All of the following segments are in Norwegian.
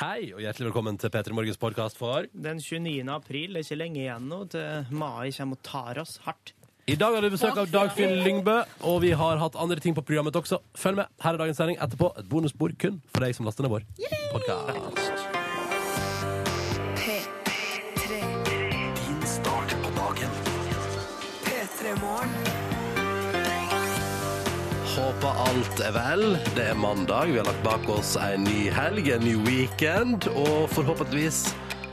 Hei, og hjertelig velkommen til P3 Morgens podkast for Den 29. april det er ikke lenge igjen nå til mai kommer og tar oss hardt. I dag har vi besøk av Dagfinn Lyngbø, og vi har hatt andre ting på programmet også. Følg med. Her er dagens sending. Etterpå et bonusbord kun for deg som laster ned vår podkast. Håper alt er vel. Det er mandag. Vi har lagt bak oss en ny helg, en ny weekend, og forhåpentligvis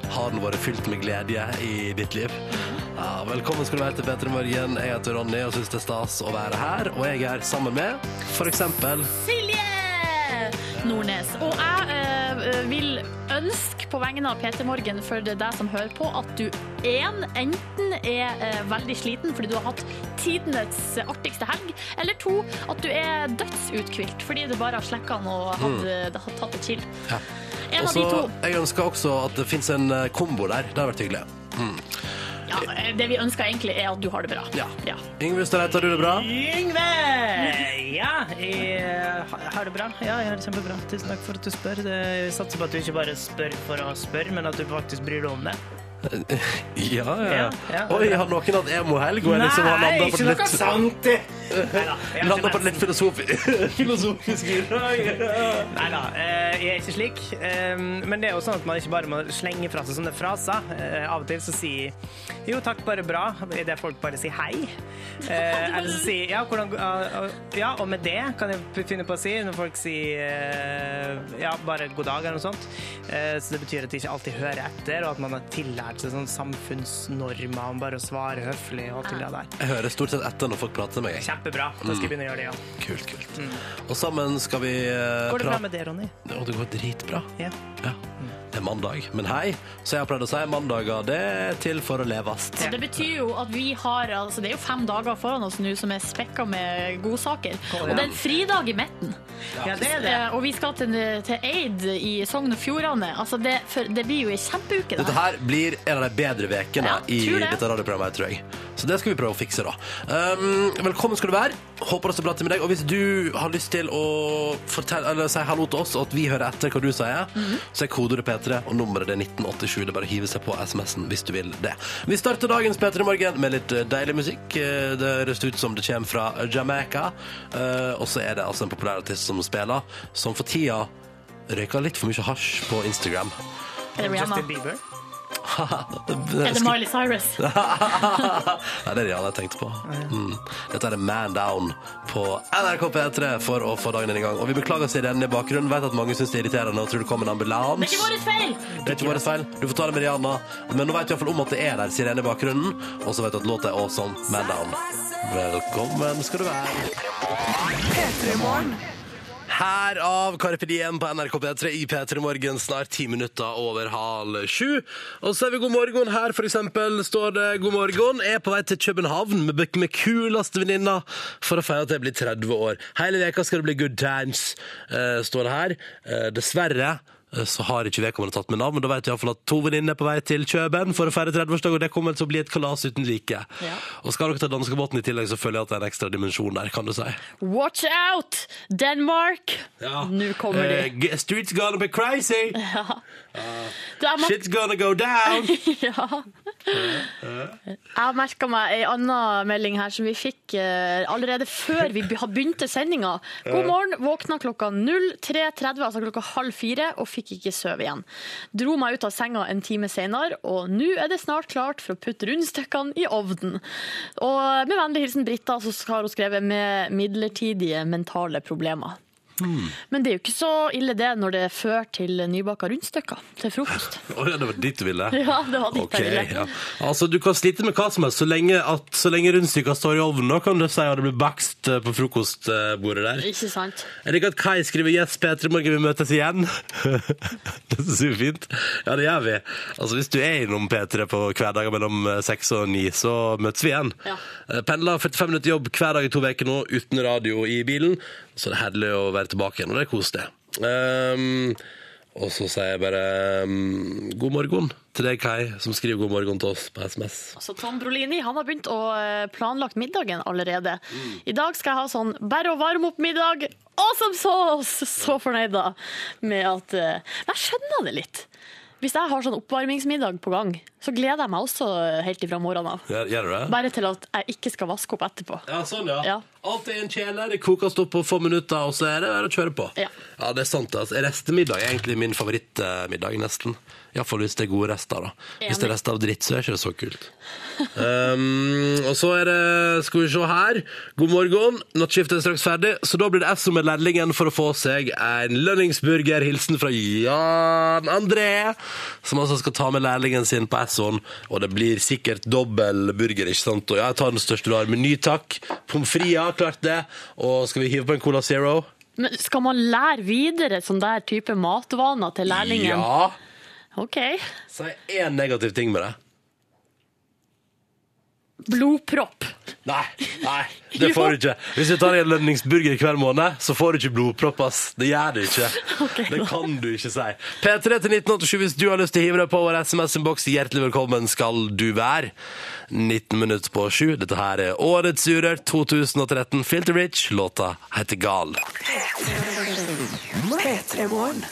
har den vært fylt med glede i ditt liv. Ja, velkommen skal du være til P3 Morgen. Jeg heter Ronny og syns det er stas å være her. Og jeg er sammen med eksempel Silje Nordnes. Og jeg øh, vil ønske på vegne av Peter Morgen for deg som hører på, at du en, enten er eh, veldig sliten fordi du har hatt tidenes artigste helg, eller to, at du er dødsuthvilt fordi du bare har slekka den og hadde, eh, har tatt det chill. Mm. Ja. En Også, av de to. jeg ønsker også at det fins en eh, kombo der. Det har vært hyggelig. Ja, eh, det vi ønsker egentlig, er at du har det bra. Ja. Ja. Yngve Støreid, har du det bra? Yngve! Ja, jeg har det bra. Ja, jeg har det kjempebra. Tusen takk for at du spør. Jeg satser på at du ikke bare spør for å spørre, men at du faktisk bryr deg om det. Ja, ja. Ja, ja. Oi, har noen hatt emo-helg? Og jeg noe har landa på det litt, sant! Landa på et litt filosofi filosofisk Nei da, eh, jeg er ikke slik. Eh, Men det er jo sånn at man ikke bare må slenge fra seg sånne fraser. Eh, Av og til så sier jo takk, bare bra, idet folk bare sier hei. Eh, Eller så sier ja, hvordan, ah, ja, og med det kan jeg finne på å si når folk sier ja, bare god dag eller noe sånt. Eh, Så det betyr at de ikke alltid hører etter, og at man har tillært seg sånn samfunnsnormer om bare å svare høflig og alt det der. Jeg hører stort sett etter når folk prater med meg. Kjempebra. Da skal jeg begynne å gjøre det, ja. Kult, kult. Og sammen skal vi eh, Går det bra med det, Ronny? Ja, det går dritbra. Ja. Ja. Det er mandag. Men hei, så jeg har pleid å si mandager det er til for å leves. Så det betyr jo at vi har altså Det er jo fem dager foran oss nå som er spekka med godsaker. Og det er en fridag i midten. ja, det er det. Eh, Og vi skal til, til Eid i Sogn og Fjordane. Altså det, for, det blir jo ei kjempeuke. det Dette her. blir en av de bedre vekene Ja, i det. dette radioprogrammet, tror jeg. Så det skal vi prøve å fikse, da. Um, velkommen skal du være. Håper det står bra til med deg. Og hvis du har lyst til å fortelle, eller si hallo til oss, og at vi hører etter hva du sier, Mhm. så er kodeordet P3, og nummeret det er 1987. Det er bare å hive seg på SMS-en hvis du vil det. Vi starter dagens P3 Morgen med litt eh, deilig musikk. Eh, Det høres ut som det kommer fra Jamaica. Eh, og så er det altså en populær artist som spiller, som for tida røyker litt for mye hasj på Instagram. Er det Rihanna? Justin Bieber. Er det Miley Cyrus? Nei, det er Rihanna jeg tenkte på. Mm. Dette er Man Down på NRK P3 for å få dagen din i gang. Og vi beklager sirenen i bakgrunnen. Vet at mange syns det er irriterende og tror det kommer en Det er ikke vår feil! Det er ikke vår feil. Du får ta det med Rihanna. Men nå vet du iallfall om at det er der sirene i bakgrunnen. Og så vet du at låta er awesome. Man Down. Velkommen skal du være. P3 Morgen. Her av Carpe Diem på NRK P3 i P3 Morgen, snart ti minutter over halv sju. Og så er vi god morgen. Her for eksempel står det god morgen. Er på vei til København med, med kuleste venninna for å feire at jeg blir 30 år. Hele veka skal det bli good times, uh, står det her. Uh, dessverre så har ikke vedkommende tatt med navn, men da vet jeg iallfall at to venninner er på vei til Kjøben for å feire 30-årsdag, og det kommer til å bli et kalas uten like. Ja. Og skal dere ta danskebåten i tillegg, så føler jeg at det er en ekstra dimensjon der, kan du si. Watch out! Denmark! Ja. Nå kommer de. Uh, streets gonna be crazy. Det er Shit's gonna go down. Ja. Jeg merka meg ei anna melding her som vi fikk eh, allerede før vi be- begynte sendinga. God morgen, våkna klokka 03.30, altså klokka halv fire, og fikk ikke sove igjen. Dro meg ut av senga en time senere, og nå er det snart klart for å putte rundstykkene i ovnen. Og med vennlig hilsen Britta, så har hun skrevet med midlertidige mentale problemer. Men det er jo ikke så ille det når det fører til nybaka rundstykker til frokost. Å ja, det var ditt du ville? Ja, det var ditt okay, jeg ville. ja. Altså, Du kan slite med hva som helst så lenge, at, så lenge rundstykka står i ovnen. Da kan du si at det blir bakst eh, på frokostbordet der. Ikke sant? Jeg liker at Kai skriver 'Yes, Peter, i morgen vi møtes igjen'. det syns vi er fint. Ja, det gjør vi. Altså, Hvis du er innom P3 på hverdager mellom eh, seks og ni, så møtes vi igjen. Ja. Eh, Pendler 45 minutter jobb hver dag i to uker nå, uten radio i bilen. Så det er herlig å være tilbake igjen, og det er kos, det. Um, Og så sier jeg bare um, god morgen til deg, Kai, som skriver god morgen til oss på SMS. Så Tom Brolini han har begynt å eh, planlagt middagen allerede. I dag skal jeg ha sånn bare å varme opp middag, awesome sauce! Så fornøyd da med at uh, jeg skjønner det litt. Hvis jeg har sånn oppvarmingsmiddag på gang, så gleder jeg meg også helt ifra morgenen av. Gjør, gjør du det? Bare til at jeg ikke skal vaske opp etterpå. Ja, sånn, ja. Ja. Alt er i en kjele, det kokes opp på få minutter, og så er det bare å kjøre på. Ja. det er sant. Altså. Restemiddag er egentlig min favorittmiddag, nesten. Iallfall hvis det er gode rester. da. Hvis det er rester av dritt, så er det ikke så kult. Um, og så er det Skal vi se her. God morgen. Nattskiftet er straks ferdig, så da blir det Esso med lærlingen for å få seg en lønningsburger. Hilsen fra Jan André, som altså skal ta med lærlingen sin på Essoen. Og det blir sikkert dobbel burger, ikke sant? Og jeg tar den største du har. Meny, takk. Pommes frites, klart det. Og skal vi hive på en Cola Zero? Men skal man lære videre sånn der type matvaner til lærlingen? Ja. OK. Si én negativ ting med det. Blodpropp. Nei, nei, det får du ikke. Hvis du tar en lønningsburger hver måned, så får du ikke blodpropp, ass. Det gjør du ikke. det kan du ikke si. P3 til 1987 hvis du har lyst til å hive deg på vår SMS-innboks. Hjertelig velkommen skal du være. 19 minutter på sju. Dette her er Årets Urørt 2013. Filter Rich. Låta heter Gal. P3 Morgen.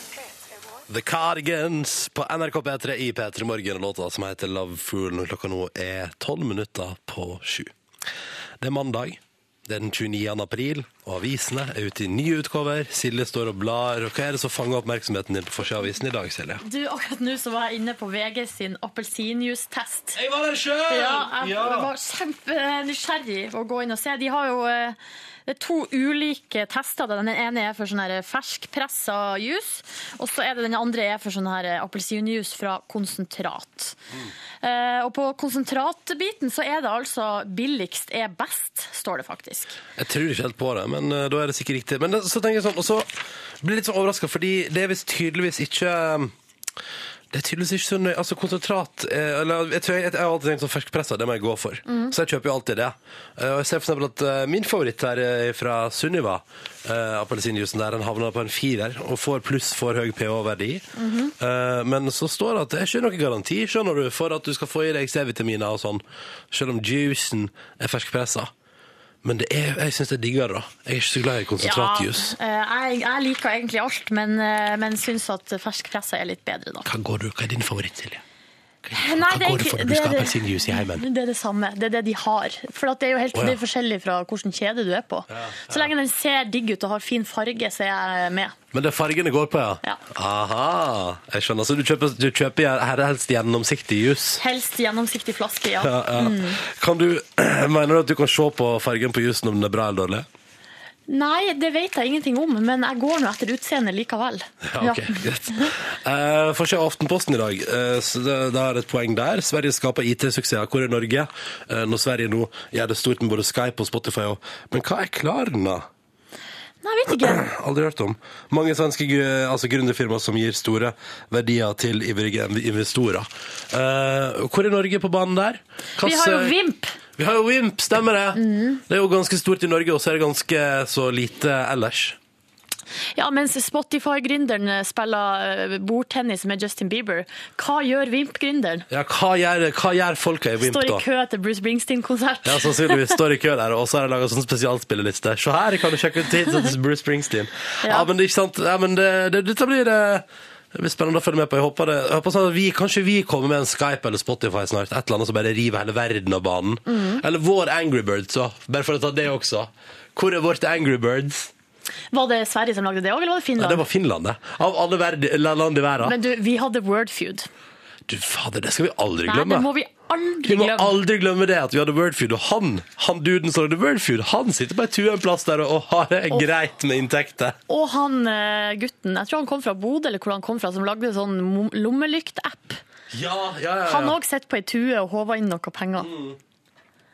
The Cardigans på NRK P3 i P3 Morgen, låta som heter Love Fool. når Klokka nå er tolv minutter på sju. Det er mandag. Det er den 29. april, og avisene er ute i nye utgaver. Silje står og blar. og Hva er det som fanger oppmerksomheten din på forsida av avisen i dag, Silje? Du, Akkurat nå så var jeg inne på VG sin appelsinjuice-test. Jeg var der sjøl! Ja, jeg var kjempenysgjerrig å gå inn og se. De har jo eh, det er to ulike tester. Den ene er for sånn ferskpressa juice, og så er det den andre er for sånn appelsinjuice fra konsentrat. Eh, og på konsentratbiten så er det altså billigst er best, står det faktisk. Jeg tror ikke helt på det, men eh, da er det sikkert riktig. Men det, så tenker jeg sånn, og så blir jeg litt sånn overraska, fordi det er visst tydeligvis ikke det er tydeligvis ikke så nøye. Altså, konsentrat eh, eller, jeg, tror jeg, jeg har alltid tenkt sånn ferskpressa, det må jeg gå for. Så jeg kjøper jo alltid det. Eh, og jeg ser for eksempel at eh, min favoritt her eh, fra Sunniva, uh, appelsinjuicen der, den havner på en firer og får pluss for høy pH-verdi. Eh, men så står det at det er ikke noen garanti skjønner du, for at du skal få i deg C-vitaminer og sånn, selv om juicen er ferskpressa. Men det er, jeg syns det er diggere, da. Jeg er ikke så glad i konsentratjus. Ja, jeg, jeg liker egentlig alt, men, eh, men syns at ferskpressa er litt bedre, da. Hva, går du, hva er din favoritt, Silje? Nei, Hva det går det for når du skal ha det- appelsinjuice i heimen? Det er det samme. Det er det de har. For at det er jo helt oh, ja. det er forskjellig fra hvilken kjede du er på. Så lenge den ser digg ut og har fin farge, så er jeg med. Men det er fargene går på, ja? Ja. Aha, jeg skjønner. Så du kjøper, du kjøper helst gjennomsiktig jus? Helst gjennomsiktig flaske, ja. Ja, ja. Kan du, mener du at du kan se på fargen på jusen om den er bra eller dårlig? Nei, det vet jeg ingenting om, men jeg går nå etter utseendet likevel. Ja, ok, greit. Uh, Får se Aftenposten i dag, Uh, så det, det er et poeng der. Sverige skaper IT-suksesser. Hvor er Norge? Uh, når Sverige nå gjør det stort med både Skype og Spotify. Og, men hva er Klarna? Nei, vet ikke. Aldri hørt om. Mange svenske gr- altså gründerfirmaer som gir store verdier til ivrige investorer. Eh, hvor er Norge på banen der? Hva Vi har jo Vimp. Vi har jo Vimp, stemmer det. Det er jo ganske stort i Norge, og så er det ganske så lite ellers. Ja, mens Spotify-gründeren spiller eh, bordtennis med Justin Bieber, hva gjør Vimp-gründeren? Ja, hva gjør, hva gjør folka i Vimp Står i kø til Bruce Springsteen-konsert. Ja, sannsynligvis står i kø der, og så har jeg laget sånn spesialspilleliste. Se her, kan du sjekke ut tidsen til Bruce Springsteen. Ja, Ja. men det er ikke sant. Ja, men det, det, dette blir det det blir spennende å følge med på. Jeg håper, det, jeg håper sånn vi, Kanskje vi kommer med en Skype eller Spotify snart. Et eller annet som bare river hele verden av banen. Mm. Eller vår Angry Birds, så. Bare for å ta det også. Hvor er vårt Angry Birds? Var det Sverige som lagde det òg, eller var det Finland? Finland? det var Finland, det. Av alle verd, land i verden. Men du, vi hadde Wordfeud. Du, fader, det skal vi aldri glemme. Nei, det må vi aldri glemme. Vi må glemme. aldri glemme det at vi hadde Wordfeud, og han, han duden som lagde Wordfeud, han sitter på ei tue en plass der og har det greit med inntekter. Og han eh, gutten, jeg tror han kom fra Bodø, eller hvor han kom fra, som lagde sånn lommelyktapp. lommelykt-app. Ja, ja, ja. Han har òg sitter på ei tue og håver inn noe penger.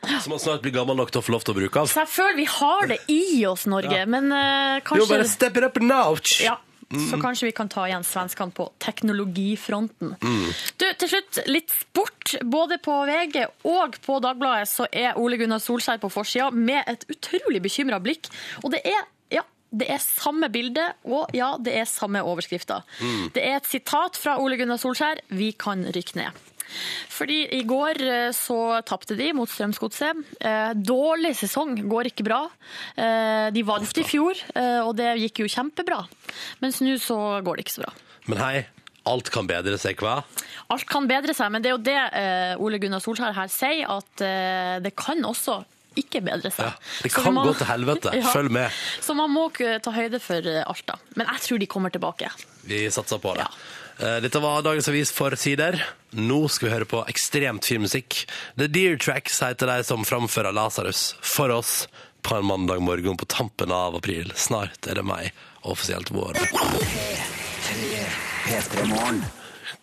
Som man snart blir gammel nok til å få lov til å bruke av. Så jeg føler vi har det i oss, Norge, men eh, kanskje Jo, bare step it up now! Ja, så kanskje vi kan ta igjen svenskene på teknologifronten. Mm. Du, til slutt, litt sport. Både på VG og på Dagbladet så er Ole Gunnar Solskjær på forsida med et utrolig bekymra blikk. Og det er ja, Det er samme bilde, og ja, det er samme overskrifter. Det er et sitat fra Ole Gunnar Solskjær 'Vi kan rykke ned'. Fordi i går eh, så tapte de mot Strømsgodset. Eh, dårlig sesong, går ikke bra. Eh, de vant i fjor, og det gikk jo kjempebra. Mens nå så går det ikke så bra. Men hei, alt kan bedre seg, hva? Alt kan bedre seg, men det er jo det Ole Gunnar Solskjær her sier, at det kan også ikke bedre seg. Ja, det kan man- gå til helvete. Følg med. Så man må ta høyde for alt, da. Men jeg tror de kommer tilbake. Vi satser på det. Ja. Eh, Dette var dagens avis for sider. Nå skal vi høre på ekstremt fin musikk. The Deer Tracks heter de som framfører Lasarus for oss på en mandag morgen på tampen av april. Snart er det meg, offisielt vår.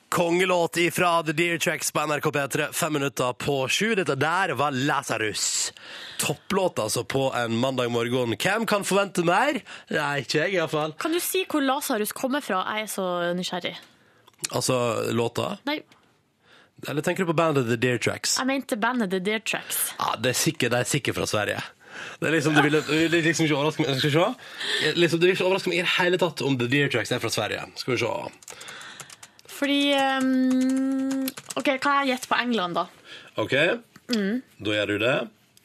Kongelåt ifra The Deer Tracks på NRK P3, fem minutter på sju. Dette der var Lasarus. Topplåt altså på en mandag morgen. Hvem kan forvente mer? Nei, ikke jeg iallfall. Kan du si hvor Lasarus kommer fra? Jeg er så nysgjerrig. Altså låta? Nei, Eller tenker du på bandet The Deer Tracks? jeg mente bandet The Deer Tracks. Ja, det er sikkert, det er sikkert fra Sverige. Det er liksom, det vil, det liksom ikke overraske meg Skal vi se? Liksom, det vil ikke overraske meg i det hele tatt om The Deer Tracks er fra Sverige. Skal vi se. Fordi um, OK, kan jeg gjette på England, da? OK, da gjør du det.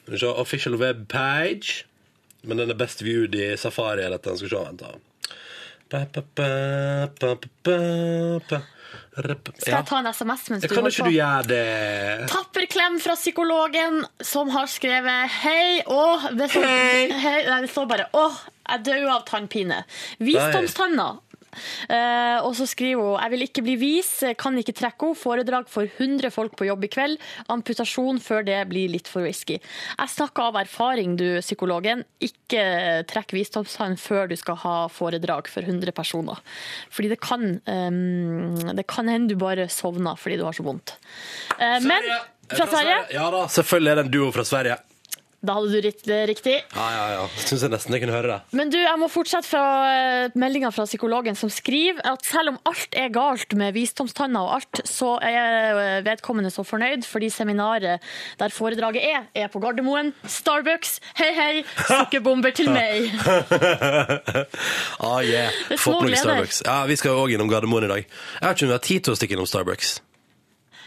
Skal vi se. Official web page. Men den er best viewed i Safari. Eller dette. Skal vi se. Vent, da. Skal jeg ta en SMS mens du Kan holder ikke på? du gjøre det? Tapper klem fra psykologen som har skrevet Hei, åh det, står, Hei. nei, det står bare Å, jeg dør av tannpine. Visdomstanna. Eh, og så skriver hun Jeg vil ikke bli vis, kan ikke trekke henne. Foredrag for 100 folk på jobb i kveld. Amputasjon før det blir litt for risky. Jeg snakker av erfaring, du psykologen. Ikke trekk visdomstann før du skal ha foredrag for 100 personer. Fordi det kan um, Det kan hende du bare sovner fordi du har så vondt. Eh, men fra Sverige? Ja da, selvfølgelig er det en duo fra Sverige. Da hadde du det riktig. Ja, ja, ja. Syns jeg nesten jeg kunne høre det. Men du, jeg må fortsette fra eh, meldinga fra psykologen som skriver at selv om alt er galt med visdomstanna og alt, så er eh, vedkommende så fornøyd fordi seminaret der foredraget er, er på Gardermoen. Starbucks, hei hei, sukkerbomber til meg. Ah, yeah. Det Få på noe. Starbucks. Ja, Vi skal òg innom Gardermoen i dag. Jeg har ikke noe tid til å stikke innom Starbucks.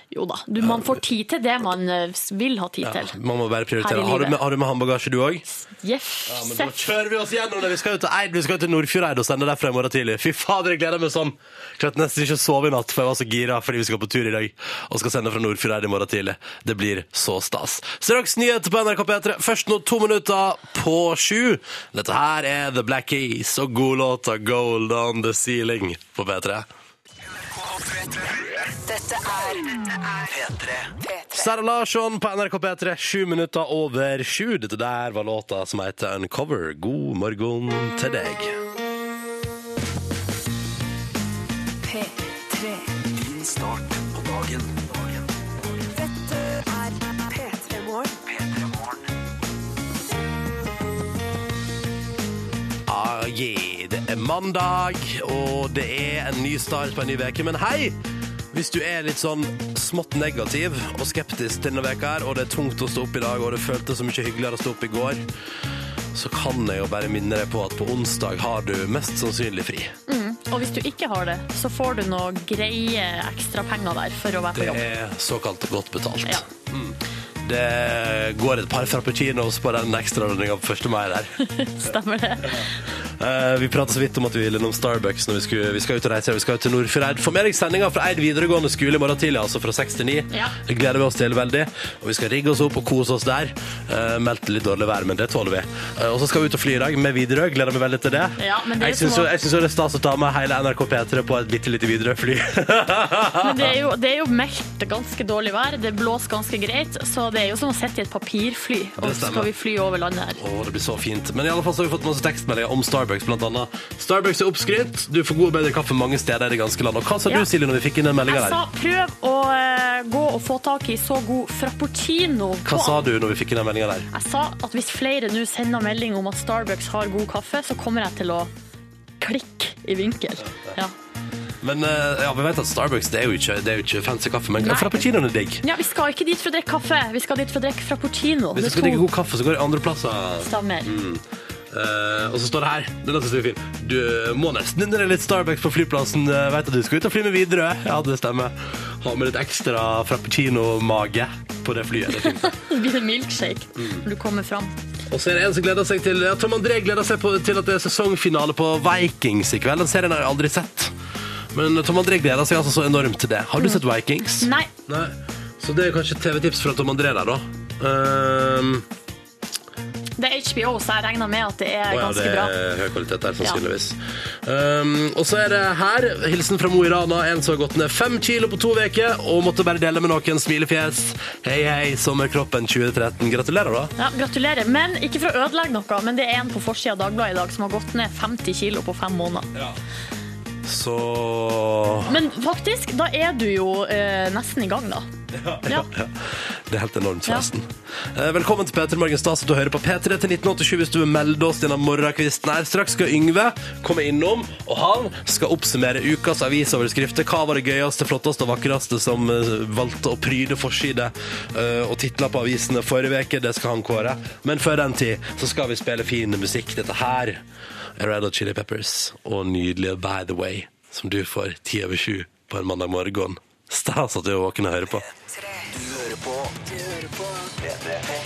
Jo da, du, man får tid til det man eh, vil ha tid til. Man må bare prioritere. Har du med, har du med håndbagasje, du òg? Jeff, Ja, men da kjører vi oss gjennom det. Vi skal jo til Eid, vi skal jo til Nordfjordeid og sende derfra i morgen tidlig. Fy fader, jeg gleder meg sånn. Klarte nesten ikke å sove i natt, for jeg var så gira fordi vi skal på tur i dag. Og skal sende fra Nordfjordeid i morgen tidlig. Det blir så stas. Straks nyheter på NRK P3. Først nå to minutter på sju. Dette her er The Black Keys og godlåta Gold On The Ceiling på P3. Dette er P3. P3. Sara Larsson på NRK P3, sju minutter over sju. Dette der var låta som heter Uncover. God morgen til deg. P3. Din start på dagen. Dette er P3 Morgen. P3 Morgen. Ah, yeah. Det er mandag, og det er en ny start på en ny uke. Men hei! Hvis du er litt sånn smått negativ og skeptisk til denne veka her, og det er tungt å stå opp i dag, og det føltes så mye hyggeligere å stå opp i går, så kan jeg jo bare minne deg på at på onsdag har du mest sannsynlig fri. Og hvis du ikke har det, så får du noe greie ekstrapenger der for å være på jobb. Det er såkalt godt betalt. Ja. Det går et par frappuccinos på den ekstraordninga på 1. mai der. Stemmer det? Eh, vi pratet så vidt om at vi ville innom Starbucks når vi, skulle, vi skal ut og reise. Vi skal ut til Nordfjordeid. Få med deg sendinga fra Eid videregående skole i morgen tidlig, altså fra 6 til 9. Ja. Det gleder vi oss til veldig. Og vi skal rigge oss opp og kose oss der. Uh, meldte litt dårlig vær, men det tåler vi. Uh, og så skal vi ut og fly i dag med Widerøe. Gleder meg veldig til det. Ja, det jeg syns jo jo det er stas å ta med hele NRK P3 på et bitte lite Widerøe-fly. Men det er, jo, det er jo meldt ganske dårlig vær. Det blåser ganske greit. Så det er jo som å sitte i et papirfly, og så skal vi fly over landet her. Å, det blir så fint. Men i alle fall så har vi fått masse tekstmeldinger om Starbucks, blant annet. Starbucks er oppskrytt. Du får god og bedre kaffe mange steder i det ganske land. Og hva sa Ja. du, Silje, når vi fikk inn den meldinga Jeg sa prøv å uh, gå og få tak i så god frappuccino. Hva sa du når vi fikk inn den meldinga der? Jeg sa at hvis flere nå sender melding om at Starbucks har god kaffe, så kommer jeg til å klikke i vinkel. Ja. Men eh, ja, vi vet at Starbucks det er jo ikke, det er jo ikke fancy kaffe, men Nei. frappuccinoen er digg. ja, vi skal ikke dit for å drikke kaffe, vi skal dit for å drikke frappuccino. Hvis du skal drikke god kaffe, så går det andre plasser. stemmer. Eh, og så står det her Denne synes jeg er fin. Du må nesten inn litt Starbucks på flyplassen. Uh, vet at du skal ut og fly med Widerøe. Ja, det stemmer. Ha med litt ekstra frappuccino-mage på det flyet. Det blir en milkshake når du kommer fram. Og så er det en som gleder seg til ja, Tom André gleder seg på, til at det er sesongfinale på Vikings i kveld. Den serien har jeg aldri sett. Men Tom André gleder seg altså så enormt til det. Har du sett Vikings? Nei. Nei. Så det er kanskje TV-tips fra Tom André der, da. Ehm, Det er HBO, så jeg regner med at det er oh, ja, ganske det bra. er høy kvalitet der, sannsynligvis. Um, og så er det her, hilsen fra Mo i Rana, en som har gått ned fem kilo på to uker og måtte bare dele med noen smilefjes. Hei, hei, sommerkroppen 2013. Gratulerer, da. Ja, gratulerer. Men ikke for å ødelegge noe, men det er en på forsida av Dagbladet i dag som har gått ned 50 kilo på fem måneder. Så Men faktisk, da er du jo eh, nesten i gang, da. Ja. Det er helt enormt, forresten. Eh, Velkommen til P3 Morgen. Stas du hører på P3 til 1987 hvis du vil melde oss gjennom morgenkvisten her. Straks skal Yngve komme innom, og han skal oppsummere ukas avisoverskrifter. Hva var det gøyeste, flotteste og vakreste som eh, valgte å pryde forside eh, og titler på avisene forrige uke? Det skal han kåre. Men før den tid så skal vi spille fin musikk. Dette her er Red Chili Peppers og nydelige By The Way, som du får ti over sju på en mandag morgen. Stas at du er våken og hører på. Du hører på P3. på. er P3.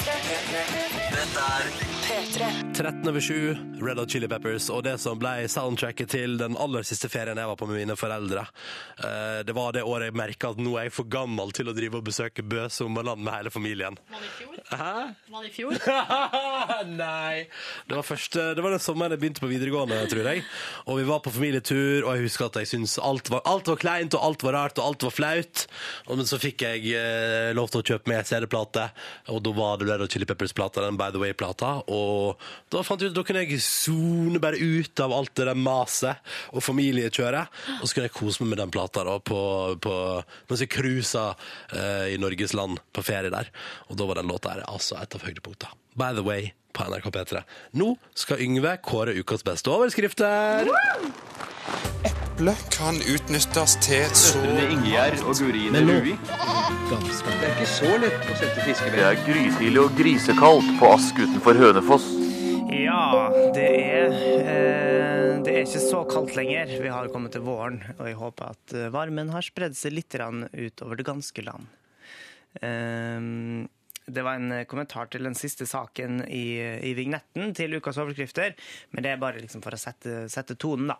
13 over 7, Red Hot Chili Peppers, og det som ble soundtracket til den aller siste ferien jeg var på med mine foreldre. Eh, Det var det året jeg merka at nå er jeg for gammel til å drive og besøke Bø sommerland med hele familien. Var det i fjor? Hæ? Var det i fjor? Nei. Det var, første, det var den sommeren jeg begynte på videregående, tror jeg. Og vi var på familietur, og jeg husker at jeg syntes alt var, alt var kleint, og alt var rart, og alt var flaut. Men så fikk jeg eh, lov til å kjøpe med CD-plate, og da var det Red Hot Chili Peppers-plata, den By The Way-plata. Og da fant jeg ut at da kunne jeg zone bare ut av alt det der maset og familiekjøret, og så kunne jeg kose meg med den plata da, på, på, mens jeg cruisa eh, i Norges land på ferie der. Og da var den låta her altså et av høydepunktene. By the way, på NRK P3. Nå skal Yngve kåre ukas beste overskrifter. eple kan utnyttes til så Ingjerd og Gurine Rui. Det er ikke så lett å sette Det er grytidlig og grisekaldt på Ask utenfor Hønefoss. Ja, det er, eh, det er ikke så kaldt lenger. Vi har kommet til våren, og jeg håper at eh, varmen har spredd seg litt utover det ganske land. Eh, Det var en kommentar til den siste saken i, i vignetten til ukas overskrifter, men det er bare liksom for å sette, sette tonen, da.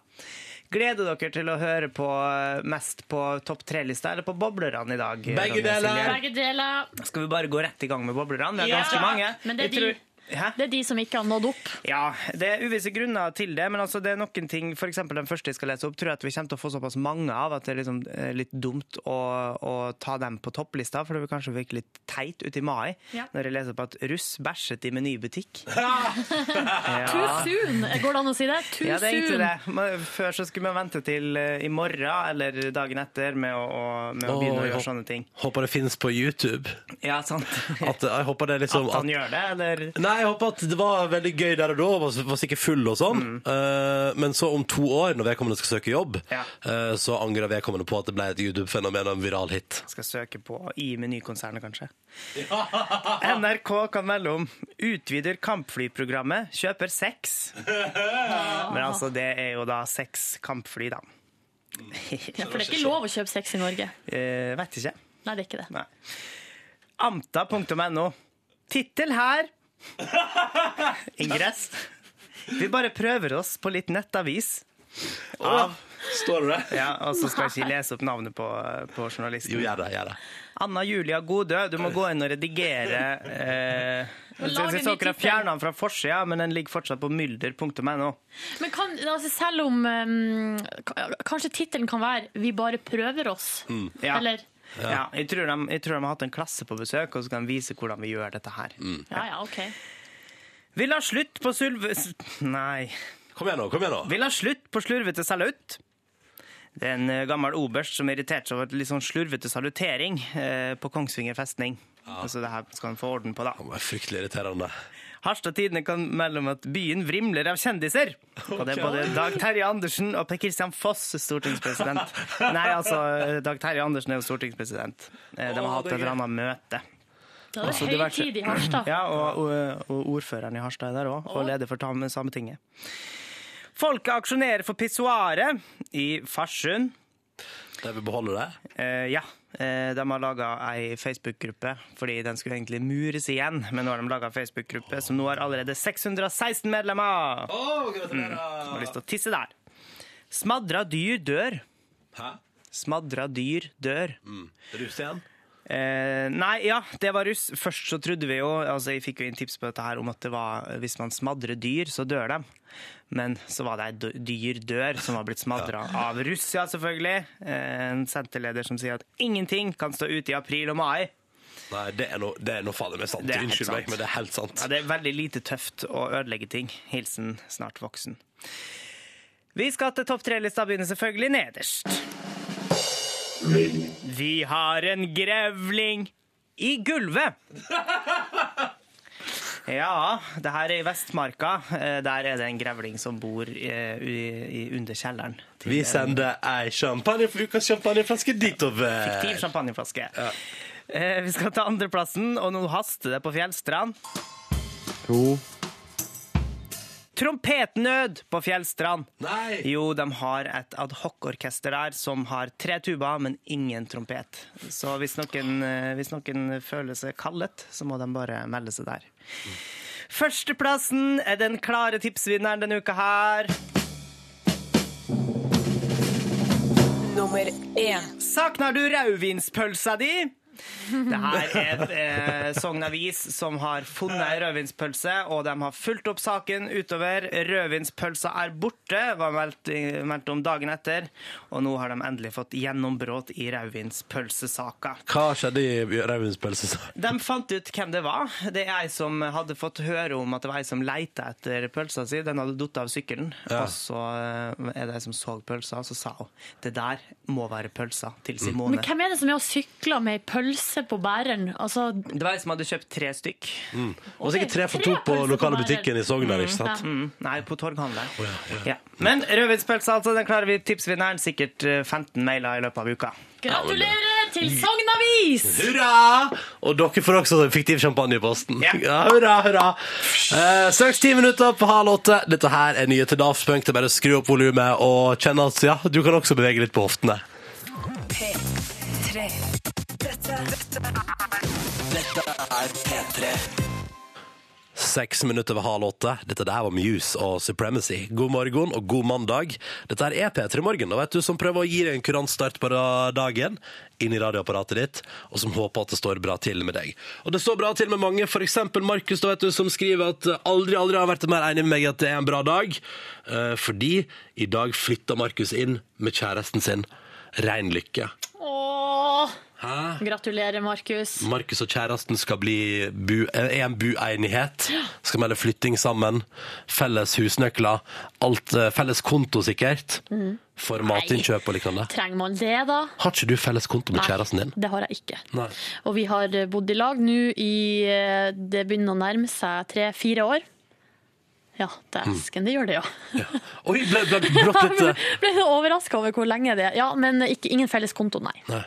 Gleder dere til å høre på eh, mest på topp tre-lista eller på boblerne i dag? Begge deler. Skal vi bare gå rett i gang med boblerne? Det er Ja, ganske mange. men det er Jeg de- tror- Hæ? Det er de som ikke har nådd opp. Ja, det er uvisse grunner til det, men altså det er noen ting, eksempel den første jeg skal lese opp, tror jeg at vi kommer til å få såpass mange av at det er liksom eh, litt dumt å, å ta dem på topplista, for det vil kanskje virke litt teit ut i mai, Ja. når jeg leser på at russ bæsjet i menybutikk. Too soon! Går det an å si det? Too Ja, det er egentlig det. Men Før så skulle vi vente til eh, i morgen eller dagen etter med å, med å begynne Åh, å gjøre sånne ting. Håper det finnes på YouTube. Ja, sant. At, jeg håper det liksom At han at, gjør det, eller? Nei, jeg håper at det var veldig gøy der og da, var, var sikkert full og sånn. Eh, men så om to år, når vedkommende skal søke jobb, Ja. uh, så angrer vedkommende på at det ble et YouTube-fenomen og en viral hit. skal søke på i menykonsernet, kanskje. NRK kan melde om utvider kampflyprogrammet, kjøper seks. Men altså, det er jo da seks kampfly, da. Ja, for det er ikke lov å kjøpe sex i Norge. Uh, vet ikke. Nei, det er ikke det. Amta.no. Tittel her. Ingress. Vi bare prøver oss på litt nettavis. Av Står det det? Ja, og så skal jeg ikke lese opp navnet på, på journalisten. Jo, gjør det. gjør det. Anna Julia Godø, du må gå inn og redigere eh, ny dere har fjerna den fra forsida, men den ligger fortsatt på mylder.no. Men kan, altså selv om um, Kanskje tittelen kan være 'Vi bare prøver oss'? Ja. Eller Ja. jeg, tror de, jeg tror de har hatt en klasse på besøk, og så kan de vise hvordan vi gjør dette her. Ja, ja, OK. Vil ha slutt på sulve... Nei. Kom igjen nå. kom igjen nå. Vil ha slutt på slurvete salutt. Det er en eh, gammel oberst som irriterte seg over litt sånn slurvete salutering eh, på Kongsvinger festning. Altså det her skal han få orden på, da. Det var fryktelig irriterende. Harstad Tidende kan melde om at byen vrimler av kjendiser. Og det er både Dag Terje Andersen og Per Kristian Foss, stortingspresident. Nei, altså, Dag Terje Andersen er jo stortingspresident. Eh, De har hatt et eller annet møte. Da er Altså, det høytid i Harstad. Ja, og, og, og ordføreren i Harstad er der òg, og leder for Sametinget. Folket aksjonerer for pissoaret i Farsund. De vil beholde det. Eh, ja, eh, de har laga ei Facebook-gruppe, fordi den skulle egentlig mures igjen. Men nå har de laga Facebook-gruppe som nå har allerede 616 medlemmer. Mm. Har lyst til å tisse der. Smadra dyr dør. Hæ? Smadra dyr dør. Russ igjen? Eh, nei, ja, det var russ. Først så trodde vi jo altså Jeg fikk jo inn tips på dette her om at det var hvis man smadrer dyr, så dør de. Men så var det ei dyr dør som var blitt smadra av russ, ja, selvfølgelig. Eh, en senterleder som sier at ingenting kan stå ute i april og mai. Nei, det er noe, det er noe fader meg sant. Unnskyld meg, men det er helt sant. Ja, det er veldig lite tøft å ødelegge ting. Hilsen snart voksen. Vi skal til topp tre-lista, begynner selvfølgelig nederst. Vi har en grevling i gulvet. Ja, det her er i Vestmarka. Eh, Der er det en grevling som bor eh, i, i, under kjelleren. Vi en sender ei champagne, ukas champagneflaske ditover. Fiktiv champagneflaske. Ja. Vi skal ta andreplassen, og nå haster det på Fjellstrand. To. Trompetnød på Fjellstrand. Nei! Jo, de har et adhocorkester der som har tre tuber, men ingen trompet. Så hvis noen, eh, hvis noen føler seg kallet, så må de bare melde seg der. Førsteplassen er den klare tipsvinneren denne uka her. Nummer én. Savner du rødvinspølsa di? Det her er eh, Sogn Avis som har funnet ei rødvinspølse, og de har fulgt opp saken utover. Rødvinspølsa er borte, var meldt, meldt om dagen etter. Og nå har de endelig fått gjennombrudd i rødvinspølsesaka. Hva skjedde i rødvinspølsesaka? De fant ut hvem det var. Det er ei som hadde fått høre om at det var ei som leita etter pølsa si. Den hadde falt av sykkelen. Ja. Og så eh, er det ei som så pølsa, og så sa hun det der må være pølsa til Simone. Men hvem er det som er og sykler med ei pølse på bæreren? Altså, Det var ei som hadde kjøpt tre stykk. Og sikkert tre for to på pølser på lokale bærer. butikken i Sogn der, ikke sant? Mm, nei, på torghandelen. ja, Men rødvinspølse, altså. Den klarer vi tipsvinneren. Sikkert eh, 15 mailer i løpet av uka. gratulerer til Sogn Avis! Hurra! Og dere får også fiktiv champagne i posten. Ja. hurra, hurra. Eh, straks ti minutter på halv åtte. Dette her er nye til Daft Punk. Det er bare å skru opp volumet og kjenne at ja, du kan også bevege litt på hoftene. P3. Dette, er P3. Seks minutter over halv åtte. Dette der var Muse og Supremacy. God morgen og god mandag. Dette er P3 Morgen, da vet du, som prøver å gi deg en kurant start på dagen inn i radioapparatet ditt, og som håper at det står bra til med deg. Og det står bra til med mange, eksempel Markus, da vet du, som skriver at aldri, aldri har vært mer enig med meg at det er en bra dag, eh, fordi i dag flytter Markus inn med kjæresten sin. Rein lykke. Åh, Hæ? gratulerer, Markus. Markus og kjæresten skal bli bu, er en buenighet. Skal melde flytting sammen. Felles husnøkler. Alt, eh, felles konto, sikkert. For matinnkjøp og lignende. Trenger man det, da? Har ikke du felles konto med kjæresten din? det har jeg ikke. Nei. Og vi har bodd i lag nå i eh, Det begynner å nærme seg tre-fire år. Ja, dæsken, det gjør det, ja. Oi, ble, ble brått litt ble, Ble overraska over hvor lenge det er. Ja, men ikke, ingen felles konto, nei. Nei.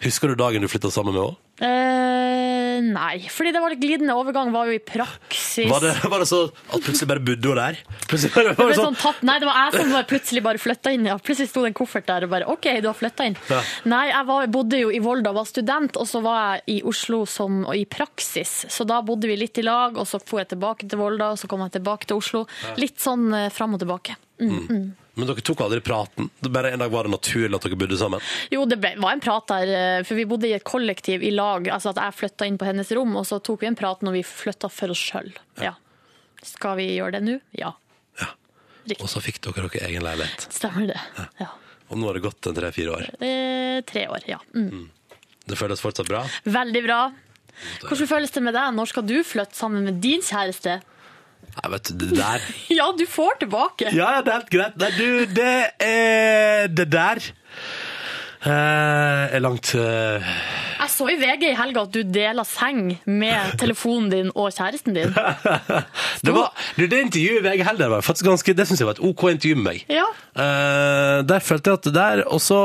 Husker du dagen du flytta sammen med henne? Eh, nei, fordi det var litt glidende overgang, var jo i praksis. Var det, var det så at plutselig bare bodde hun der? Plutselig bare, Det var det sånn sånn, tatt, nei, det var jeg som plutselig bare flytta inn. Ja. Plutselig sto det en koffert der og bare OK, du har flytta inn. Ja. Nei, jeg var, bodde jo i Volda, var student, og så var jeg i Oslo som, i praksis. Så da bodde vi litt i lag, og så dro jeg tilbake til Volda, og så kom jeg tilbake til Oslo. Litt sånn eh, fram og tilbake. Men dere tok aldri praten? Bare En dag var det naturlig at dere bodde sammen? Jo, det ble, var en prat der, eh, for vi bodde i et kollektiv i lag. Altså at jeg flytta inn på hennes rom, og så tok vi en prat når vi flytta for oss sjøl. Ja. Skal vi gjøre det nå? Ja. Og så fikk dere dere egen leilighet. Stemmer det. Ja. Og nå har det gått en tre-fire år. Eh, tre år, ja. Mm. Det føles fortsatt bra? Veldig bra. Hvordan føles det med deg? Når skal du flytte sammen med din kjæreste? Nei, vet du, det der Ja, du får tilbake! Ja, ja, det er helt greit. Nei, du, det er Det der eh, er langt eh, Jeg så i VG i helga at du deler seng med telefonen din og kjæresten din. det, var, du, det intervjuet i VG Helder var faktisk ganske Det syns jeg var et OK intervju med meg. Ja. Eh, der følte jeg at det der Og så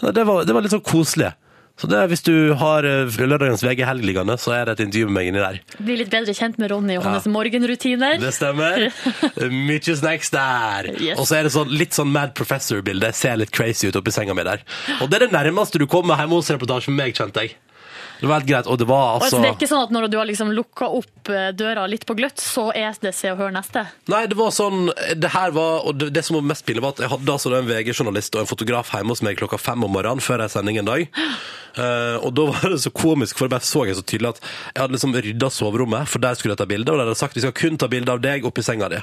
det var, det var litt sånn koselig. Så det, hvis du har eh, lørdagens VG-helg liggende, så er det et intervju med meg inni der. Bli litt bedre kjent med Ronny og hans morgenrutiner. Det stemmer. Mye snacks der. Yes. Og så er det sånn, litt sånn Mad Professor-bilde. Ser litt crazy ut oppi senga mi der. Og det er det nærmeste du kommer hjemme hos reportasjen med meg, kjente jeg. Det var helt greit. Og det var altså altså, det er ikke sånn at når du har liksom lukka opp eh, døra litt på gløtt, så er det Se og Hør neste. Nei, det var sånn Det her var Og det, det som var mest pinlig, var at jeg hadde altså en VG-journalist og en fotograf hjemme hos meg klokka fem om morgenen før ei sending en dag. Uh, og da var det så komisk, for jeg så jeg så tydelig at jeg hadde liksom rydda soverommet, for der skulle jeg ta bilde, og de hadde sagt vi skal kun ta bilde av deg oppi senga di.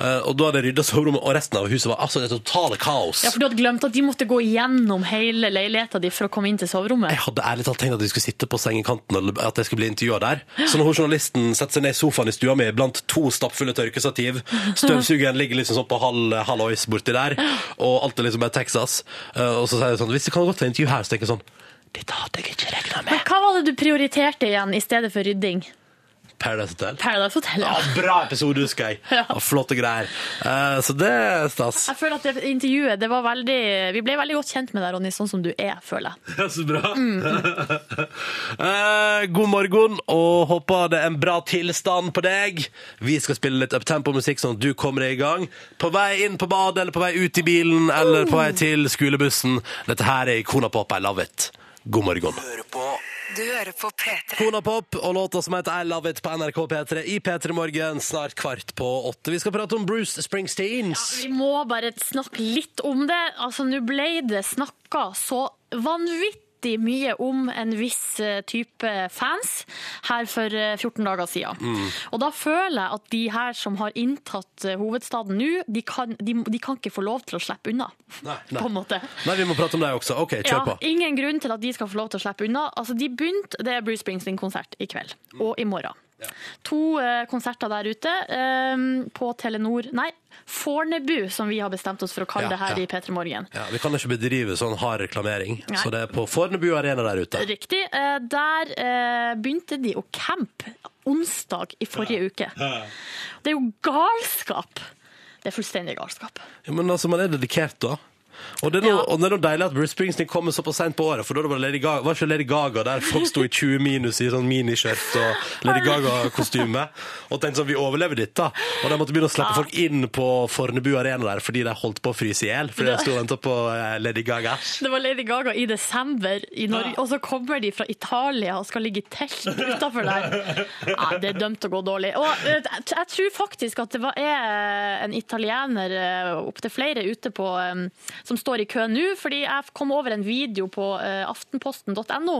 Uh, og da hadde jeg rydda soverommet, og resten av huset var altså det totale kaos. Ja, for du hadde glemt at de måtte gå gjennom hele leiligheta di for å komme inn til soverommet. Jeg hadde ærlig talt tenkt at de skulle sitte på sengekanten, at jeg skulle bli intervjua der. Så når journalisten setter seg ned i sofaen i stua mi blant to stappfulle tørkestativ, støvsugeren ligger liksom sånn på halv hallois borti der, og alt er liksom bare Texas, eh, og så sier jeg sånn Hvis det kan godt være intervju her, så tenker jeg sånn Dette hadde jeg ikke regna Men hva var det du prioriterte igjen i stedet for rydding? Paradise Hotel. Paradise Hotel, Ja, ja. bra episode, husker jeg. Ja. Ja, flotte greier. Uh, så det er stas. Jeg føler at det intervjuet, det var veldig Vi ble veldig godt kjent med deg, Ronny, sånn som du er, føler jeg. Ja, så bra. Eh, god morgen, og håper det er en bra tilstand på deg. Vi skal spille litt uptempo-musikk, sånn at du kommer deg i gang. På vei inn på badet, eller på vei ut i bilen, eller på vei til skolebussen. Dette her er Ikona Pop, I love it. God morgen. Hører på Du hører på P3. Kona Pop og låta som heter I Love It på NRK P3 i P3 Morgen, snart kvart på åtte. Vi skal prate om Bruce Springsteens. Vi må bare snakke litt om det. Altså, nå ble det snakka så vanvittig mye om en viss eh, type fans her for eh, 14 dager siden. Og da føler jeg at de her som har inntatt eh, hovedstaden nå, de kan, de, de kan ikke få lov til å slippe unna, Nei, på en måte. nei, vi må prate om deg også. OK, kjør på. Ja, ingen grunn til at de skal få lov til å slippe unna. Altså, de begynte, Det er Bruce Springsteen-konsert i kveld og i morgen. To eh, konserter der ute eh, på Telenor Nei, Fornebu, som vi har bestemt oss for å kalle Ja, det her ja. i P3 Morgen. Ja, vi kan ikke bedrive sånn hard reklamering, Nei. så det er på Fornebu Arena der ute. Riktig. Eh, der eh, begynte de å campe onsdag i forrige uke. Det er jo galskap. Det er fullstendig galskap. Ja, men altså, man er dedikert da. Og det er noe, og det er noe deilig at Bruce Springsteen kommer såpass sent på året, for da var det Lady Gaga, var ikke Lady Gaga der folk sto i 20 minus i sånn miniskjørt og Lady Gaga-kostyme, og tenkte sånn, vi overlever dette. Og de måtte begynne å slippe folk inn på Fornebu Arena der, fordi de holdt på å fryse i hjel, fordi de sto og ventet på eh, Lady Gaga. Det var Lady Gaga i desember i Norge, og så kommer de fra Italia og skal ligge i telt utafor der. Ja, det er dømt å gå dårlig. Og eh, jeg tror faktisk at det var, er en italiener, opptil flere, ute på eh, som står i kø nå, fordi jeg kom over en video på eh, aftenposten.no,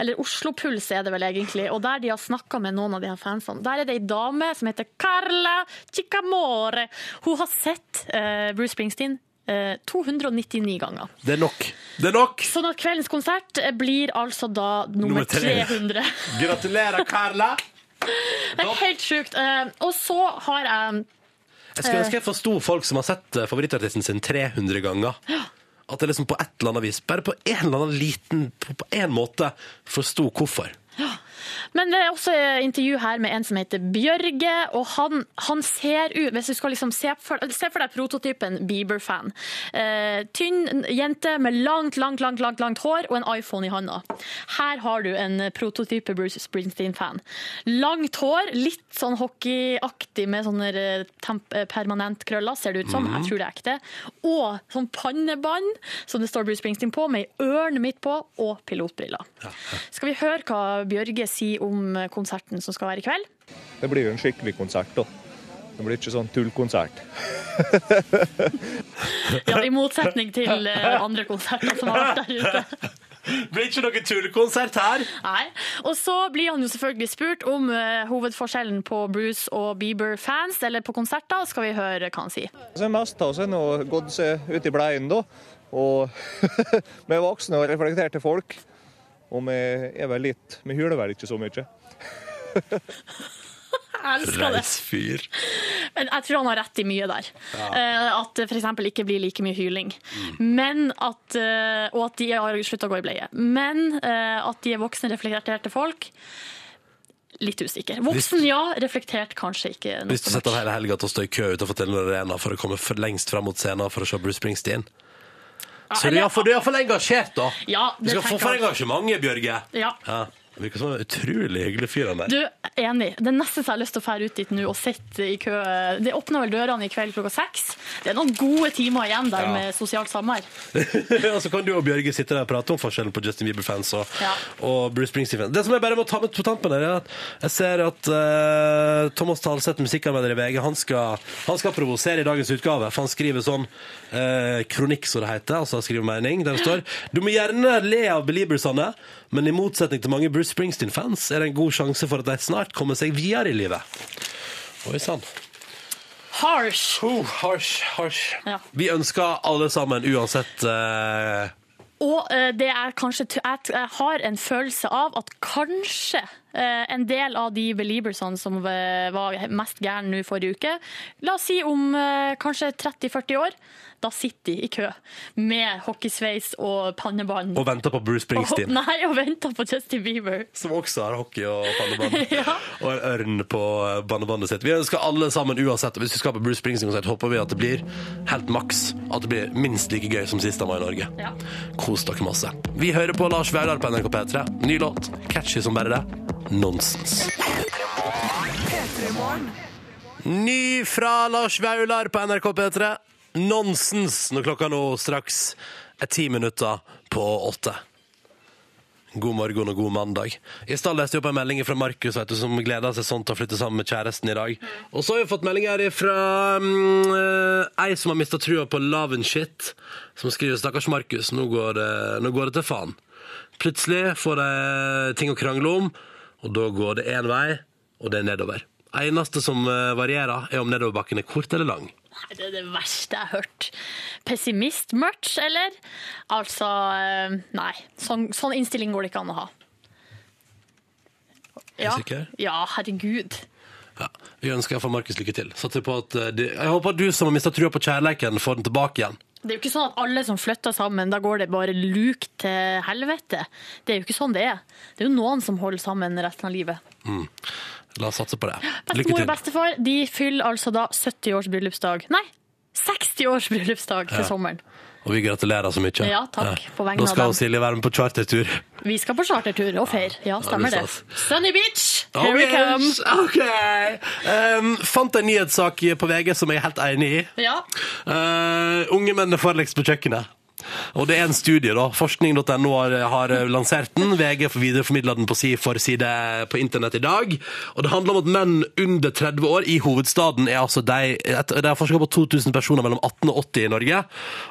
eller Oslopuls er det vel egentlig, og der de har snakka med noen av de her fansene. Der er det ei dame som heter Carla Chicamore. Hun har sett eh, Bruce Springsteen eh, 299 ganger. Det er nok. Det er nok! Sånn at kveldens konsert blir altså da nummer Nummer 300. Gratulerer, Carla! Det er helt sjukt. Eh, Og så har jeg Jeg skulle ønske jeg forsto folk som har sett eh, favorittartisten sin 300 ganger. At det liksom på et eller annet vis, bare på en eller annen liten, på, en måte, forsto hvorfor. Men det er også intervju her med en som heter Bjørge, og han, han ser ut Hvis du skal liksom se for, se for deg prototypen Bieber-fan. Eh, tynn jente med langt, langt, langt, langt, langt hår og en iPhone i hånda. Her har du en prototype Bruce Springsteen-fan. Langt hår, litt sånn hockeyaktig med sånne eh, eh, permanent krøller, ser det ut som. Jeg tror det er ekte. Og sånn pannebånd som det står Bruce Springsteen på, med ei ørn midt på, og pilotbriller. Skal vi høre hva Bjørge sier om konserten som skal være i kveld? Det blir jo en skikkelig konsert, da. Det blir ikke sånn tullkonsert. Ja, I motsetning til eh, andre konserter som har vært der ute. Blir ikke noe tullkonsert her! Nei. Og så blir han jo selvfølgelig spurt om eh, hovedforskjellen på Bruce og Bieber-fans, eller på konserter. Skal vi høre hva han sier. Så det meste av oss har nå gått seg ut i bleien, da. Og er voksne og reflekterte folk. Og vi er vel litt Vi hyler vel ikke så mye. Jeg elsker det. Reis. Men jeg tror han har rett i mye der. Ja. At det f.eks. ikke blir like mye hyling. Men at, eh, og at de har slutta å gå i bleie. Men eh, at de er voksne, reflekterte folk Litt usikker. Voksen, ja. Reflektert, kanskje ikke. noe Hvis du setter hele helga til å stå i kø utenfor Telenor Arena for å komme for lengst fram mot scenen for å se Bruce Springsteen, Så du er iallfall- du er engasjert, da. Ja, Du det skal få for engasjementet, Bjørge. Ja. Ja. Virker som en utrolig hyggelig fyr, han der. Du, enig. Det er nesten så jeg har lyst til å fære ut dit nå og sitte i kø. Det åpner vel dørene i kveld klokka seks. Det er noen gode timer igjen der Ja. med sosialt samvær. og så kan du og Bjørge sitte der og prate om forskjellen på Justin Bieber-fans og, Ja. og Bruce Springsteen-fans. Det som jeg bare må ta med på tampen er at jeg ser at uh, Thomas Talseth, musikkanmelder i VG, han skal, han skal provosere i dagens utgave. For han skriver sånn uh, kronikk, som det heter, altså skriver mening, der det står Du må gjerne le av beliebersene, men i motsetning til mange Bruce Springsteen-fans er det en god sjanse for at de snart kommer seg videre i livet. Oi sann. Harsh. Oh, harsh, harsh. Ja. Vi ønsker alle sammen, uansett eh, Og eh, det er kanskje jeg, har en følelse av at kanskje eh, en del av de beliebersene som eh, var mest gærne nå forrige uke, la oss si om kanskje 30-40 år, da sitter de i kø med hockeysveis og pannebånd. og venter på Bruce Springsteen. Og- Nei, og venter på Justin Bieber. Som også har hockey og pannebånd. Ja. Og en ørn på eh, sitt. Vi ønsker alle sammen uansett. Hvis vi skal på Bruce Springsteen-konsert, håper vi at det blir helt maks. At det blir minst like gøy som sist han var i Norge. Ja. Kos dere masse. Vi hører på Lars Vaular på NRK P3. Ny låt. Catchy som bare det. Nonsens. Ny fra Lars Vaular på NRK P3. Nonsens når klokka nå straks er ti minutter på åtte. God morgen og god mandag. I stad leste jeg opp en melding fra Markus vet du, som gleder seg sånn til å flytte sammen med kjæresten i dag. Og så har vi fått melding her fra eh, ei som har mista trua på love and shit, som skriver 'Stakkars Markus, nå, nå går det til faen'. Plutselig får de ting å krangle om, og da går det én vei, og det er nedover. Eneste som eh, varierer, er om nedoverbakken er kort eller lang. Nei, det er det verste jeg har hørt. Pessimist-merch, eller? Altså, eh, nei. Sånn, sånn innstilling går det ikke an å ha. Ja, ja herregud. Ja, vi ønsker iallfall Markus lykke til. Eh, de, jeg håper at du som har mista trua på kjærleiken, får den tilbake igjen. Det er jo ikke sånn at alle som flytter sammen, da går det bare luk til helvete. Det er jo ikke sånn det er. Det er jo noen som holder sammen resten av livet. La oss satse på det. Bestemor og bestefar de fyller altså da 70 års bryllupsdag. Nei, 60 års bryllupsdag til sommeren. Og vi gratulerer så mye. Ja, takk, på vegne av skal. Silje være med på chartertur. Vi skal på chartertur og feire. Ja, stemmer det. Sunny Beach, here we come. Ok! Um, fant en nyhetssak på VG som jeg er helt enig i. Ja. Uh, unge menn er farligst på kjøkkenet. Og det er en studie, da. Forskning.no har, har lansert den. VG får videreformidla den på si forside på internett i dag. Og det handler om at menn under 30 år i hovedstaden er altså de De har forska på 2000 personer mellom 18 og 80 i Norge.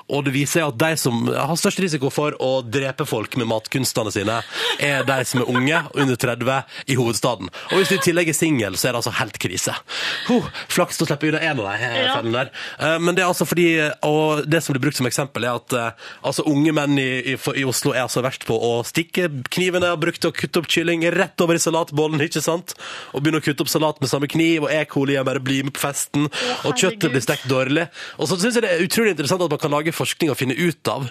Og det viser seg at de som har størst risiko for å drepe folk med matkunstene sine, er de som er unge, under 30, i hovedstaden. Og hvis du i tillegg er singel, så er det altså helt krise. Huh, flaks til å slippe unna en av de fellene der. Eh, Men det er altså fordi, og det som blir brukt som eksempel, er at eh, altså unge menn i, i, i Oslo er altså verst på å stikke kniven jeg har brukt til å kutte opp kylling rett over i salatbollen, ikke sant? Og begynne å kutte opp salat med samme kniv, og E. coli er bare bli med på festen, og kjøttet blir stekt dårlig. Og så syns jeg det er utrolig interessant at man kan lage forskning og finne ut av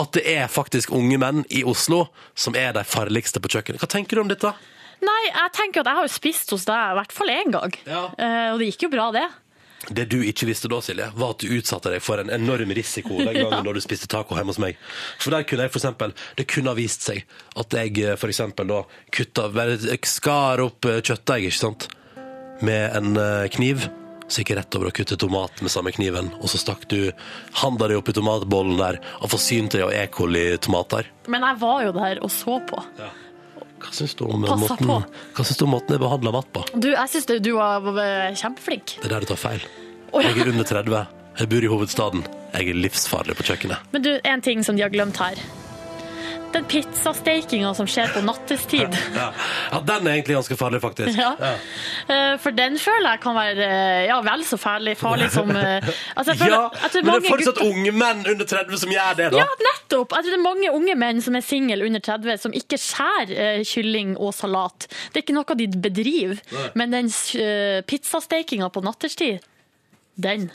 at det er faktisk unge menn i Oslo som er de farligste på kjøkkenet. Hva tenker du om dette? Nei, jeg tenker at jeg har jo spist hos deg i hvert fall én gang. Ja. Uh, og det gikk jo bra, det. Det du ikke visste da, Silje, var at du utsatte deg for en enorm risiko den gangen da du spiste taco hjemme hos meg. For der kunne jeg for eksempel, det kunne ha vist seg at jeg eh, for eksempel da kutta, skar opp eh, kjøttdeig, ikke sant? Med en eh, kniv. Så gikk jeg rett over og kuttet tomat med samme kniven, og så stakk du handa di oppi tomatbollen der og forsynte deg av E. coli-tomater. Men jeg var jo der og så på. Hva syns du om Passa måten, hva synes du om måten jeg behandler vatt på? Du, jeg syns du var kjempeflink. Det er der du tar feil. Oh, ja. Jeg er under 30. Jeg bor i hovedstaden. Jeg er livsfarlig på kjøkkenet. Men du, en ting som de har glemt her. Den pizzastekinga som skjer på nattestid. Ja. ja, den er egentlig ganske farlig, faktisk. Ja. Ja. For den føler jeg kan være eh, ja, vel så farlig, farlig som eh, altså, føler, Ja, tror men det er fortsatt gutter- unge menn under 30 som gjør det, da. Ja, nettopp! Jeg tror det er mange unge menn som er single under 30, som ikke skjærer eh, kylling og salat. Det er ikke noe de bedriver. Men den uh, pizzastekinga på nattestid, den.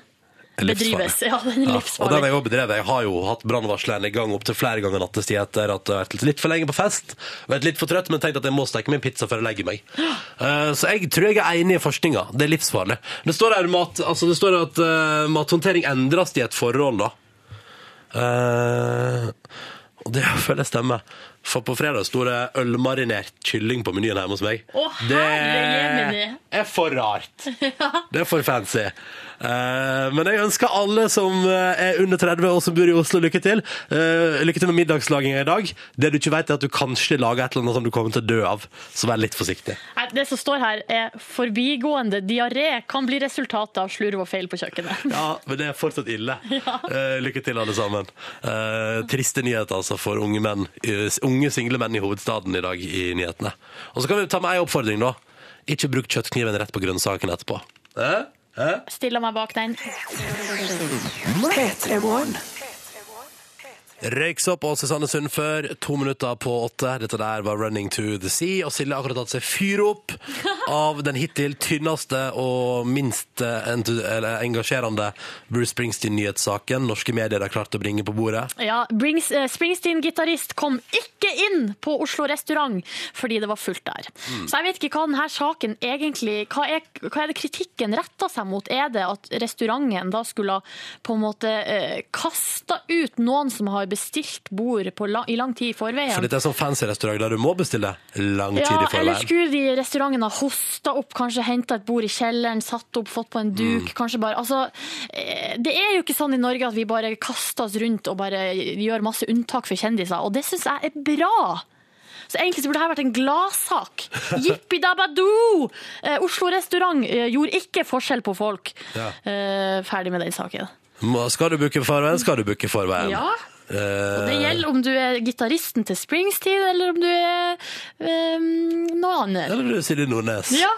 Bedrives. Ja, den er Ja, og den livsfarlig. har jeg bedrevet. Jeg har jo hatt brannvarsleren i gang opptil flere ganger nattestid etter at jeg har vært litt for lenge på fest. Vært litt for trøtt, men tenkt at jeg må steke min pizza før jeg legger meg. Eh, så jeg tror jeg er enig i forskninga. Det er livsfarlig. Det står her mat, altså det står at eh, mathåndtering endres i et forhold, da. Eh, og det føler jeg stemmer. For på fredag sto det ølmarinert kylling på menyen hjemme hos meg. Å, herre jemini. er for rart. Det er for fancy. Eh, men jeg ønsker alle som eh, er under 30 og som bor i Oslo, lykke til. Eh, lykke til med middagslaginga i dag. Det du ikke vet, er at du kanskje lager et eller annet som du kommer til å dø av. Så vær litt forsiktig. Det som står her, er 'forbigående diaré kan bli resultatet av slurv og feil på kjøkkenet'. Ja, men det er fortsatt ille. Ja. lykke til, alle sammen. Eh, triste nyheter altså for unge menn, unge single menn i hovedstaden i dag i nyhetene. Og så kan vi ta med ei oppfordring, da. Ikke bruk kjøttkniven rett på grønnsakene etterpå. Eh? Eh? Stiller meg bak den. P3 Morgen. Røyksopp og Susanne Sundfør, to minutter på åtte. Dette der var 'Running to the Sea'. Og Silje har akkurat tatt seg fyr opp av den hittil tynneste og minst engasjerende Bruce Springsteen-nyhetssaken norske medier har klart å bringe på bordet. Ja, eh, Springsteen-gitarist kom ikke inn på Oslo restaurant fordi det var fullt der. Mm. Så jeg vet ikke hva denne saken egentlig Hva er, hva er det kritikken retta seg mot? Er det at restauranten da skulle på en måte eh, kasta ut noen som har bestilt bord på la, i lang tid i forveien? For dette er sånn fancy restaurant der du må bestille lang tid Ja, i eller skulle de restaurantene restauranten ha hosta opp, kanskje henta et bord i kjelleren, satt opp, fått på en duk, Mm. kanskje bare Altså, eh, det er jo ikke sånn i Norge at vi bare kaster oss rundt og bare gjør masse unntak for kjendiser, og det syns jeg er bra. Så egentlig så burde dette vært en gladsak. Jippi-dabba-doo! Eh, Oslo restaurant eh, gjorde ikke forskjell på folk. Ja. Eh, ferdig med den saken. Skal du booke forveien, skal du booke forveien. Ja. Eh, Det gjelder om du er gitaristen til Springsteen, eller om du er um, noe annet. Eller du, Silje Nordnes. Ja.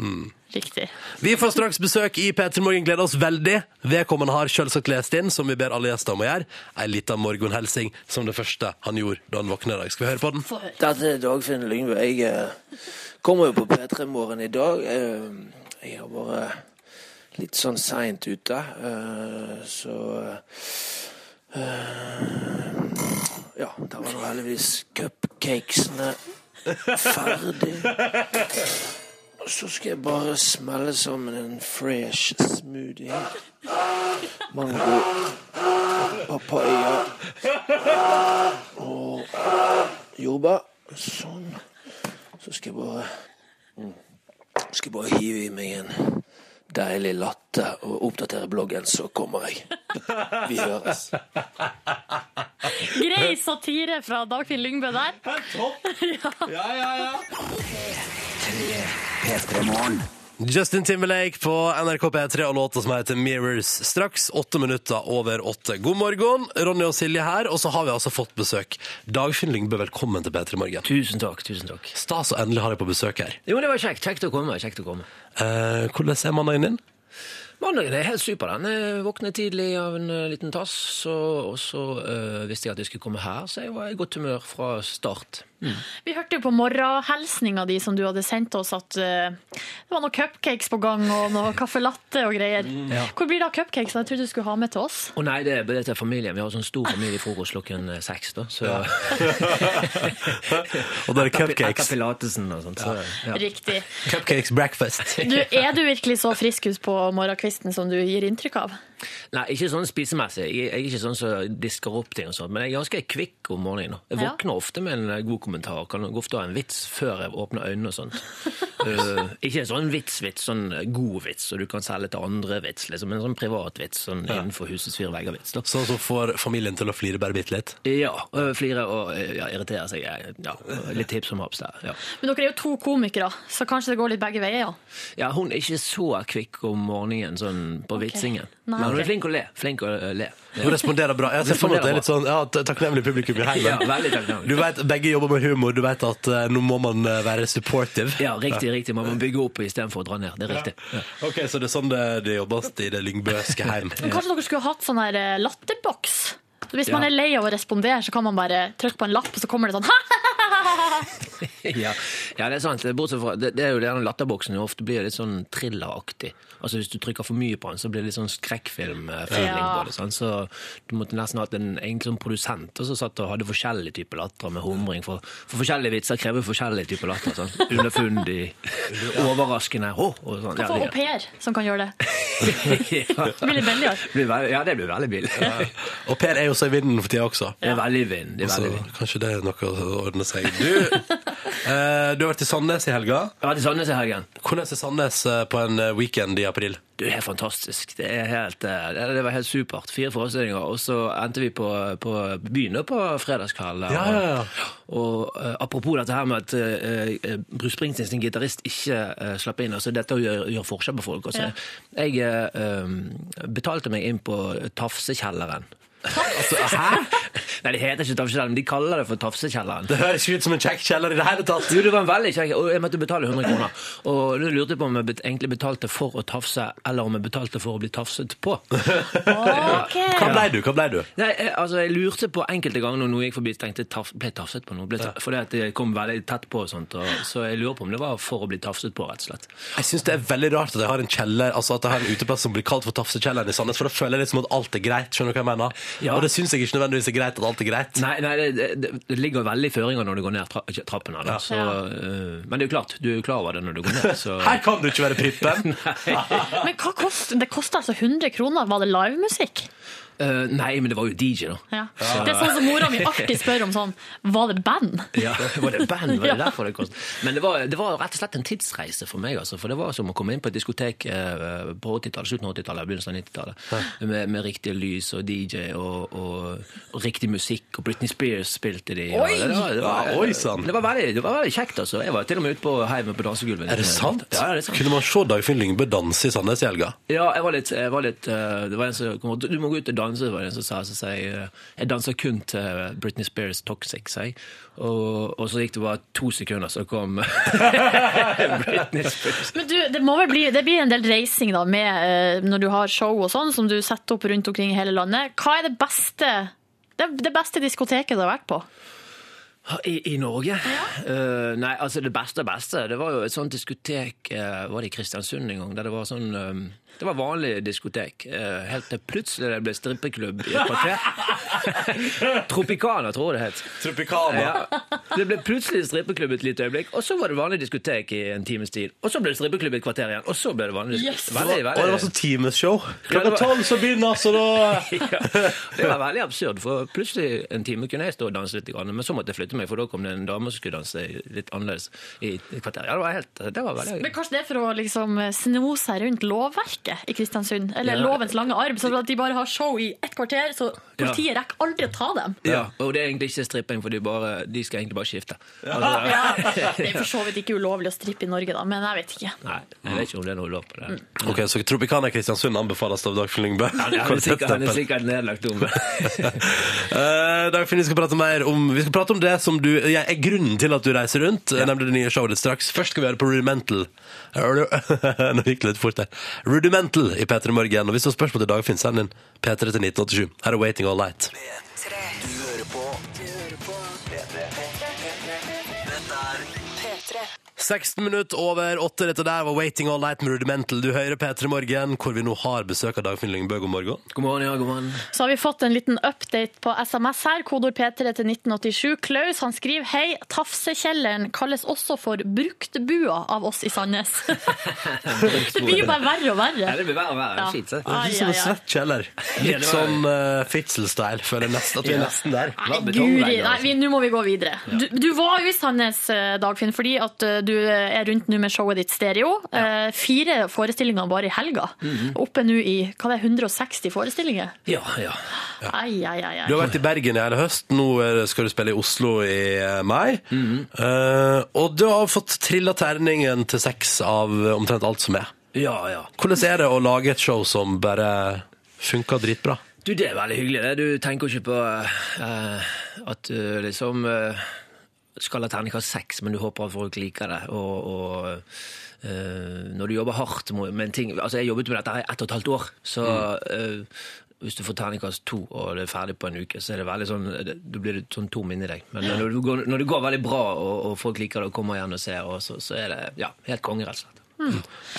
Mm. Riktig. Vi får straks besøk i P3 Morgen. Gleder oss veldig. Vedkommende har selvsagt lest inn, som vi ber alle gjester om å gjøre. Ei lita morgenhelsing som det første han gjorde da han våkna i dag. Skal vi høre på den? Dette er Dagfinn Lyngve. Jeg eh, kommer jo på P3 Morgen i dag. Eh, jeg har vært litt sånn seint ute, eh, så eh, Ja, der var nå heldigvis cupcakesene ferdig. Så skal jeg bare smelle sammen en fresh smoothie. Mango, papaya og jordbær. Sånn. Så skal jeg bare mm, Skal jeg bare hive i meg en deilig latte og oppdatere bloggen, så kommer jeg. Vi høres. Grei satire fra Dagfinn Lyngbø der. Ja, ja, ja. P3 Morgen. Justin Timberlake på NRK P3 og låta som heter Mirrors. Straks åtte minutter over åtte. God morgen, Ronny og Silje her. Og så har vi altså fått besøk. Dagfinn Lyngbø, velkommen til P3 Morgen. Tusen takk. tusen takk. Stas å endelig ha deg på besøk her. Jo, det var kjekt. Kjekt å komme. kjekt å komme. Eh, hvordan er mandagen din? Mandagen er helt super. den. Jeg våknet tidlig av en eh, liten tass, og så øh, visste jeg at jeg skulle komme her, så jeg var i godt humør fra start. Vi hørte jo på morgenhilsninga di som du hadde sendt oss, at uh, det var noen cupcakes på gang og noe caffè latte og greier. Ja. Hvor blir det av cupcakes? Jeg trodde du skulle ha med til oss. Å nei, det er bare til familien. Vi har sånn stor familiefrokost klokken eh, seks, da. Så Og da er det Etter cupcakes. pilatesen og sånt. Så, ja. Riktig. Cupcakes breakfast. Du, er du virkelig så friskus på morgenkvisten som du gir inntrykk av? Nei, ikke sånn spisemessig. Jeg er ikke sånn som disker opp ting og sånt, men jeg er ganske kvikk om morgenen. Jeg Jeg Ja. våkner ofte med en eh, god kommentar. Kan ofte ha en vits før jeg åpner øynene og sånt. uh, ikke en sånn vits-vits, sånn god vits, så du kan selge til andre vits, liksom. En sånn privat vits, sånn innenfor husets fire vegger-vits. Sånn som får familien til å flire bare bitte litt. Ja, Uh, flire og ja, irritere seg. eh, Ja, litt hipp som haps der. Ja. Men dere er jo to komikere, så kanskje det går litt begge veier? Ja. ja, hun er ikke så kvikk om morgenen sånn på vitsingen. Nei, Men hun er flink å le. Flink å le. Hun responderer bra. Jeg ser for meg at det er litt sånn ja, takknemlig publikum i heimen. Ja. Du vet, Begge jobber med humor. Du vet at uh, nå må man eh, være supportive. Ja, riktig, riktig. Man må bygge opp istedenfor å dra ned. Det er riktig. Ja. Ok, Så det er sånn det, det jobbes i det lyngbøske heim. Men kanskje dere skulle hatt sånn her eh, latterboks? Så Hvis Ja. man er lei av å respondere, så kan man bare trykke på en lapp, og så kommer det sånn ja. ja, det er sant. Bortsett fra, det, det er jo den latterboksen ofte blir litt sånn thrilleraktig. Altså Hvis du trykker for mye på den, så blir det litt sånn skrekkfilm-feeling Ja. på det. Sånn. Så du måtte nesten hatt en egentlig sånn produsent og så satt og hadde forskjellige typer latter med humring. For, for forskjellige vitser krever forskjellige typer latter. Sånn. Underfundig, overraskende oh, og sånn. Kan få au Ja, pair som kan gjøre det. det, ja. Det blir litt billigere. Ja, det blir veldig billig. Og pair er jo så i vinden for tida også. Det er veldig vind. Det er veldig vind. kanskje det er noe å ordne seg. Du, eh, du har vært i Sandnes i helga. Jeg har vært i Sandnes i helgen. Hvordan er Sandnes eh, på en eh, weekend i april? Du, det er fantastisk. Det, er helt, eh, det det var helt supert. Fire forestillinger, og så endte vi på, på byen på fredagskveld. Ja, ja, ja. Og eh, apropos dette her med at eh, eh, Bruce Springsteen sin gitarist ikke uh, slapp inn. altså Dette gjør, gjør forskjell på folk. Altså. Jeg eh, eh, betalte meg inn på Tafsekjelleren. Altså, hæ? Nei, det heter ikke Tafsekjelleren, de kaller det for Tafsekjelleren. Det høres ikke ut som en kjekk kjeller i det hele tatt. Jo, det var en veldig kjekk, og jeg måtte betale 100 kroner. Og nå lurte jeg på om jeg egentlig betalte for å tafse, eller om jeg betalte for å bli tafset på. Okay. Hva ble du? Hva blei du? Nei, jeg, altså, jeg lurte på enkelte ganger når noe gikk forbi, tenkte jeg taf, ble tafset på noe? Ble, ta- Fordi at det kom veldig tett på og sånt, og, så jeg lurer på om det var for å bli tafset på, rett og slett. Jeg syns det er veldig rart at jeg har en kjeller Altså at jeg har en uteplass som blir kalt for Tafsekjelleren i Sandnes, for da føler jeg litt som at alt er greit. Skjønner du hva jeg mener? Ja. Og det syns jeg ikke nødvendigvis er greit at alt er greit. Nei, nei det, det, det ligger veldig føringer når du går ned tra trappene. Da, så, uh, men det er jo klart, du er jo klar over det når du går ned. Så. Her kan du ikke være prippen! Men hva kost, det koster altså 100 kroner. Var det livemusikk? Øh, nei, men det var jo DJ, da. Ja. Det er sånn som mora mi alltid spør om sånn Var det band? Ja, Var det band? Var det derfor det kost? Men det var, det var rett og slett en tidsreise for meg. Altså, for det var som å komme inn på et diskotek uh, på 80-tallet, slutten av 80-tallet, begynnelsen av 90-tallet. Med, med riktig lys og DJ og, og, og riktig musikk. Og Britney Spears spilte de. Oi! Det var, det var, Ja, oi, sann. det var, veldig, det var veldig kjekt, altså. Jeg var til og med ute på heimen på dansegulvet. Er det sant? Ja, det er sant. Kunne man se Dagfinn Lyngbø danse i Sandnes i helga? Ja, jeg var litt, jeg var litt uh, Det var en som kom, Du må gå ut og danse, var som sa. Så jeg eh, jeg danser kun til Britney Spears Toxic, jeg. Og, og så gikk det bare to sekunder, så kom Britney Spears. Men du, det, må vel bli, det blir en del reising da, med, eh, når du har show og sånn, som du setter opp rundt omkring i hele landet. Hva er det beste, det, det beste diskoteket du har vært på? I, i Norge? Eh, nei, altså det beste beste, det var jo et sånt diskotek uh, Var det i Kristiansund en gang? Der det var sånn eh, Det var vanlig diskotek. eh, helt til plutselig det ble strippeklubb i et kvarter. Tropicana, tror jeg det het. Tropicana. Ja. Det ble plutselig strippeklubb et lite øyeblikk, og så var det vanlig diskotek i en times tid. Og så ble det strippeklubb i et kvarter igjen, og så ble det vanlig diskotek. Yes. Veldig, Og det var sånn timeshow. Klokka tolv så begynner så da ja, det var veldig absurd, for plutselig en time kunne jeg stå og danse litt, men så måtte jeg flytte meg, for da kom det en dame som skulle danse litt annerledes i et kvarter. Ja, det var helt, det var veldig Men Kanskje det er for å liksom sno seg rundt lovverket i Kristiansund? Eller Ja. lovens lange arm, Så at de bare har show i ett kvarter, så politiet rekker aldri å ta dem. Ja, og det er egentlig ikke stripping, for de, bare, de skal egentlig bare skifte. Altså, Ja, det er for så vidt ikke ulovlig å strippe i Norge, da, men jeg vet ikke. Nei, jeg vet ikke om det er noe lov på det. Ok, Så Tropicana i Kristiansund anbefales av Dagfinn Lyngbø. Han han er, sikkert, han er sikkert nedlagt om det. Eh, Dagfinn, vi skal prate mer om Vi skal prate om det som du ja, er grunnen til at du reiser rundt, nemlig det nye showet ditt straks. Først skal vi høre på Rudimental. Nå gikk det litt fort der. Rudimental i P3 Morgen. Og hvis du har spørsmål til Dagfinn, send inn P3 til 1987. Her er Waiting All Night. 16 minutter over 8. Dette der var Waiting All Night med Rudimental. Du hører P3 Morgen, hvor vi nå har besøk av Dagfinn Lyngbø. God morgen. God morgen, ja, god morgen. Så har vi fått en liten update på SMS her. Kodord P3 til 1987. Klaus han skriver Hei, Tafsekjelleren kalles også for bruktbua av oss i Sandnes. det blir jo bare verre og verre. Ja, det blir verre og verre. Ja. Shit. Det er litt som en svett kjeller. Litt sånn uh, Fitzel-style, føler jeg nesten at vi er nesten der. Nei, Guri, nei, altså. nå må vi gå videre. Du, du var jo i Sandnes, eh, Dagfinn, fordi at eh, du er rundt nå med showet ditt Stereo. Ja. fire forestillinger bare i helga. Mhm. Oppe nå i hva det er, 160 forestillinger. Ja, ja. Ai, ai, ai, Du har vært i Bergen i hele høst, nå skal du spille i Oslo i mai. Mm -hmm. uh, og du har fått trilla terningen til seks av omtrent alt som er. Ja, ja. Hvordan er det å lage et show som bare funker dritbra? Du, det er veldig hyggelig. det. Du tenker jo ikke på uh, at du liksom eh, skal ha terningkast seks, men du håper at folk liker det. Og, og eh, når du jobber hardt med en ting Altså, jeg jobbet med dette her i ett og et halvt år, så eh, hvis du får terningkast to og det er ferdig på en uke, så er det veldig sånn, det, da blir det sånn tom inni deg. Men når, du går, når det går veldig bra, og, og folk liker det og kommer igjen og ser, og så, så er det ja, helt konge, rett og slett.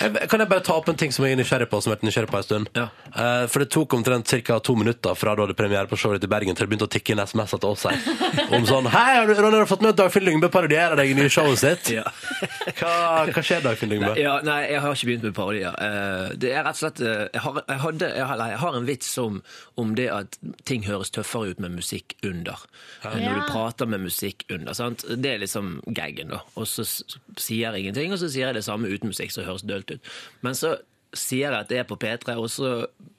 Jeg- Kan jeg bare ta opp en ting som jeg er nysgjerrig på, som jeg har vært nysgjerrig på en stund? Ja. Eh, for det tok omtrent ca. to minutter fra du hadde premiere på showet ditt i Bergen til det begynte å tikke inn SMS-er til oss her. Om sånn Hei, har du, Ronny, har du fått med at Dagfinn Lyngbø parodierer deg i nye showet sitt? Ja. Hva, hva skjer, Dagfinn Lyngbø? Ja, nei, jeg har ikke begynt med parodier. Uh, Det er rett og slett uh, Jeg har, jeg hadde, jeg har, jeg har en vits om, om det at ting høres tøffere ut med musikk under. Ja. Når du prater med musikk under. Sant? Det er liksom gaggen, da. Og så sier jeg ingenting, og så sier jeg det samme uten musikk, så høres dølt ut. Men så sier jeg at det er på P3, og så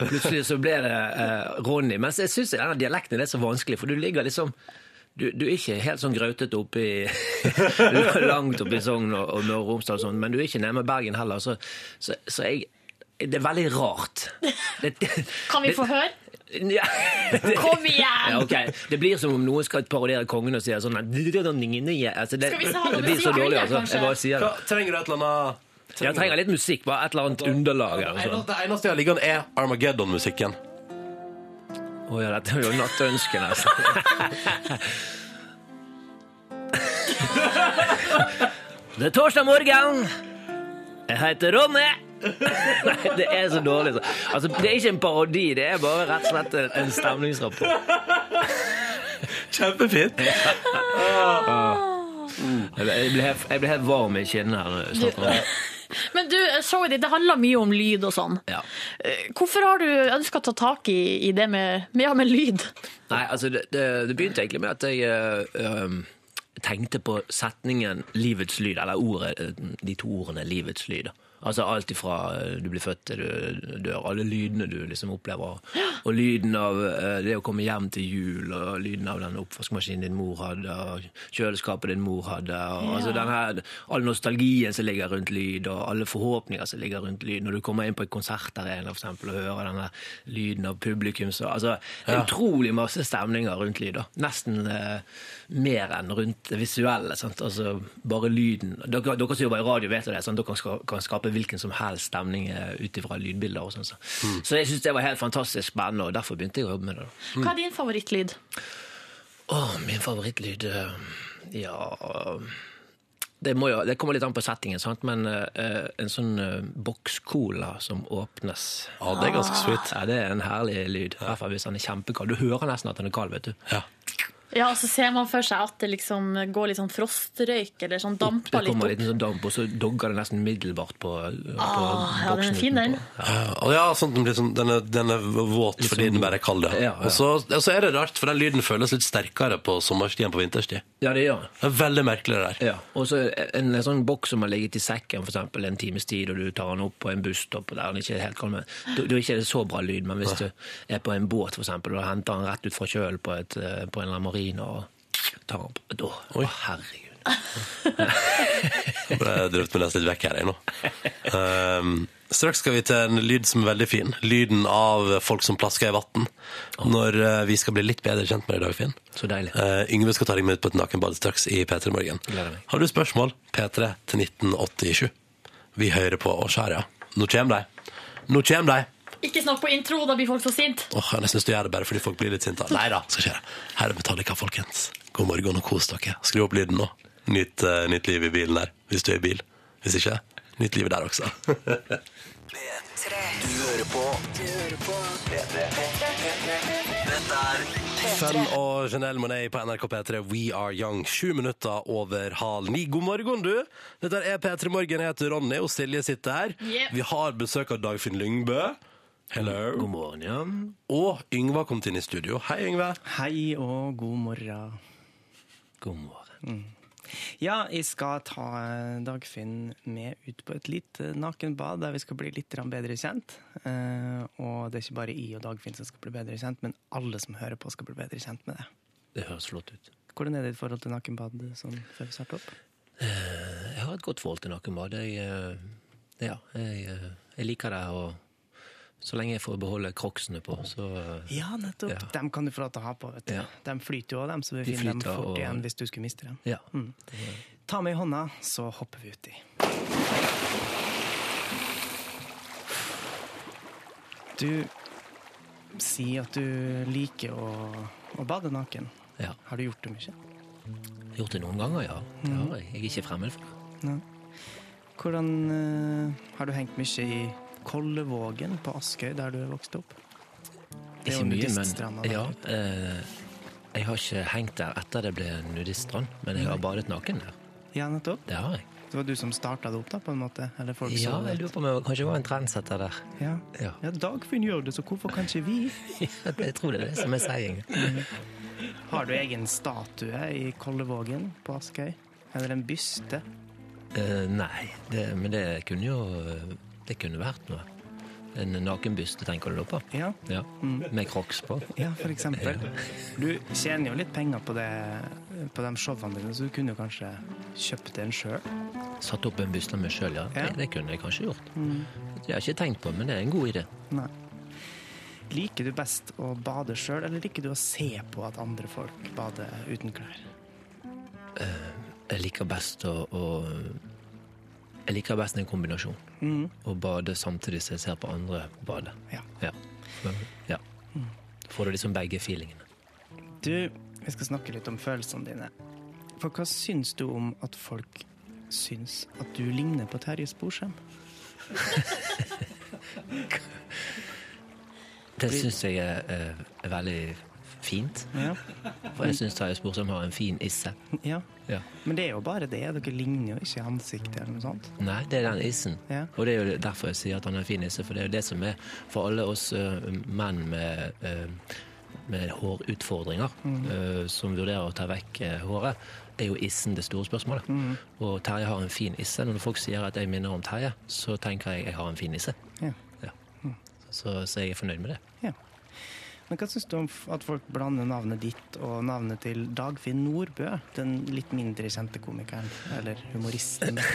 plutselig så blir det eh, Ronny. Mens jeg syns denne dialekten er så vanskelig, for du ligger liksom du, du er ikke helt sånn grautete oppi Langt oppi Sogn og, og Møre og Romsdal, sånn, men du er ikke nærme Bergen heller. Så, så, så jeg Det er veldig rart. Det, Kan vi få høre? Ja, det, Kom igjen! ja, ok. Det blir som om noen skal parodiere kongen og sier sånn altså, det, Skal vi se, har det blir så dårlig, altså. Jeg bare sier det. trenger du et eller annet Jeg trenger litt musikk, bare et eller annet underlag. Eller Det eneste- det eneste jeg liker liggende, er Armageddon-musikken. Å ja, dette er jo nattønsken, altså. Det er torsdag morgen. Jeg heter Ronny. Nei, det er så dårlig. så. Altså, det er ikke en parodi, det er bare rett og slett en- stemningsrapport. Kjempefint. Ble, jeg blir helt, varm i kinnene Men du, showet ditt det handler mye om lyd og sånn. Ja. Eh, Hvorfor har du ønska å ta tak i, i det med, med, ja, med lyd? Nei, altså det, det, det begynte egentlig med at jeg eh, um, tenkte på setningen 'livets lyd', eller ordet, eh, de to ordene 'livets lyd'. Altså alt ifra eh, du blir født til du dør, alle lydene du liksom opplever. Og lyden av eh, det å komme hjem til jul, og lyden av den oppvaskmaskinen din mor hadde, og kjøleskapet din mor hadde. Og, altså den her, all nostalgien som ligger rundt lyd, og alle forhåpninger som ligger rundt lyd. Når du kommer inn på en konsertarena for eksempel, og hører denne lyden av publikum. Så, altså, det er utrolig masse stemninger rundt lyd. da. Nesten eh, mer enn rundt det visuelle. Sant? Altså, bare lyden. Dere, dere som jobber i radio, vet jo det. Sant? Dere kan skape hvilken som helst stemning eh, ut ifra lydbilder. og sånn. Så. så jeg syns det var helt fantastisk spennende, og derfor begynte jeg å jobbe med det. Hva er din favorittlyd? Åh, min favorittlyd eh, Ja det, må jo, det kommer litt an på settingen, sant? men uh, en sånn uh, boks-cola som åpnes Ja, det er ganske sweet. Ja, Det er en herlig lyd. I hvert fall hvis den er kjempekald. Du hører nesten at den er kald. vet du. Ja. Ja, og så ser man for seg at det liksom går litt sånn frostrøyk, eller sånn Det damper litt kommer opp. litt sånn damp, og så dogger det nesten middelbart på, på Ah, ja, den er fin, den. Ja, og ja, sånn den, blir sånn, den, er, den er våt liksom, fordi sånn- den bare er kald. Ja. Ja, ja. Og, så, og så er det rart, for den lyden føles litt sterkere på sommerstid enn på vinterstid. Ja, det gjør den. Det er veldig merkelig det der. Ja, og så en, en sånn boks som har ligget i sekken for eksempel, en times tid, og du tar den opp på en busstopp, og der den ikke er helt kald, men da er ikke det så bra lyd. Men hvis du er på en båt for eksempel, og henter den rett ut fra kjølen på, et, eh, på en eller annen marina, og tar Å, herregud. Jeg ble drevet meg nesten litt vekk her, jeg nå. Um, straks skal vi til en lyd som er veldig fin. Lyden av folk som plasker i vann. Når uh, vi skal bli litt bedre kjent med deg, i dag, Finn. Så deilig. Uh, Yngve skal ta deg med ut på et nakenbad straks i P3 Morgen. Har du spørsmål? P3 til 1987. Vi hører på og skjærer. Nå kommer de. Nå kommer de. Ikke snakk på intro, da blir folk så sinte. Åh, jeg syns du gjøre det bare fordi folk blir litt sinte. Nei da, skal skje. Her er Metallica, folkens. God morgen og kos dere. Skru opp lyden nå. Nytt, uh, nytt liv i bilen der, hvis du er i bil. Hvis ikke, nytt liv der også. P3. Du hører på P3. Dette er Fun og Janelle Monet på NRK P3, We Are Young. Sju minutter over halv ni. God morgen, du. Dette er P3 Morgen. Jeg heter Ronny, og Silje sitter her. Yep. Vi har besøk av Dagfinn Lyngbø. Hello. God morgen, ja. Og Yngve har kommet inn i studio. Hei, Yngve. Hei og god morgen. God morgen. Ja, jeg skal ta eh, Dagfinn med ut på et lite nakenbad der vi skal bli litt bedre kjent. Eh, og det er ikke bare jeg og Dagfinn som skal bli bedre kjent, men alle som hører på, skal bli bedre kjent med det. Det høres flott ut. Hvordan er det i forhold til nakenbad sånn, før vi starter opp? Jeg har et godt forhold til nakenbad. Jeg, eh, ja, jeg, eh, jeg liker det, og så lenge jeg får beholde crocsene på, så eh, Ja, nettopp. Ja. Dem kan du få lov til å ha på. vet du. Ja. De flyter jo òg, dem, så vi De finner dem fort og- igjen hvis du skulle miste dem. ja. Ta meg i hånda, så hopper vi uti. Du, sier at du liker å, å bade naken. Ja. Har du gjort det mye? Gjort det noen ganger, ja. Det har jeg. Jeg er ikke fremmed for det. Hvordan uh, Har du hengt mye i Kollevågen på Askøy, der du vokste opp? Det Ikke mye, men ja, eh, Jeg har ikke hengt der etter det ble nudiststrand, men jeg har badet naken der. Ja, nettopp. Det har jeg. Det var du som starta det opp, da, på en måte? Eller folk Ja, jeg lurer på om jeg kanskje var en trendsetter der. Ja. Ja. ja, Dagfinn gjør det, så hvorfor kan ikke vi? Jeg tror det er det som er sayingen. Har du egen statue i Kollevågen på Askøy? Eller en byste? Uh, nei, det, men det kunne jo Det kunne vært noe. En nakenbyste, tenker du da på? Ja. Ja. Med crocs på. Ja, for eksempel. Du tjener jo litt penger på, det, på de showene dine, så du kunne jo kanskje kjøpt en sjøl? Satt opp en byste meg sjøl, ja. Ja. Det, det kunne jeg kanskje gjort. Mm. Det har jeg ikke tenkt på, men det er en god idé. Nei. Liker du best å bade sjøl, eller liker du å se på at andre folk bader uten klær? Jeg liker best å, å Jeg liker best en kombinasjon. Mm. Å bade samtidig som jeg ser på andre bade. Ja. Ja. Men, ja. Får du liksom begge feelingene. Du, vi skal snakke litt om følelsene dine. For hva syns du om at folk syns at du ligner på Terje Sporsem? Det syns jeg er, er, er veldig fint. Ja. For jeg syns Terje Sporsem har en fin isse. ja. Ja. Men det er jo bare det. Dere ligner jo ikke i ansiktet eller noe sånt. Nei, det er den issen. Ja. Og det er jo derfor jeg sier at han har en fin isse, for det er jo det som er for alle oss uh, menn med, uh, med hårutfordringer, eh, som vurderer å ta vekk uh, håret, er jo issen det store spørsmålet. Og Terje har en fin isse. Når folk sier at jeg minner om Terje, så tenker jeg at jeg har en fin isse. Ja. Ja. Så, så jeg er fornøyd med det. Ja. Men hva syns du om at folk blander navnet ditt og navnet til Dagfinn Nordbø? Den litt mindre kjente komikeren, eller humoristen.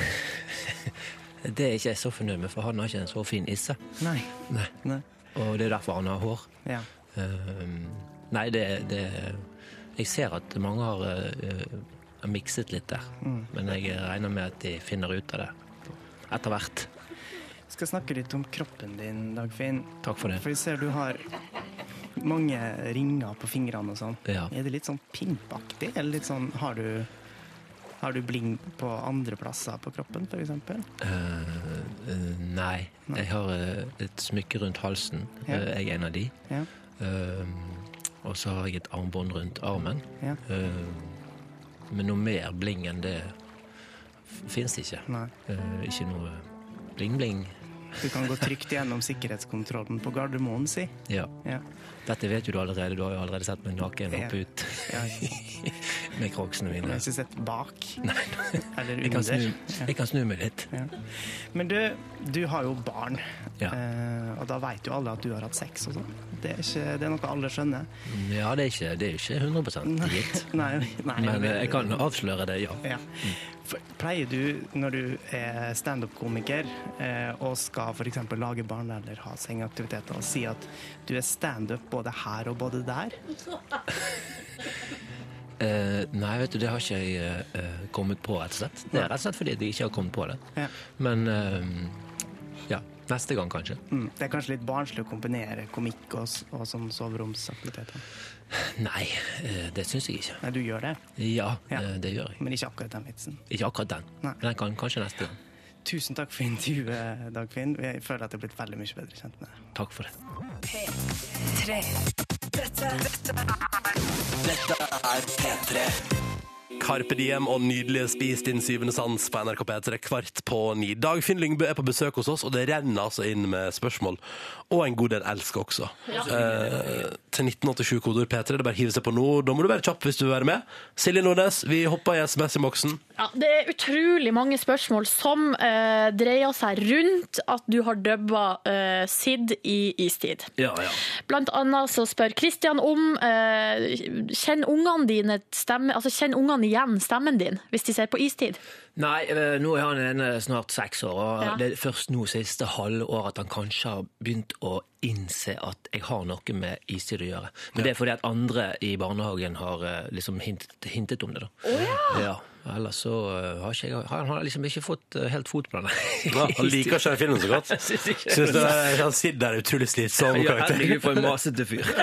Det er ikke jeg så fornøyd med, for han har ikke en så fin isse. Nei. Nei. Nei. Og det er derfor han har hår. Ja. Ehm, nei, det, det Jeg ser at mange har, uh, mikset litt der. Mm. Men jeg regner med at de finner ut av det etter hvert. Vi skal snakke litt om kroppen din, Dagfinn. Takk for det. For jeg ser du har mange ringer på fingrene og sånn. Ja. Er det litt sånn pimpaktig, eller litt sånn Har du, har du bling på andre plasser på kroppen, f.eks.? Uh, eh, nei. Jeg har uh, et smykke rundt halsen. Ja. Uh, jeg er en av de. Ja. Og så har jeg et armbånd rundt armen. Ja. Men noe mer bling enn det fins ikke. Nei. Eh, ikke noe bling-bling. Du kan gå trygt gjennom sikkerhetskontrollen på Gardermoen, si. Ja. Ja. Dette vet jo du allerede. Du har jo allerede sett meg naken hoppe ut Ja, med crocsene Jeg Du har ikke sett bak. Nei, Eller jeg kan, snu, jeg kan snu meg litt. Ja. Men du, du har jo barn, Ja. eh, og da vet jo alle at du har hatt sex og sånn. Det, er ikke- det er noe alle skjønner. Ja, det er ikke, det er ikke 100% gitt. Nei, nei, Men eh, jeg kan avsløre det, ja. Ja. Pleier du, når du er standup-komiker eh, og skal f.eks. lage barn eller ha sengeaktiviteter, å si at du er standup både her og både der? Uh, nei, vet du, det har ikke jeg uh, kommet på, rett og slett. Det er rett og slett fordi jeg ikke har kommet på det. Ja. Men ja, neste gang kanskje. Mm. Det er kanskje litt barnslig å kombinere komikk og, og sånn soveromsaktiviteter. Nei, eh, det syns jeg ikke. Nei, du gjør det, Ja, Ja. eh, det gjør jeg. men ikke akkurat den vitsen. Ikke akkurat den. Nei. Den kan kanskje neste gang. Tusen takk for intervjuet, Dagfinn. Jeg føler at jeg er blitt veldig mye bedre kjent med deg. Takk for det. P3. Dette, dette er P3. Carpe Diem og nydelige Spis din syvende sans på NRK P3 kvart på ni. Dagfinn Lyngbø er på besøk hos oss, og det renner altså inn med spørsmål. Og en god del elsk også. Eh, til 1987 kodeord P3. Det er bare å hive seg på nå. Da må du være kjapp hvis du vil være med. Silje Nordnes, vi hopper i SMS-boksen. Ja, det er utrolig mange spørsmål som eh, dreier seg rundt at du har dubba eh, Sid i Istid. Ja, ja. Blant annet så spør Kristian om eh, Kjenner ungene dine stemme, altså kjenner ungene igjen stemmen din hvis de ser på Istid? Nei, eh, nå er han ene snart seks år, og Ja. det er først nå siste halvår at han kanskje har begynt å innse at jeg har noe med istid å gjøre. Men det er fordi at andre i barnehagen har eh, liksom hintet, hintet om det. da. Oh, ja. Ja, Ellers så eh, har ikke jeg Han har liksom ikke fått eh, helt fot på den. Ja, han liker ikke den filmen så godt. Synes ikke- det er- han sitter der utrolig slitsom Ja, herregud, for en masete fyr.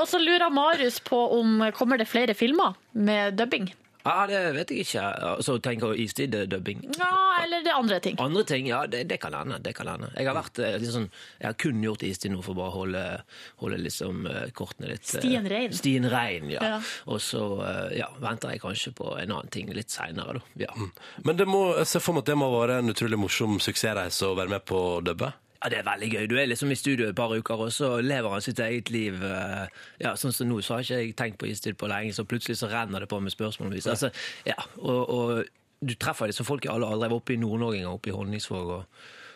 Og så lurer Marius på om kommer det flere filmer med dubbing. Ja, det vet jeg ikke. Så tenker du istid-dubbing. Ja, eller det andre ting. Andre ting, ja, det, det kan hende. Det kan hende. Jeg har vært eh, litt sånn, jeg har kun gjort istid nå for bare å holde, holde liksom eh, kortene litt eh, Stien rein. Stien rein, ja. Ja. Og så eh, ja, venter jeg kanskje på en annen ting litt seinere, da. Ja. Men det må, jeg ser for meg at det må være en utrolig morsom suksessreise å være med på å dubbe. Ja, det er veldig gøy. Du er liksom i studio et par uker, og så lever han sitt eget liv. eh, Ja, sånn som nå, så har ikke jeg tenkt på istid på lenge, så plutselig så renner det på med spørsmål. Altså, ja, og, og du treffer liksom folk i alle aldre. Jeg var oppe i Nord-Norge en gang, oppe i Honningsvåg, og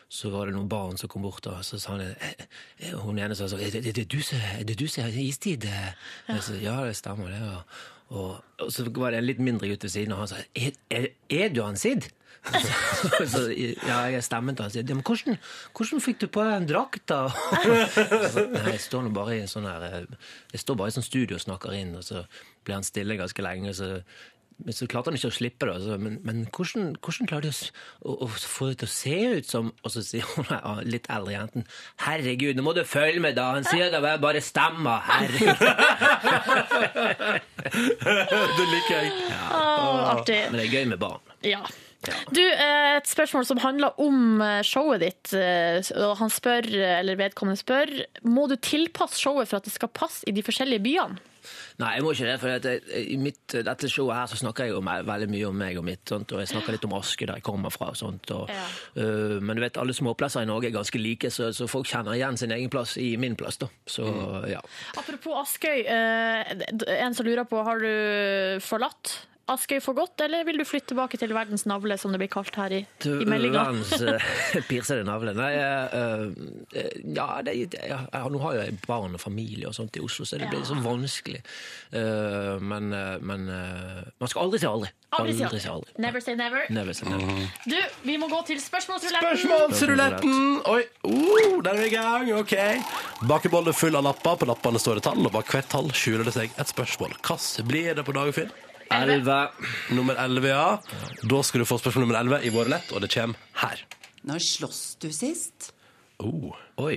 så var det noen barn som kom bort, og så sa han eh, eh, Hun ene sa sånn Er er det du som har istid? Jeg sa, ja, det stemmer, det. Og, og, og så var det en litt mindre gutt ved siden, og han sa Er, er, er du han Sid? Så, ja, jeg er stemmen til han sier, men hvordan, hvordan fikk du på deg den drakta? da? Nei, jeg står nå bare i en sånn her eh, Jeg står bare i sånn studio og snakker inn, og så blir han stille ganske lenge. Så, men så klarte han ikke å slippe det. Så, men, men hvordan, hvordan klarer du å, å, å få det til å se ut som Og så sier hun ja, litt eldre jenten Herregud, nå må du følge med, da! Han sier det bare stemmer, herregud. det liker jeg. Åh, artig. Men det er gøy med barn. Ja. Du, eh, et spørsmål som handler om eh, showet ditt. eh, og Han spør, eller vedkommende spør, må du tilpasse showet for at det skal passe i de forskjellige byene? Nei, jeg må ikke det. for I mitt, dette showet her så snakker jeg jo veldig mye om meg og mitt. Sånt, og jeg snakker litt om Aske, der jeg kommer fra. og sånt. Og, øh, men du vet, alle småplasser i Norge er ganske like, så, så folk kjenner igjen sin egen plass i min plass. da. Så ja. Apropos Askøy, Uh, en som lurer på, har du forlatt Askøy for godt, eller vil du flytte tilbake til verdens navle, som det blir kalt her i, i meldinga? Verdens eh, pirsede navle. Nei, uh, ja, det, ja, nå har jo jeg barn og familie og sånt i Oslo, så det ja. blir så vanskelig. Uh, men, men uh, man skal aldri si aldri. Aldri, aldri, si aldri. Never say never. never, say never. Mm. Du, vi må gå til spørsmålsruletten. Spørsmålsruletten! Oi, oh, der er vi i gang. OK. Bakebolle full av lapper. På lappene står det tall, og bak hvert tall skjuler det seg et spørsmål. Hva blir det på dag, Finn? 11. Nummer 11, ja. Da skal du få spørsmål nummer 11 i vår lett, og det kommer her. Når slåss du sist? Oh. Oi.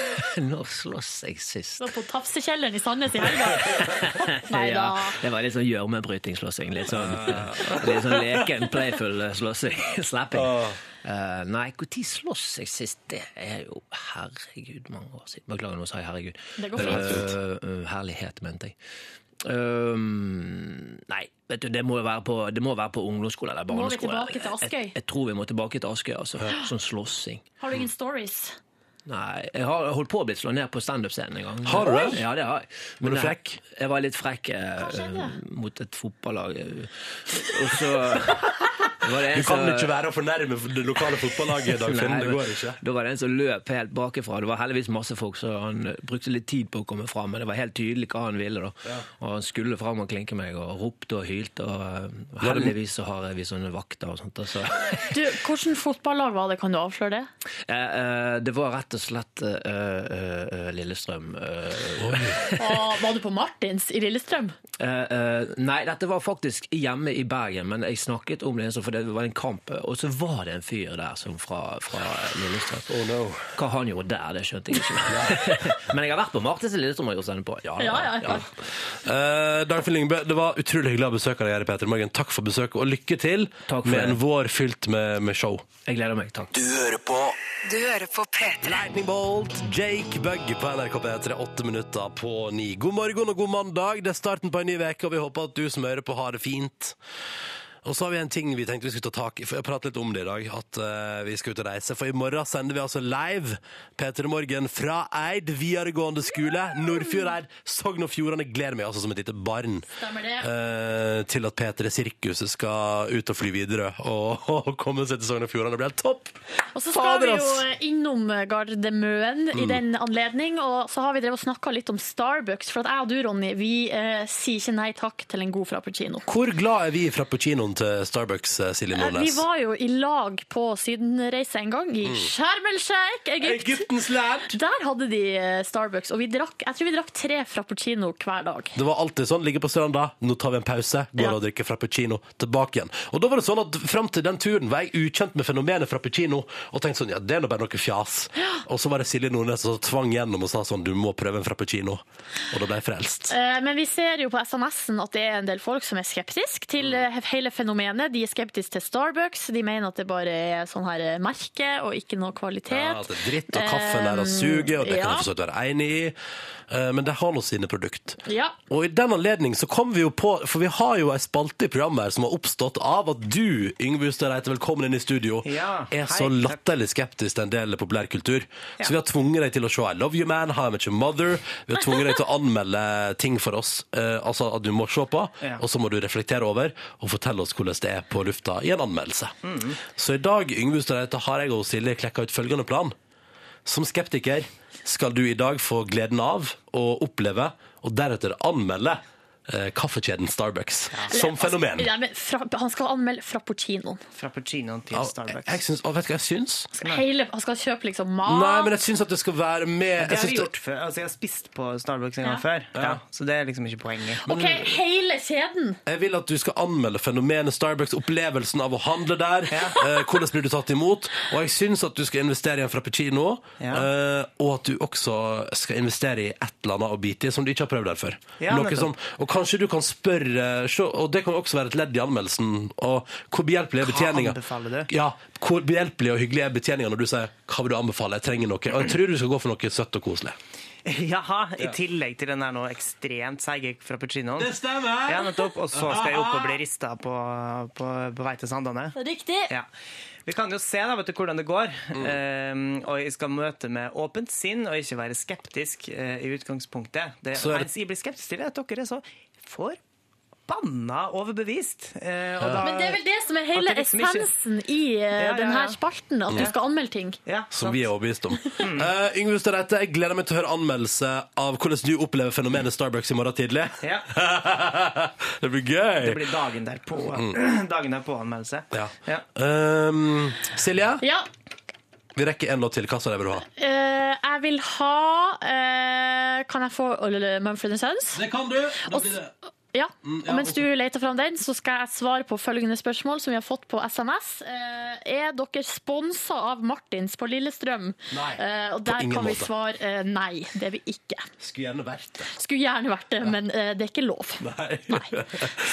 Nå slåss jeg sist? Det var på Tafsekjelleren i Sandnes i helga. Nei da. Ja, det var litt sånn gjørmebrytingslåssing Litt, sånn, litt sånn leken, playful slåssing. Slapping. Uh, nei, når slåss jeg sist? Det er jo herregud mange år siden. Beklager, nå sa jeg herregud. Uh, herlighet, mente jeg. Um, nei, vet du, det må jo være på, det må være på ungdomsskole eller Må vi tilbake til Askøy? Jeg, jeg tror vi må tilbake til Askøy. Altså. Sånn slåssing. Har du ingen stories? Nei, jeg har holdt på å bli slått ned på standup-scenen en gang. Har du det? Ja, det har jeg. Var du frekk? Jeg var litt frekk eh, mot et fotballag. eh, Og så Du kan ikke være å fornærme det lokale fotballaget, Dagfinn. Nei, Det går ikke. Da var det en som løp helt bakifra. Det var heldigvis masse folk, så han brukte litt tid på å komme fram. Men det var helt tydelig hva han ville. da. Og han skulle fram og klinke meg, og ropte og hylte. og eh, Heldigvis så har vi sånne vakter og sånt. Altså. Du, Hvilket fotballag var det? Kan du avsløre det? Eh, eh, det var rett og slett eh, eh, eh, Lillestrøm. eh, var du på Martins i Lillestrøm? Eh, eh, nei, dette var faktisk hjemme i Bergen, men jeg snakket om det, for det var en kamp. Og så var det en fyr der som fra, fra Lillestrøm. Hva han gjorde der, det skjønte jeg ikke. men jeg har vært på Martins i Lillestrøm og gjort sending på. Ja, Ja, ja, ja. Uh, Dagfinn Lyngbø, det var utrolig hyggelig å besøke deg her i Peter Morgen. Takk for besøket, og lykke til Takk for med det. en vår fylt med, med show. Jeg gleder meg. Takk. Du hører på Du hører på P3. Lightning Bolt, Jake Bugg på NRK P3, åtte minutter på ni. God morgen og god mandag. Det er starten på en ny uke, og vi håper at du som hører på, har det fint. Og så har vi en ting vi tenkte vi skulle ta tak i, for jeg pratet litt om det i dag, at eh, vi skal ut og reise. For i morgen sender vi altså live P3 Morgen fra Eid videregående skole, Nordfjordeid, Sogn og Fjordane. Gleder meg altså som et lite barn Stemmer det. eh, til at P3 Sirkuset skal ut og fly videre og, og komme seg til Sogn og Fjordane. Det blir helt topp! Og så skal Fader, vi jo ass. innom Gardermøen i den anledning, og så har vi drevet og snakka litt om Starbucks. For at jeg og du, Ronny, vi eh, sier ikke nei takk til en god frappuccino. Hvor glad er vi i frappuccinoen frappuccinoen til Starbucks, eh, Silje Nordnes? Vi var jo i lag på sydenreise en gang, i Mm. Sharm el Sheikh, Egypt. Egyptens land! Der hadde de eh, Starbucks, og vi drakk, jeg tror vi drakk tre frappuccino hver dag. Det var alltid sånn, ligge på stranda, nå tar vi en pause, går Ja. og drikker frappuccino, tilbake igjen. Og da var det sånn at frem til den turen var jeg ukjent med fenomenet frappuccino, og tenkte sånn, ja, det er nå bare noe fjas. Og så var det Silje Nordnes som tvang gjennom og sa sånn, du må prøve en frappuccino. Og da ble jeg frelst. Eh, Men vi ser jo på SMS-en at det er en del folk som er skeptiske til eh, hele fenomenet. De er skeptiske til Starbucks. De mener at det bare er sånn her merke og ikke noe kvalitet. Ja, at det er dritt, og kaffen er å suge, og det kan jeg for så vidt være enig i. Eh, Men det har nå sine produkt. Ja. Og i den anledning så kom vi jo på, for vi har jo ei spalte i programmet her som har oppstått av at du, Yngve Ustadreite, velkommen inn i studio, Ja, er hei, så latterlig skeptisk til en del populærkultur. Ja. Så vi har tvunget deg til å se I Love You Man, How I Met Your Mother. Vi har tvunget deg til å anmelde ting for oss, eh, altså at du må se på, Ja. og så må du reflektere over og fortelle oss hvordan det er på lufta i en anmeldelse. Mm. Så i dag, Yngve Ustadreite, har jeg og Silje klekka ut følgende plan. Som skeptiker skal du i dag få gleden av å oppleve, og deretter anmelde, kaffekjeden Starbucks som fenomen. Nei, men fra, han skal anmelde frappuccinoen. Frappuccinoen til Ja, Starbucks. Jeg syns, og vet du hva jeg syns? Hele, han skal kjøpe liksom mat. Nei, men jeg syns at det skal være med Det har vi gjort før. Altså, jeg har spist på Starbucks en gang Ja. før, ja. så det er liksom ikke poenget. OK, hele kjeden. Jeg vil at du skal anmelde fenomenet Starbucks, opplevelsen av å handle der. Eh, hvordan blir du tatt imot? Og jeg syns at du skal investere i en frappuccino, Ja. eh, og at du også skal investere i et eller annet å bite i som du ikke har prøvd der før. Ja, Noe som, og kanskje du kan spørre, og det kan også være et ledd i anmeldelsen, og hvor behjelpelig er betjeninga? Ja, hvor behjelpelig og hyggelig er betjeninga når du sier 'hva vil du anbefale', jeg trenger noe. Og jeg tror du skal gå for noe søtt og koselig. Jaha, i tillegg til den der nå ekstremt seige frappuccinoen. Det stemmer! Ja, nettopp. Og så skal jeg opp og bli rista på, på, på vei til Sandane. Riktig. Ja. Vi kan jo se da, vet du, hvordan det går. Um, og jeg skal møte med åpent sinn og ikke være skeptisk uh, i utgangspunktet. Det Så er det- jeg blir skeptisk til, det. at dere er så forbanna overbevist. Eh, og da- Men det er vel det som er hele liksom ikke- essensen i uh, Ja, ja, denne spalten, at du skal anmelde ting. Ja, Som vi er overbevist om. Uh, Yngve Stareite, jeg gleder meg til å høre anmeldelse av hvordan du opplever fenomenet Starbucks i morgen tidlig. Ja. det blir gøy! Det blir dagen derpå. Mm. Dagen derpå-anmeldelse. Ja. Ja. Um, Silje, Ja, vi rekker en låt til. Hva slags det vil du ha? eh, jeg vil ha eh, Kan jeg få Mumford Sons? Det kan du. Da blir s- Ja. Og mens du leter fram den, så skal jeg svare på følgende spørsmål som vi har fått på SMS. Eh, er dere sponsa av Martins på Lillestrøm? Nei, Eh, og på der ingen kan vi måte. svare eh, nei. Det er vi ikke. Skulle gjerne vært det. Skulle gjerne vært det, men det er ikke lov. Nei.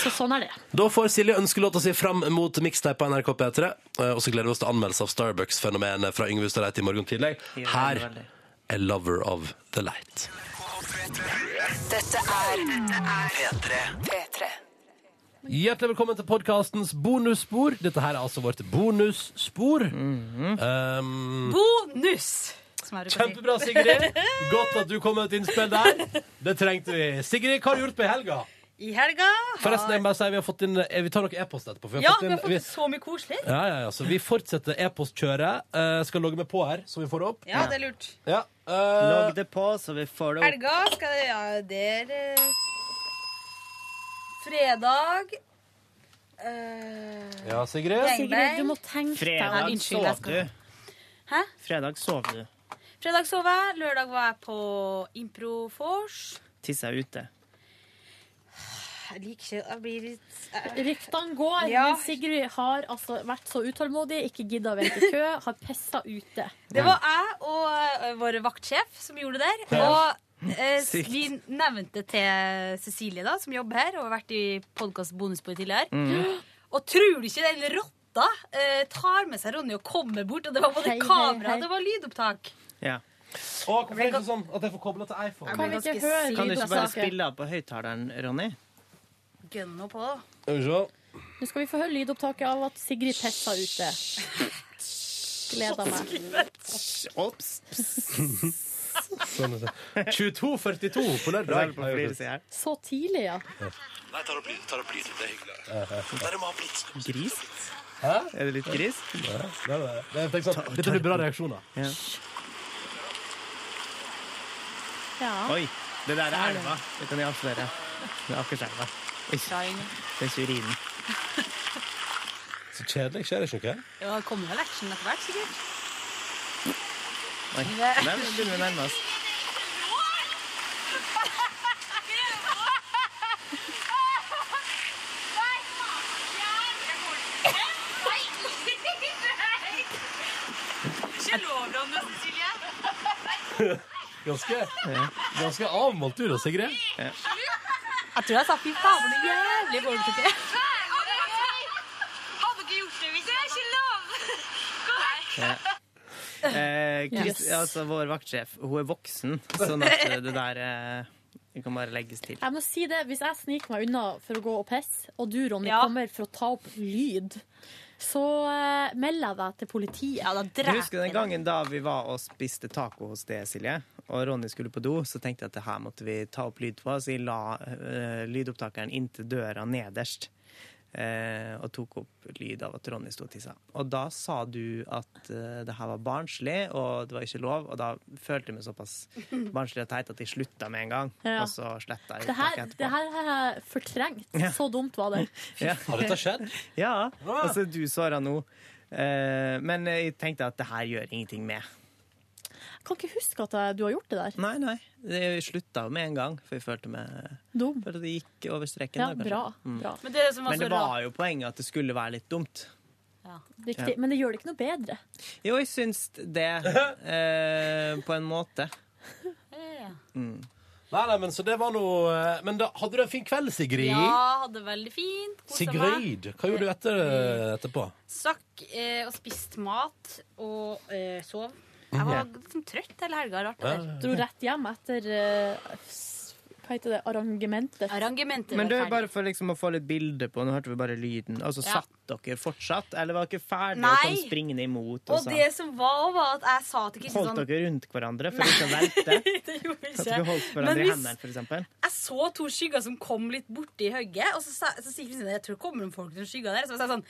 Så sånn er det. Da får Silje ønskelåta si fram mot mixtape på NRK P3. eh, Og så gleder vi oss til anmeldelse av Starbucks-fenomenet fra Yngve Ustadreit i morgen tidlig. Her er 'Lover of the Light'. Dette er P3. P3. Hjertelig velkommen til podkastens bonusspor. Dette her er altså vårt bonusspor. um, Bonus! Som jeg bruker å si. kjempebra, Sigrid. Godt at du kom med et innspill der. Det trengte vi. Sigrid, hva har du gjort på helga? I helga Forresten, jeg må bare si, Vi har fått inn eh, Vi tar noe e-post etterpå. Vi Ja, har vi har fått inn, så mye koselig. ja, ja, ja, så vi fortsetter e-postkjøret. Uh, skal logge med på her, så vi får det opp. Ja, det er lurt. Ja. Uh, Logg det på, så vi får det opp. Helga skal det Ja, det er eh, Fredag uh, ja, Sigrid. Sigrid, du må tenke deg Fredag unnskyld, jeg skal- du. Hæ? Fredag sov du. Fredag sov jeg. Lørdag var jeg på Improfors. Tissa ute. Jeg liker ikke Jeg blir litt jeg- Ryktene går, Ja. men Sigrid har altså vært så utålmodig, ikke gidda å vente i kø, har pissa ute. Det var jeg og eh, vår vaktsjef som gjorde det der. Og eh, Sykt. vi nevnte til Cecilie, da, som jobber her, og har vært i podkast Bonusbord tidligere. Mm. Og tror du ikke den rotta eh, tar med seg Ronny og kommer bort, og det var både Hei, kamera hei. og det var lydopptak. Ja. Og hvorfor er det ikke sånn at jeg får kobla til iPhone? Kan vi ikke høre Kan du ikke bare spille av på høyttaleren, Ronny? Gønn nå på. Skal vi se. Nå skal vi få høre lydopptaket av at Sigrid pessa ute. Gleder meg. Ops. Sånn er det. 22.42 på lørdag. på her. Så tidlig, ja. Nei, tar opp lyd. Tar opp lyd. Det er hyggelig. Dere må ha blitt Gris? Hæ? Er det litt gris? Det er det. Sånn, Dette blir bra reaksjoner. Ja. ja. Oi, det der er elva. Det kan jeg avsløre. Det er Akerselva. Oi, Det Så kjedelig. Skjer det ikke noe? Ja, det kommer vel action etter hvert, sikkert. Nei, Det- der begynner vi å nærme oss. Ganske, ganske avmålt du da, Sigrid. Jeg tror jeg sa fy faen, for det er jævlig voldsutøvelse. Hadde ikke gjort det hvis Det er ikke lov! Ja. Eh, Krist, Yes. altså, vår vaktsjef hun er voksen, sånn at eh, det der eh, det kan bare legges til. Jeg må si det, Hvis jeg sniker meg unna for å gå og pisse, og du, Ronny, Ja. kommer for å ta opp lyd, så eh, melder jeg deg til politiet. Ja, da Du husker den gangen da vi var og spiste taco hos deg, Silje, og Ronny skulle på do, så tenkte jeg at det her måtte vi ta opp lyd på, så jeg la uh, lydopptakeren inntil døra nederst. uh, og tok opp lyd av at Ronny sto og tissa. Og da sa du at uh, det her var barnslig, og det var ikke lov, og da følte jeg meg såpass barnslig og teit at jeg slutta med en gang, Ja. og så sletta jeg Det her, det her har jeg fortrengt. Ja. Så dumt var det. Ja. Har dette skjedd? Ja. Altså, du såra nå. Uh, men jeg tenkte at det her gjør ingenting med. Jeg kan ikke huske at jeg- du har gjort det der. Nei, nei. Det slutta jo med en gang, for jeg følte meg Dum. For det gikk over streken. Ja, da, bra, Mm. bra. Men det det, var Men det var jo poenget at det skulle være litt dumt. Ja. Riktig. Men det gjør det ikke noe bedre. Jo, jeg syns det, eh, på en måte. Mm. Nei, nei, men så det var noe eh, Men da hadde du en fin kveld, Sigrid? Ja, hadde veldig fint. Sigrid, hva gjorde du etter, etterpå? Stakk eh, og spiste mat og eh, sov. Jeg var liksom trøtt hele helga. Rart det der. Dro rett hjem etter eh, s- Hva heter det? Arrangementet. Arrangementet Men var er ferdig. bare for liksom å få litt bilde på Nå hørte vi bare lyden. Altså, Ja. Satt dere fortsatt, eller var dere ferdige Nei. og kom springende imot? Og, Og sa- det som var, var at jeg sa til Kristin holdt sånn dere rundt hverandre for ikke å velte? Det gjorde vi At dere holdt ikke. hverandre Men i hvis hendene, for eksempel? jeg så to skygger som kom litt borti hugget, og så, sa- så sier Kristin jeg tror det kommer noen folk til skygger der. Så jeg sa sånn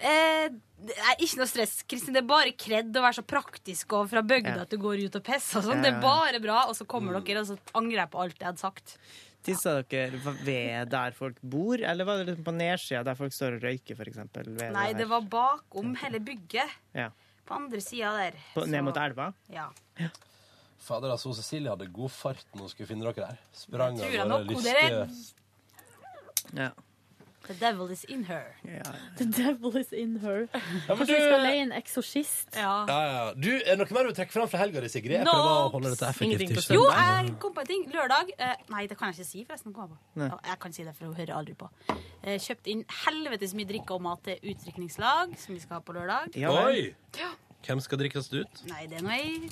eh, det er ikke noe stress, Kristin. Det er bare kred å være så praktisk og fra bygda Ja. at du går ut og pisser og sånn. Ja, Det er bare bra. Og så kommer dere, og så angrer jeg på alt jeg hadde sagt. Tissa dere ved der folk bor, eller var det liksom på nedsida der folk står og røyker, for eksempel? ved Nei, det var bakom hele bygget. Ja. På andre sida der. På, ned Så- mot elva? Ja. Fader, altså, Cecilie hadde god fart når hun skulle finne dere der. Sprang av gårde, lystige Ja. The devil is in her. The devil is in her. Ja, Kanskje du- vi skal leie en eksorsist? Ja. Ja, ja. Du, er det noe mer du vil trekke fram fra helga di, Sigrid? No. prøver å holde dette effektivt. ikke? Jo, jeg kom på en ting. Lørdag eh, Nei, det kan jeg ikke si, forresten. Kom jeg, på. Jeg kan si det, for hun hører aldri på. Eh, kjøpt inn helvetes mye drikke og mat til utdrikningslag, som vi skal ha på lørdag. Oi! Ja. Hvem skal drikkes ut? Nei, det er noe ei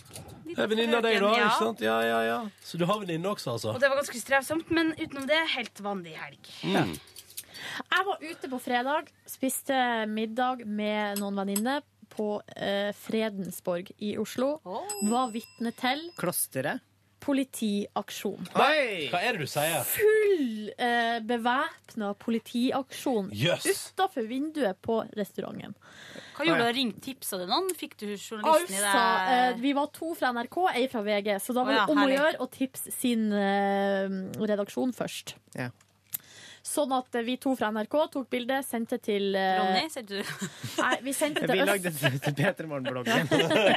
Det er venninne av deg, da. ikke sant? Ja, ja, ja. Så du har venninne også, altså? Og det var ganske strevsomt, men utenom det, helt vanlig helg. Mm. Jeg var ute på fredag, spiste middag med noen venninner på eh, Fredensborg i Oslo. Var vitne til Klosteret? politiaksjon. Oi! Hva er det du sier? Full eh, bevæpna politiaksjon Jøss. utafor vinduet på restauranten. Hva gjorde du? Ringte, tipsa du noen? Fikk du journalisten i Altså, eh, deg? vi var to fra NRK, ei fra VG, så da var Å ja, det om å gjøre å tipse sin eh, redaksjon først. Ja. Sånn at eh, vi to fra NRK tok bilde, sendte til eh, Ronny, sendte du? Nei, vi sendte Vi lagde det til P3 Morgen-bloggen.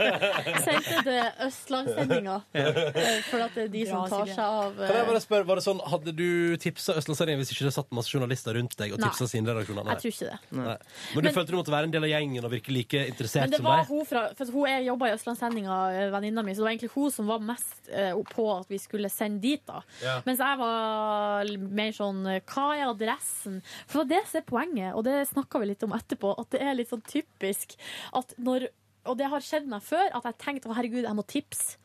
sendte til Østlandssendinga. For at det er de Bra, som tar Silje. seg av Kan jeg eh, bare spørre, var det sånn, Hadde du tipsa Østlandssendingen hvis ikke det satt masse journalister rundt deg og Nei. tipsa sine redaksjoner? Jeg tror ikke det. Nei. Men du Men- følte du måtte være en del av gjengen og virke like interessert Men det som var deg? hun fra For hun jobba i Østlandssendinga, venninna mi, så det var egentlig hun som var mest på at vi skulle sende dit, da. Ja. Mens jeg var mer sånn Hva er adressen? For det som er poenget, og det snakka vi litt om etterpå, at det er litt sånn typisk at når Og det har skjedd meg før, at jeg tenkte å herregud, jeg må tipse.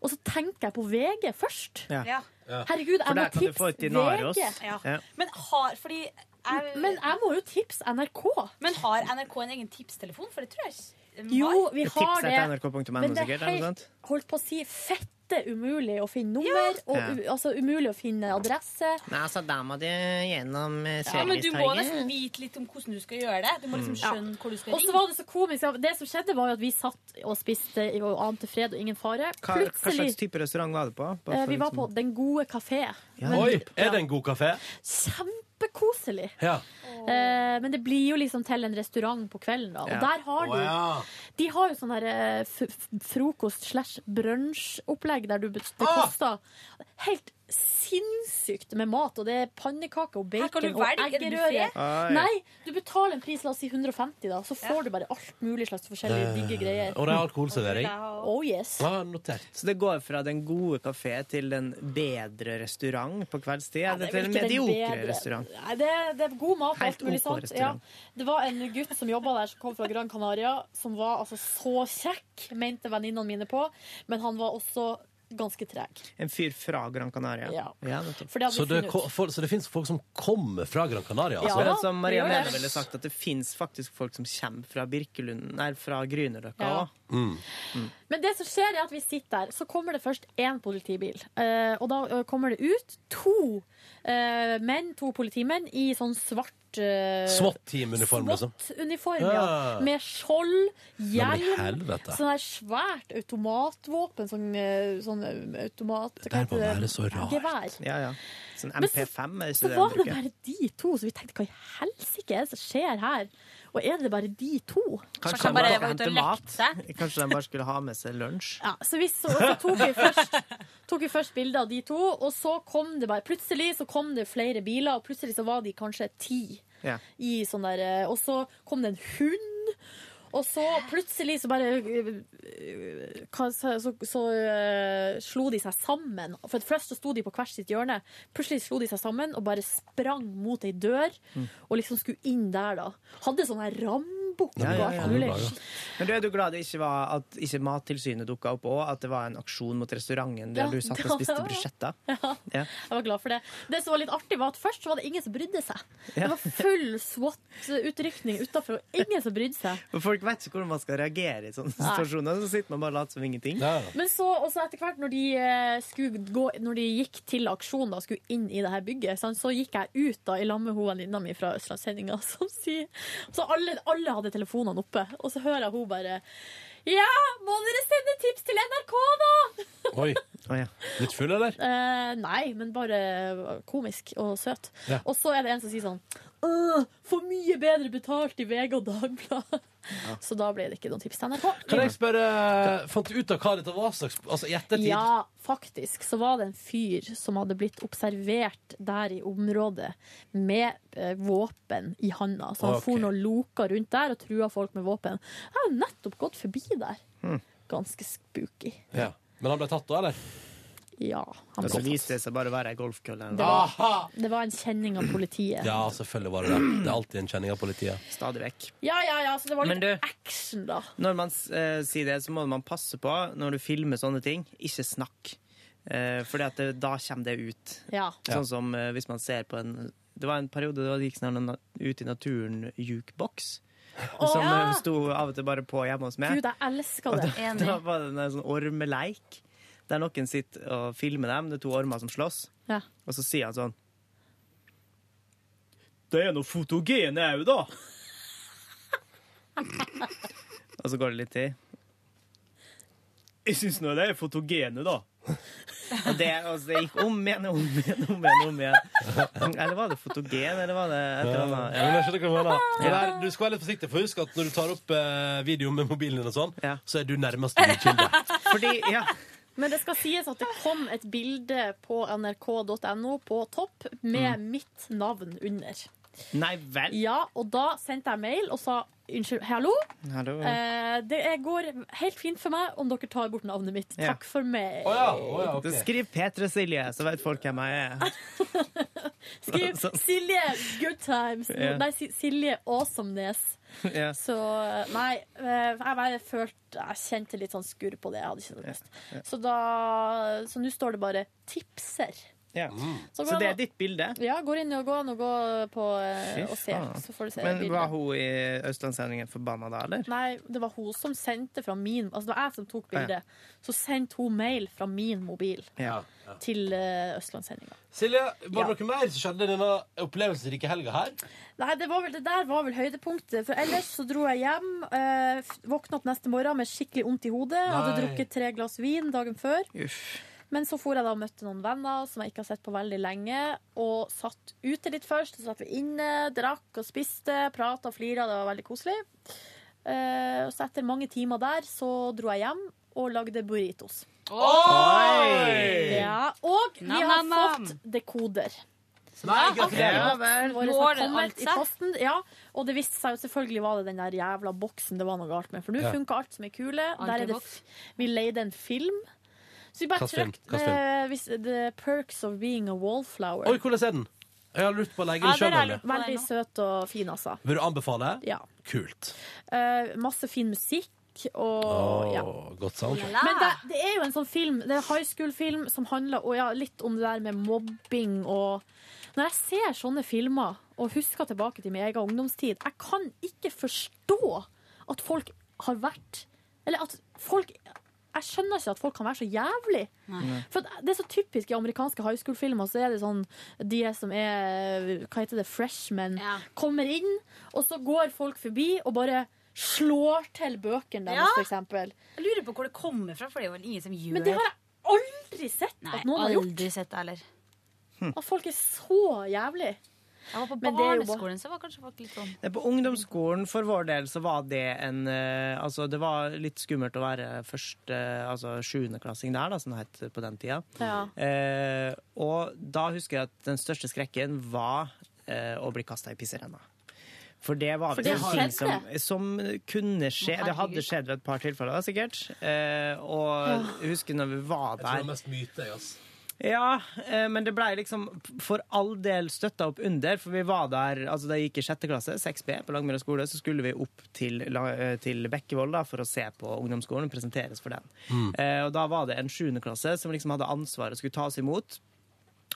Og så tenker jeg på VG først. Ja. Ja. Herregud, jeg må tipse. VG. Ja. Ja. Men har Fordi jeg, Men jeg må jo tipse NRK. Men har NRK en egen tipstelefon? For det tror jeg ikke Jo, vi har det. Men det er helt, holdt på å si, fette Bitte umulig å finne nummer, og u, altså umulig å finne adresse. Nei, altså, da må du gjennom eh, Ja, men du må Sørlandstorget. nesten vite litt om hvordan du skal gjøre det. Du må liksom Ja. skjønne hvor du skal Og så var det så komisk. ja, Det som skjedde, var jo at vi satt og spiste og ante fred og ingen fare. Hva, hva slags type restaurant var det på? Bare eh, for Vi var liksom- på Den gode kafé. Ja. Men- Oi, er det en god kafé? Kjempekoselig. Ja. Eh, men det blir jo liksom til en restaurant på kvelden, da. Og Ja. der har de ja. De har jo sånn her eh, f f- frokost slash brunsjopplegg der du det Ah! koster helt sinnssykt med mat. Og det er pannekaker og bacon og er eggerøre. Nei, du betaler en pris, la oss si 150, da. Så får du bare alt mulig slags forskjellige digge greier. Og det er alkoholservering? Oh yes. ah, notert. Så det går fra den gode kafé til den bedre restaurant på kveldstid? Ja, det er til en mediokre restaurant? Nei, det, det er god mat Helt alt mulig sant. Ja. Det var en gutt som jobba der, som kom fra Gran Canaria, som var altså så kjekk, mente venninnene mine på, men han var også ganske treg. En fyr fra Gran Canaria? Ja. ja det Så det, for, så det finnes folk som kommer fra Gran Canaria? Altså. Ja, som Maria det. ville sagt, at det fins faktisk folk som kommer fra Birkelund, nei, fra Grünerløkka Ja. Mm. Mm. Men det som skjer er at vi sitter der, så kommer det først én politibil. Eh, og da eh, kommer det ut to eh, menn, to politimenn, i sånn svart uh, SWAT-team-uniform, liksom? SWAT-uniform, ja. Ja. Med skjold, Nei, men hjelm, helvete. sånn der svært automatvåpen, sånn, eh, sånn eh, automat... Det her må være så rart. Gevær. Ja, ja. Sånn Men så- MP5 er det Så det var de det bruker? bare de to, så vi tenkte hva i helsike er det som skjer her? Og er det bare de to? Kanskje de bare var ute og lekte? Kanskje de bare skulle ha med seg lunsj? Ja, så, vi så, så tok vi først tok vi først bilde av de to, og så kom det bare Plutselig så kom det flere biler, og plutselig så var de kanskje ti. Ja. I sånn der, eh, og så kom det en hund. Og så plutselig så bare øh, Så, så, så uh, slo de seg sammen. For først så sto de på hvert sitt hjørne. Plutselig slo de seg sammen og bare sprang mot ei dør. Mm. Og liksom skulle inn der, da. Hadde sånn her rambukk Ja, og ja, ja. Men du er du glad det ikke var at ikke Mattilsynet dukka opp òg? At det var en aksjon mot restauranten der Ja, du satt og spiste bruschetta? Ja. Jeg var glad for det. Det som var litt artig, var at først var det ingen som brydde seg. Det var full SWAT-utrykning utafor, og ingen som brydde seg. For folk vet ikke hvordan man skal reagere i sånne situasjoner. Så sitter man bare og later som ingenting. Men så, også etter hvert, når de, eh, gå, når de gikk til aksjon og skulle inn i det her bygget, så gikk jeg ut da i lag med venninna mi fra Østlandssendinga, som sier Så alle, alle hadde telefonene oppe, og så hører jeg hun bare Ja, må dere sende tips til NRK, da? Oi. Litt full, eller? Eh, nei, men bare komisk og søt. Ja. Og så er det en som sier sånn For mye bedre betalt i VG og Dagbladet. Så da ble det ikke noen tips til NRK. Kan jeg spørre, Fant du ut av hva dette var slags Altså i ettertid? Ja, faktisk så var det en fyr som hadde blitt observert der i området med eh, våpen i handa. Så han okay. for og loka rundt der og trua folk med våpen. Jeg har jo nettopp gått forbi der. Hmm. Ganske spooky. Ja. Men han ble tatt da, eller? Ja. Han Og så viste det seg bare å være ei golfkølle. det var, det var en kjenning av politiet. Ja, selvfølgelig var det det. Det er alltid en kjenning av politiet. Stadig vekk. Ja, ja, ja, så det var litt du- action, da. Når man eh, sier det, så må man passe på når du filmer sånne ting. Ikke snakk. Eh, fordi at det, da kommer det ut. Ja. Sånn som eh, hvis man ser på en Det var en periode da det gikk sånn ut i naturen-jukebox. Å, som ja. eh, sto av og til bare på hjemme hos meg. Gud, jeg elsker det. Da, da var det en sånn ormeleik. Der noen sitter og filmer dem. Det er to ormer som slåss. Ja. Og så sier han sånn Det er noe fotogene òg, da. og så går det litt tid. Jeg syns nå det er fotogene, da. Og det, altså, det gikk om igjen, om igjen, om igjen. om igjen. Eller var det fotogen, eller var det et eller annet? Ja, men jeg skjønner hva du mener. Du skal være litt forsiktig, for husk at når du tar opp eh, video med mobilen din, og sånn, så er du nærmest nærmeste kilde. Fordi, ja Men det skal sies at det kom et bilde på nrk.no på topp med mitt navn under. Nei vel? Ja, og da sendte jeg mail og sa unnskyld, hallo. Hallo. Eh, det går helt fint for meg om dere tar bort navnet mitt. Ja. Takk for meg. Skriv P3 Silje, så vet folk hvem jeg er. Skriv. Silje Good Times. Yeah. Nei, Silje Åsomnes. Yeah. Så nei, eh, jeg bare følte Jeg kjente litt sånn skurr på det. Jeg hadde ikke noe lyst. Så da Så nå står det bare 'tipser'. Ja. Så Så, det er ditt bilde? Ja, går inn og går an å gå på eh, og se, så får du se Men bildet. var hun i Østlandssendingen forbanna da, eller? Nei, det var hun som sendte fra min Altså det var jeg som tok Ja. bildet. Så sendte hun mail fra min mobil Ja. til uh, Østlandssendinga. Silje, var det Ja. noe mer som skjedde i denne opplevelsesrike helga her? Nei, det, var vel, det der var vel høydepunktet. For ellers så dro jeg hjem. Eh, våkna opp neste morgen med skikkelig vondt i hodet. Hadde drukket tre glass vin dagen før. Uff. Men så for jeg da og møtte noen venner som jeg ikke har sett på veldig lenge. Og satt ute litt først. Så satt vi inne, drakk og spiste, prata og flira. Det var veldig koselig. Eh, og så etter mange timer der så dro jeg hjem og lagde burritos. Oi! Ja, og vi Nam, har nam, nam. fått dekoder. Nei, gratulerer. Ja, Våre har det alt i posten. Ja, og det viste seg jo selvfølgelig var det den der jævla boksen det var noe galt med. For nå Ja. funka alt som er kule. Der det, f- vi leide en film. Så vi bare film? film? eh, hvis- The Perks of Being a Wallflower. Oi, hvordan er den? Jeg har lurt på å legge Ja, den det sjøl. er. Veldig søt og fin, altså. Vil du anbefale? Ja. Kult. Eh, masse fin musikk og Åh, ja. Godt soundtrack. Men det, det er jo en sånn film, det er en high school-film som handler og ja, litt om det der med mobbing og Når jeg ser sånne filmer og husker tilbake til min egen ungdomstid, jeg kan ikke forstå at folk har vært Eller at folk Jeg skjønner ikke at folk kan være så jævlig. For det er så typisk i amerikanske high school-filmer. Så er det sånn de som er Hva heter det? Freshmen. Kommer inn, og så går folk forbi og bare slår til bøkene deres, Ja. eksempel. Jeg lurer på hvor det kommer fra, for det er jo ingen som gjør Men det har jeg aldri sett Nei, at noen har gjort. sett heller. At folk er så jævlig. Jeg var på barneskolen, så var kanskje folk litt sånn Det er På ungdomsskolen for vår del så var det en eh, Altså, det var litt skummelt å være første, altså sjuendeklassing der, da, som det het på den tida. Ja. Eh, og da husker jeg at den største skrekken var eh, å bli kasta i pisserenna. For det var For det en ting som, som kunne skje. Det hadde skjedd ved et par tilfeller, da, sikkert. Eh, og jeg husker når vi var der Jeg tror det er mest myte, jeg, ass. Ja, eh, men det blei liksom for all del støtta opp under, for vi var der altså Da jeg gikk i sjette klasse, 6B på Langmyra skole, så skulle vi opp til, eh, til Bekkevold da, for å se på ungdomsskolen og presenteres for den. Mm. Eh, og da var det en sjuendeklasse som liksom hadde ansvaret og skulle ta oss imot.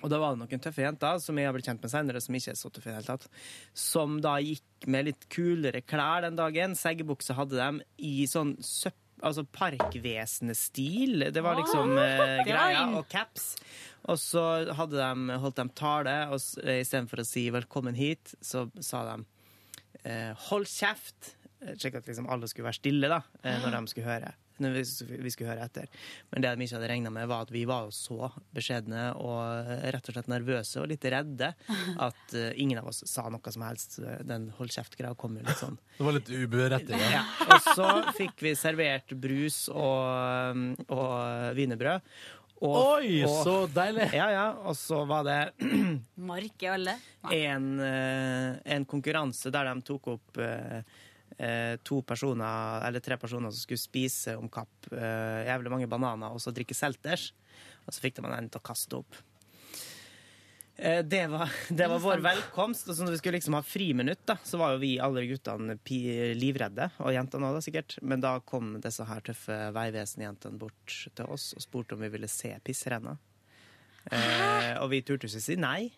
Og da var det noen tøffe jenter som jeg har blitt kjent med senere, som ikke er så tøffe i det hele tatt, som da gikk med litt kulere klær den dagen. Seggebukse hadde dem i sånn søpp... Altså Parkvesenet-stil. Det var liksom eh, Det greia. Og caps. Og så hadde de, holdt de tale, og eh, istedenfor å si 'velkommen hit', så sa de eh, 'hold kjeft'. Eh, Slik at liksom alle skulle være stille da, eh, når de skulle høre. Vi, skulle høre etter. Men det de ikke hadde regna med, var at vi var jo så beskjedne og eh, rett og slett nervøse og litt redde at eh, ingen av oss sa noe som helst. Den hold kjeft-greia kom jo litt sånn Det var litt uberettiget. ja. Og så fikk vi servert brus og, og wienerbrød. Og- Oi, og- så deilig! Ja, ja. Og så var det Mark i alle. en, eh, en konkurranse der de tok opp eh, eh, to personer, eller tre personer som skulle spise om kapp eh, jævlig mange bananer og så drikke selters. Og så fikk de en til å kaste opp. Eh, Det var, det var vår velkomst. Og så når vi skulle liksom ha friminutt, da, så var jo vi alle guttene livredde, og jentene òg, sikkert. Men da kom disse her tøffe Vegvesen-jentene bort til oss og spurte om vi ville se pissrenna. Eh, og vi turte ikke si nei.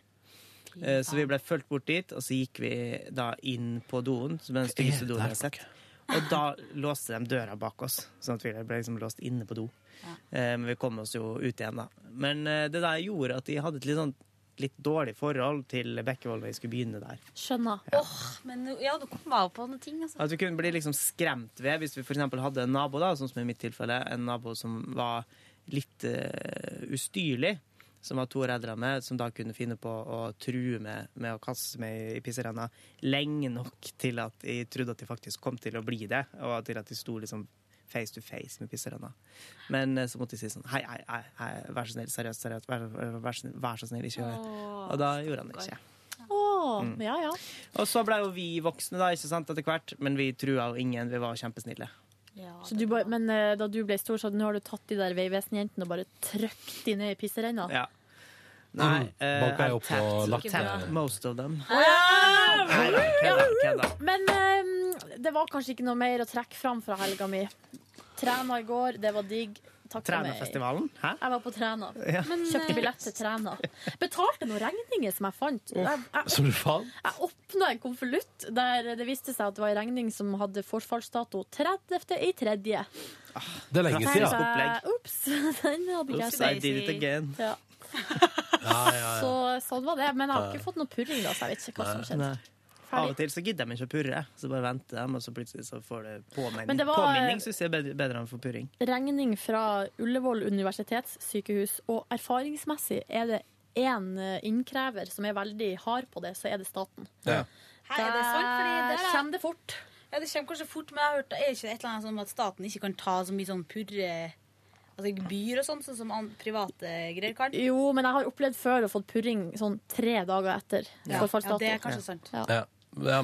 Eh, Så vi ble fulgt bort dit, og så gikk vi da inn på doen, som er den styggeste doen jeg har sett. Og da låste de døra bak oss, sånn at vi ble liksom låst inne på do. Ja. Men vi kom oss jo ut igjen, da. Men eh, det der gjorde at de hadde et litt sånn litt dårlig forhold til Bekkevold da vi skulle begynne der. Skjønner. Åh, men nå- ja, du kom av på noen ting, altså. At vi kunne bli liksom skremt ved hvis vi for eksempel hadde en nabo, da, sånn som i mitt tilfelle, en nabo som var litt uh, ustyrlig, som var to reddere med, som da kunne finne på å true med, med å kaste meg i pisserenna lenge nok til at jeg trodde at de faktisk kom til å bli det, og til at de sto liksom face to face med pisserenna. Men eh, så måtte de si sånn Hei, hei, hei, hei vær så snill, seriøst, seriøst, vær, vær, vær, så snill, ikke gjør det. Og da gjorde han det ikke. Mm. ja, ja. Og så ble jo vi voksne da, ikke sant, etter hvert, men vi trua jo ingen, vi var kjempesnille. Så du bare, men eh, da du ble stor, så nå har du tatt de der Vegvesen-jentene og bare trykt de ned i pisserenna? Ja. Nei, Mm. eh, I've opp på tapped- tapped most of them. Ah! Nei, da, kødda, kødda. Men eh, det var kanskje ikke noe mer å trekke fram fra helga mi. Trena i går, det var digg. Takk for meg. Trænafestivalen? Hæ? Jeg var på Træna. Ja. Men, Kjøpte billett til Træna. Betalte noen regninger som jeg fant. Jeg, jeg, Som du fant? jeg åpna en konvolutt der det viste seg at det var en regning som hadde forfallsdato 30. i tredje. Det er lenge siden. Ops, den hadde ikke Oops, I did it again. Ja. Ja, ja, ja. Så sånn var det. Men jeg har ikke fått noe purring, da, så jeg vet ikke hva som skjedde. Nei. Av og til så gidder de ikke å purre, så bare venter de, og så plutselig så får det påminning. Men det var- Påminning syns jeg er bedre, bedre enn få purring. Regning fra Ullevål universitetssykehus, og erfaringsmessig er det én innkrever som er veldig hard på det, så er det staten. Ja. Her er det sant? Fordi det Der er- kommer det fort. Ja, det kommer kanskje fort, men jeg har hørt, er det ikke et eller annet sånn at staten ikke kan ta så mye sånn purre Altså gebyr og sånn, sånn som private greier kan? Jo, men jeg har opplevd før å få purring sånn tre dager etter Ja, forfallsdato. ja, det er kanskje sant. Ja. Ja. Ja.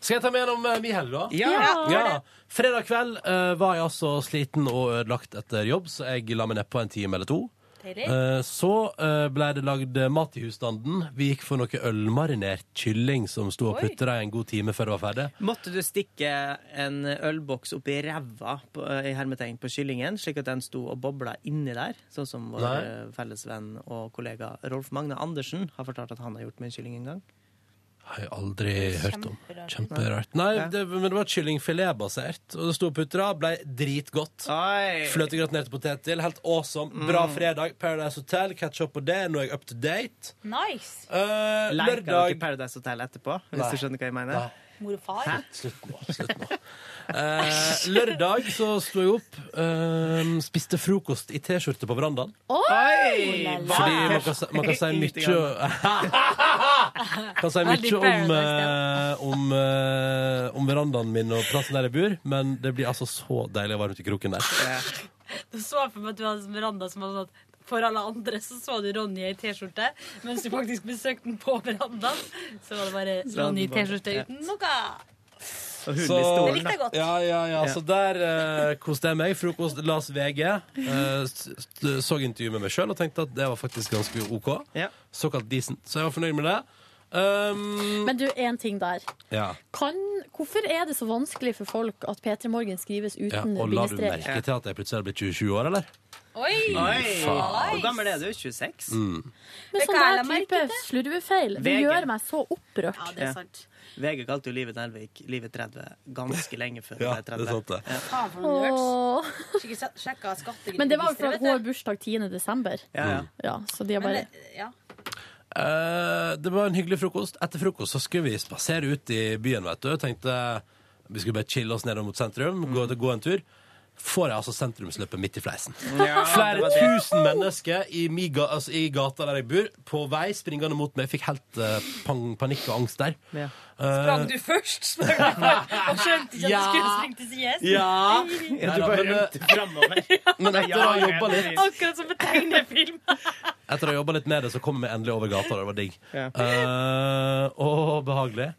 Skal jeg ta med gjennom eh, min helg, da? Ja. Ja. Fredag kveld eh, var jeg altså sliten og ødelagt etter jobb, så jeg la meg nedpå en time eller to. Eh, Så eh, ble det lagd mat i husstanden. Vi gikk for noe ølmarinert kylling som sto og putra i en god time før det var ferdig. Måtte du stikke en ølboks opp i ræva på, i hermetegn på kyllingen, slik at den sto og bobla inni der? Sånn som vår Nei. felles venn og kollega Rolf Magne Andersen har fortalt at han har gjort med en kylling en gang. Har jeg aldri hørt om. Kjemperart. Nei, det, men det var kyllingfiletbasert, og det sto og putra. Ble dritgodt. Fløtegratinerte potet til. Helt awesome. Bra fredag. Paradise Hotel. Catch up på det. Nå er jeg up to date. Nice. Uh, lørdag dere ikke Paradise Hotel etterpå, hvis Nei. du skjønner hva jeg mener? Nei. Mor og far. Slutt nå. Slutt nå. Eh, lørdag så sto jeg opp, eh, spiste frokost i T-skjorte på verandaen. Oi! Fordi man kan, man kan si mye Kan si mye om, eh, om, eh, om verandaen min og plassen der jeg bor, men det blir altså så deilig å være ute i kroken der. Du så for meg at du hadde en veranda som var sånn at for alle andre så så du Ronny i T-skjorte, mens du faktisk besøkte den på verandaen. Så var det bare Ronny i T-skjorte uten noe. Og hunden Så- Det stolen. likte jeg godt. Ja, ja, ja. Ja. Så der eh, koste jeg meg. Frokost, las VG. eh, s- s- så intervju med meg sjøl og tenkte at det var faktisk ganske OK. Ja. Såkalt decent. Så jeg var fornøyd med det. Um, Men du, én ting der. ja. Kan, hvorfor er det så vanskelig for folk at P3 Morgen skrives uten ja. Og la du merke til at jeg plutselig har blitt 27 år, eller? Oi! Oi! Hvor gammel er du? 26? Mm. Men sånn der type slurvefeil, det gjør meg så opprørt. Ja, det er sant. VG kalte jo Livet Nelvik Livet 30 ganske lenge før Ja, det er 30. sant, det. Sjekka skatteregisteret. Men det var jo for at hun har bursdag 10. desember. Ja, ja. Ja, så de har bare det- ja. Eh, det var en hyggelig frokost. Etter frokost så skulle vi spasere ut i byen, vet du. Tenkte vi skulle bare chille oss nedover mot sentrum, gå, gå en tur. Får jeg altså sentrumsløpet midt i fleisen. Ja, Flere tusen mennesker i, mi altså, i gata der jeg bor, på vei springende mot meg. Jeg fikk helt uh, pan panikk og angst der. Ja. Eh, Sprang du først? Sprang du først og skjønte ikke at Ja. du skulle springe til sides? Ja! Ja, du bare- men, rømte framover. Men etter å ha jobba litt, Akkurat som på tegnefilm. etter å ha jobbet litt med det, så kom vi endelig over gata. og Det var digg. Ja. Eh, og behagelig.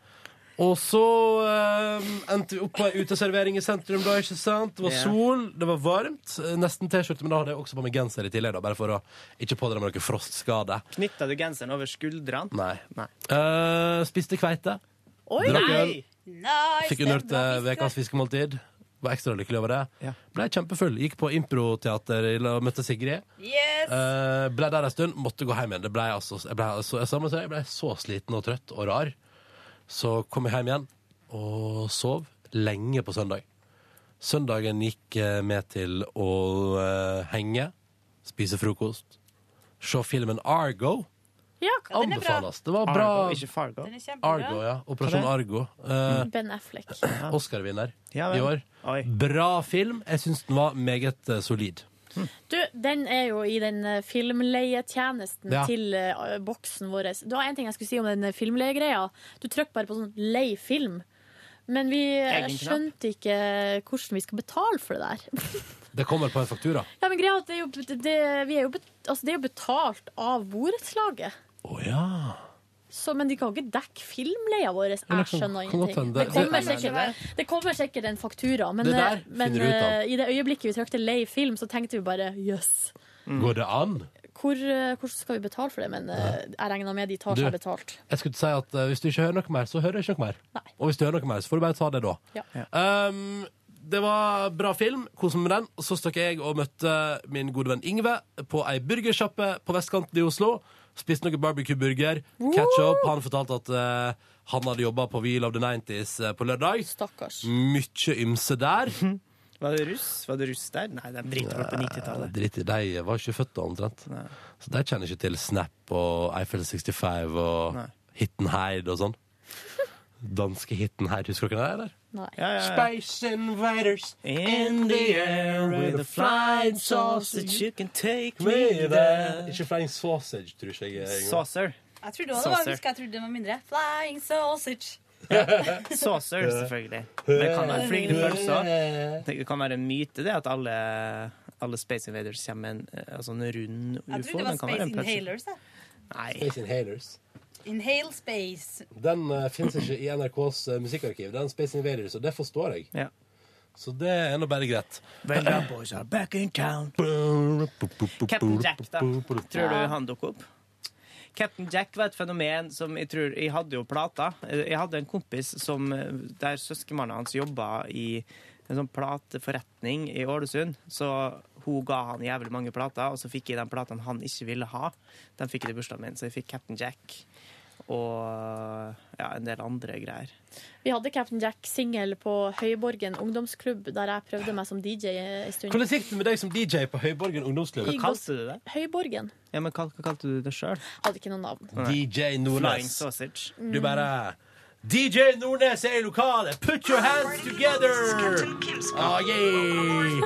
Og så eh, endte vi opp på ei uteservering i sentrum da, ikke sant? Det var Ja. sol, det var varmt. eh, Nesten T-skjorte, men da hadde jeg også på meg genser i tillegg, da, bare for å ikke pådra meg noe frostskade. Knytta du genseren over skuldrene? Nei. Nei. Eh, spiste kveite. Oi! Drakk øl. Nei! Nice, Fikk det er bra ukas fiskemåltid. Var ekstra lykkelig over det. Ja. Ble kjempefull. Gikk på improteater og møtte Sigrid. Yes. Uh, ble der en stund, måtte gå hjem igjen. Det ble altså, jeg, ble, altså, jeg, sammen, jeg ble så sliten og trøtt og rar. Så kom jeg hjem igjen og sov lenge på søndag. Søndagen gikk eh, med til å eh, henge, spise frokost, se filmen Argo. Ja, Ja, den er bra. Anbefales. Det var bra. Argo, ikke Fargo. Den er kjempebra. Argo, ja. Operasjon Argo. Eh, Ben Affleck. Oscar-vinner Ja, i vel. år. Oi. Bra film. Jeg syns den var meget eh, solid. Du, den er jo i den eh, filmleietjenesten Ja. til uh, boksen vår. Det var en ting jeg skulle si om den eh, filmleiegreia. Du trykker bare på sånn lei film. Men vi skjønte ikke hvordan vi skal betale for det der. Det kommer på en faktura. Ja, men greia det er jo, det, vi er jo, altså, det er jo betalt av borettslaget. Å ja. Så, men de kan ikke dekke filmleia vår. Jeg skjønner ingenting. Det kommer, sikkert, det kommer sikkert en faktura, men, Det der eh, men finner du ut av. eh, i det øyeblikket vi trykte lei film, så tenkte vi bare jøss. Går det an? Hvor, eh, hvordan skal vi betale for det? Men eh, jeg regner med de tar seg betalt. Jeg skulle si at uh, Hvis du ikke hører noe mer, så hører du ikke noe mer. Nei. Og hvis du hører noe mer, så får du bare ta det da. Ja. Um, det var bra film. Kos meg med den. Så stakk jeg og møtte min gode venn Ingve på ei burgersjappe på vestkanten i Oslo. Spiste noe barbecue-burger. Ketchup. Han fortalte at eh, han hadde jobba på Wheel of the 90s eh, på lørdag. Stakkars. Mye ymse der. Var det russ? Var det russ der? Nei, de driter vel på 90-tallet. Dritt i, de var ikke født da, omtrent. Så de kjenner ikke til Snap og Eiffel 65 og Nei. Hitten og sånn. Danske Hittenheid, husker dere det? eller? Nei. Ja, ja, ja. Space Invaders In the air with a flying sausage you can take me there. Ikke Flying Sausage, tror ikke jeg. Saucer. Jeg trodde også det var, Saucer. jeg trodde det var mindre. Flying sausage. Saucer, selvfølgelig. Det kan være flygende pølser. Det kan være en myte, det at alle, alle Space Invaders kommer med en, eh, altså en rund ufo. Jeg trodde det var Space. Inhalers. Nei. Space Inhalers. Inhale space. Den uh, fins ikke i NRKs uh, musikkarkiv. Den Space Invaders, og det forstår jeg. Ja. Så det er nå bare greit. When the boys are back in town. Captain Jack, da. Tror du han dukker opp? Captain Jack var et fenomen som jeg tror Jeg hadde jo plata. Jeg hadde en kompis som, der søskenmannen hans jobba i en sånn plateforretning i Ålesund. Så hun ga han jævlig mange plater, og så fikk jeg de platene han ikke ville ha. Den fikk jeg til bursdagen min, så jeg fikk Captain Jack og ja, en del andre greier. Vi hadde Captain Jack-singel på Høyborgen ungdomsklubb, der jeg prøvde meg som DJ en stund. Hvordan gikk det med deg som DJ på Høyborgen ungdomsklubb? Hva kalte du det? Høyborgen. Ja, men hva, hva kalte du det sjøl? Hadde ikke noe navn. DJ Nordnes. Sausage. Du bare DJ Nordnes er i lokalet! Put your hands together! Oh, yeah.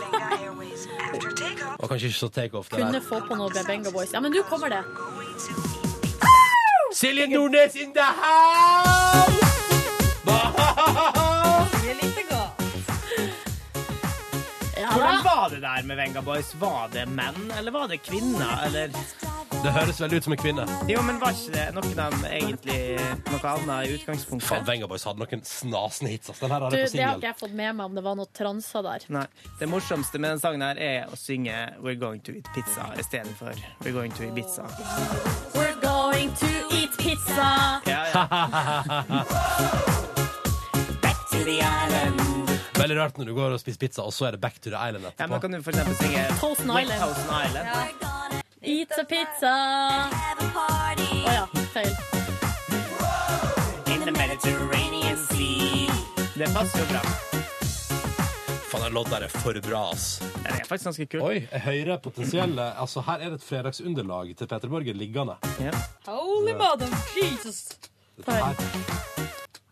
Og kanskje ikke så takeoff, Kunne få på noe Bebenga Boys. Ja, men nå kommer det. Silje Nordnes in the house! Hvordan var det der med Venga Boys? Var det menn, eller var det kvinner, eller Det høres veldig ut som en kvinne. Jo, men var ikke det noen av dem egentlig noe annet i utgangspunktet? Faen, Venga Boys hadde noen snasende hits. ass. Den her Du, hadde jeg på det har singel. ikke jeg fått med meg om det var noe transer der. Nei. Det morsomste med den sangen her er å synge 'We're going to eat pizza' istedenfor 'We're going to Ibiza'. We're going to eat pizza. Ja, ja. Back to the island. Veldig rart når du går og spiser pizza, og så er det Back to the Island Ja, men kan du for eksempel synge Toasten Island. Toasten Island? Eat a pizza. Å ja, feil. In the Mediterranean Sea. Det passer jo bra. Faen, den låta der er for bra, ass. Den er faktisk ganske kul. Oi, jeg hører potensielle Altså, her er det et fredagsunderlag til Peter Borgen liggende. Holy mother of Jesus. Her,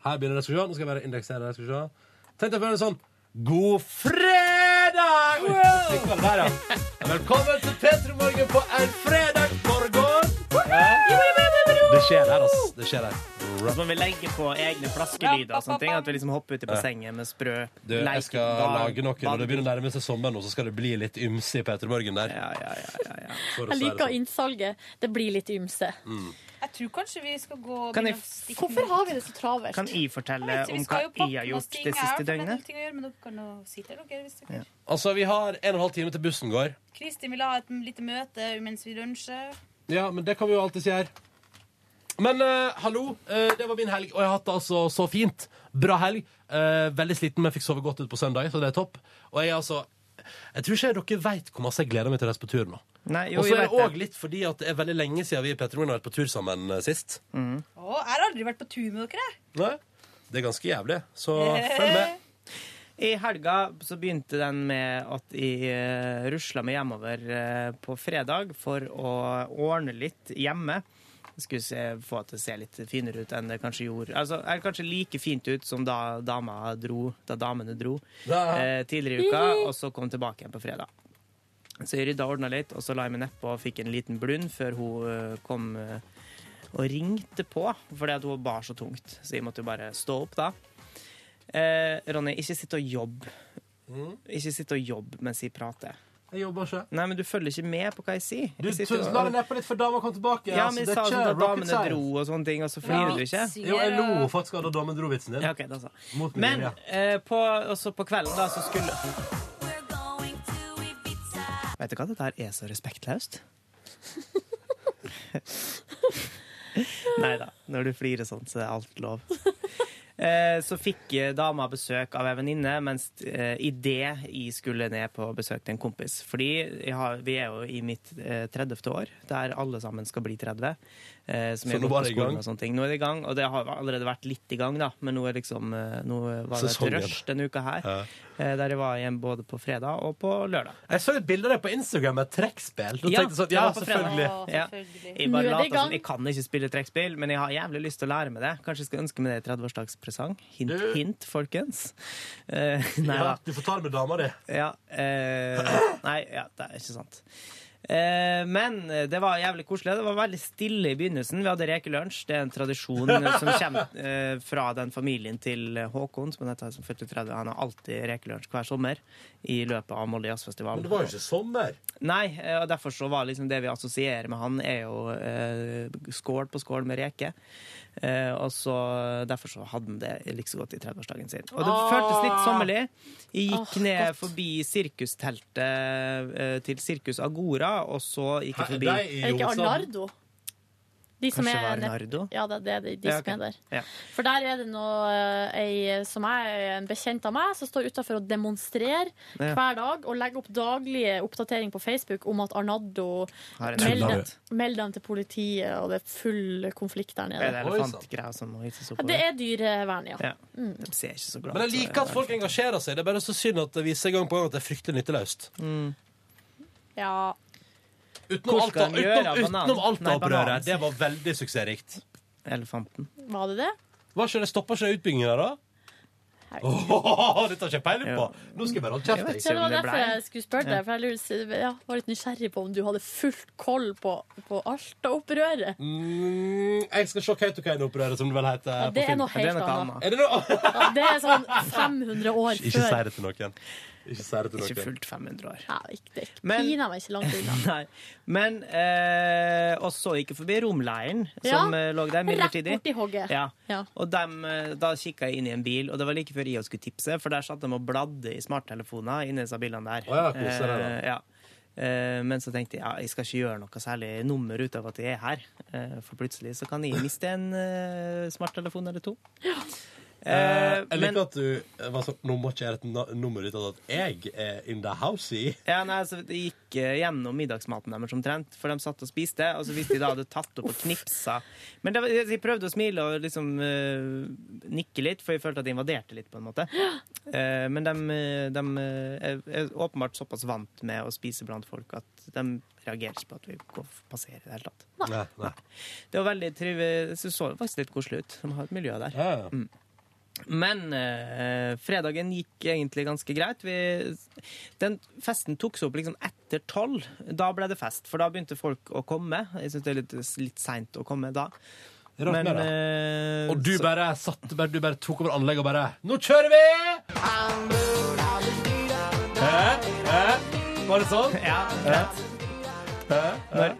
her begynner det. Skal. Nå skal jeg bare indeksere det. Se. Tenk deg å føle sånn God fredag! Wow! der, ja. Velkommen til P3 Morgen på en fredag morgen. Det skjer der, altså. Det skjer der. Så må vi legge på egne flaskelyder og sånne ting. At vi liksom hopper uti bassenget med sprø Du, jeg skal lage noe når det begynner å nærme seg sommer nå, så skal det bli litt ymse i P3 Morgen der. Ja, ja, Jeg ja, Jeg liker sånn. innsalget. Det blir litt ymse. Mm. Jeg tror kanskje vi skal gå Kan jeg Hvorfor har vi det så travelt? Kan jeg fortelle om hva I jeg har gjort det siste døgnet? Altså, vi har en og en halv time til bussen går. Kristin vil ha et lite møte mens vi lunsjer. Ja, men det kan vi jo alltids gjøre. Men eh, hallo, eh, det var min helg, og jeg har hatt det altså så fint. Bra helg. Eh, veldig sliten, men fikk sove godt ut på søndag, så det er topp. Og jeg er altså Jeg tror ikke dere veit hvor masse jeg gleder meg til å reise på tur nå. Nei, jo, Og så jeg er det vet òg litt fordi at det er veldig lenge siden vi i Petter Moen har vært på tur sammen eh, sist. Mm. Å, jeg har aldri vært på tur med dere. Nei? Det er ganske jævlig, så følg med. I helga så begynte den med at jeg uh, rusla meg hjemover eh, på fredag for å ordne litt hjemme. Skulle se, få det til å se litt finere ut enn det kanskje gjorde. Altså, er kanskje like fint ut som da, dama dro, da damene dro eh, tidligere i uka, og så kom tilbake igjen på fredag. Så jeg rydda og ordna litt, og så la jeg meg nedpå og fikk en liten blund før hun eh, kom eh, og ringte på, fordi at hun bar så tungt. Så jeg måtte jo bare stå opp da. Eh, Ronny, ikke sitt og jobb. Ikke sitt og jobb mens jeg prater. Jeg jobber ikke. Nei, men du følger ikke med på hva jeg sier. Du Jeg sitter la deg neppe litt før dama kom tilbake. Ja, altså, men det jeg er sa at sånn da damene science. dro og sånne ting, og så flirer du ikke. Jo, jeg lo faktisk av da damen dro vitsen din. Ja, okay, da så. Mot min Men ja. eh, på, også på kvelden da, så skulle Vet du hva, dette her er så respektløst. Nei da, når du flirer sånn, så er alt lov. Eh, Så fikk eh, dama besøk av ei venninne, mens eh, idet jeg skulle ned på besøk til en kompis. Fordi har, vi er jo i mitt eh, 30. år, der alle sammen skal bli 30. eh, Som Så nå var det i gang? Nå er det i gang, og det har allerede vært litt i gang, da. Men nå er liksom Nå var det et rush denne uka her. Eh, Der jeg var igjen både på fredag og på lørdag. Jeg så et bilde av deg på Instagram med trekkspill. Ja, sånn, ja, selvfølgelig. Ja. Jeg bare er later som jeg kan ikke spille trekkspill, men jeg har jævlig lyst til å lære meg det. Kanskje jeg skal ønske meg det i 30-årsdagspresang. Hint, Du- hint, folkens. Uh, nei Ja, da. du får ta det med dama di. Ja, uh, nei, ja, det er ikke sant. Eh, men det var jævlig koselig. Det var veldig stille i begynnelsen. Vi hadde rekelunsj. Det er en tradisjon som kommer eh, fra den familien til Håkon, som heter, som fylte 30. Han har alltid rekelunsj hver sommer i løpet av Molde Jazzfestival. Men det var jo ikke sommer. Nei, eh, og derfor så var liksom det vi assosierer med han, er jo skål på skål med reke. Eh, og så Derfor så hadde han det like så godt i 30-årsdagen sin. Og det Åh. føltes litt sommerlig. Jeg gikk Åh, ned godt. forbi sirkusteltet eh, til Sirkus Agora, og så gikk jeg forbi Er det ikke Jonsson? De som Kanskje er Nardo? Ja, det, det er de, de Ja, som er der. Ja. For der er det noe eh, ei som er en bekjent av meg, som står utafor og demonstrerer Ja. hver dag og legger opp daglige oppdateringer på Facebook om at Arnardo melder melder dem til politiet, og det er full konflikt der Er nede. det elefantgreier som må hisses opp? Ja, det er dyrevern, ja. Ja. De ser ikke så glad Men jeg liker at er folk engasjerer seg. Det er bare så synd at det viser gang på gang at det er fryktelig nytteløst. ja. Utenom Alta- utenom- utenom Alta-opprøret. Det var veldig suksessrikt. Elefanten. Var det det? Var ikke det Stoppa ikke det utbygginga, da? Åh, dette har ikke jeg peiling på! Nå skal jeg bare holde kjeft. jeg. Det var derfor jeg skulle spørre deg, for jeg lurer- ja, var litt nysgjerrig på om du hadde fullt koll på, på Alta-opprøret. Mm, jeg skal se Kautokeino-opprøret, som det vel heter. Ja, det på er film. noe helt annet. Er det noe? Ja, det er sånn 500 år Ikke si før. det til noen. Ikke særlig det til noen. Ikke fullt 500 år. Ja, ikke, det Men- piner meg ikke langt unna. Nei. Men eh, Og så gikk jeg forbi romleiren, som Ja, eh, lå der midlertidig. Rett borti hogget. Ja. Ja. Og dem, eh, da kikka jeg inn i en bil, og det var like før jeg skulle tipse, for der satt de og bladde i smarttelefoner inni disse bilene der. Oh, ja, koser deg da. Eh, ja. Eh, Men så tenkte jeg ja, jeg skal ikke gjøre noe særlig nummer ut av at jeg er her. Eh, For plutselig så kan jeg miste en eh, smarttelefon eller to. Eh, Eh, jeg men- liker at du eh, var sånn Nå må ikke jeg gjøre et nummer ut av at jeg er in the house i. Ja, nei, altså, Det gikk eh, gjennom middagsmaten deres omtrent, for de satt og spiste. Og så hvis de da hadde tatt opp og knipsa Men var- jeg prøvde å smile og liksom uh, nikke litt, for jeg følte at jeg invaderte litt, på en måte. Uh, men de, eh, de eh, er, er åpenbart såpass vant med å spise blant folk at de reagerer ikke på at vi går passerer i det hele tatt. Nei, nei. Det var veldig trivelig. Det så faktisk litt koselig ut. De har et miljø der. Ja Mm. Men eh, fredagen gikk egentlig ganske greit. Vi, den festen tok seg opp liksom etter tolv. Da ble det fest, for da begynte folk å komme. Jeg syns det er litt, litt seint å komme da. Rart med det. eh, Og du bare, satt, bare, du bare tok over anlegget og bare Nå kjører vi! Hæ? Hæ? Var det sånn? Ja. Hæ? Hæ? Når,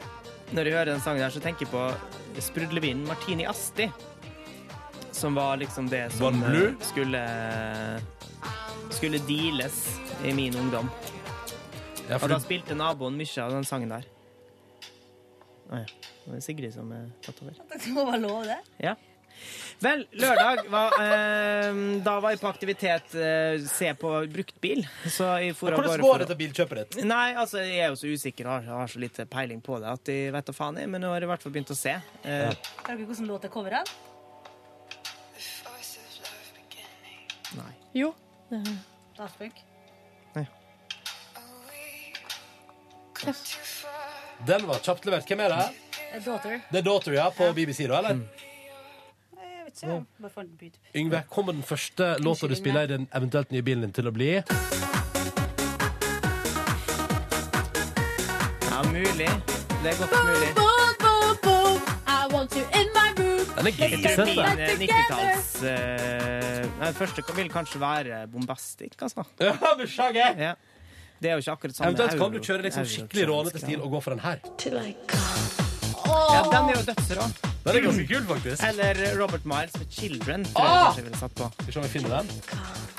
når jeg hører den sangen her, så tenker jeg på sprudlevinen Martini Asti. Som var liksom det som Var eh, skulle Skulle deales i min ungdom. Ja, for og da spilte naboen mye av den sangen der. Å ja. Det var Sigrid som er tatt over. Det må være lov, det. Ja. Vel, lørdag var eh, Da var jeg på aktivitet eh, se på brukt bil. Så jeg for Hvordan går for- dette bilkjøpet ditt? Nei, altså, jeg er jo så usikker og har, har så lite peiling på det at jeg vet da faen jeg, men nå har jeg i hvert fall begynt å se. Eh, ja. Hører du hvordan låta er coveret? Nei. Jo. Daft Punk. Den var kjapt levert. Hvem er det? Daughter. Det er Daughter, ja, på BBC, da, eller? Jeg vet ikke. Bare på YouTube. Yngve, kommer den første låta du spiller i den eventuelt nye bilen din til å bli? Ja, mulig. Det er godt mulig. Den er grisete. min 90-talls eh, Den første vil kanskje være bombastic, altså. Ja. Det er jo ikke akkurat samme Eventuelt kan du kjøre liksom skikkelig rånete stil og gå for den her. Ja, den er jo dødsrå. Den er ganske kul, faktisk. Eller Robert Miles med 'Children'. tror jeg Ah! kanskje jeg ville satt på. Skal vi se om vi finner den.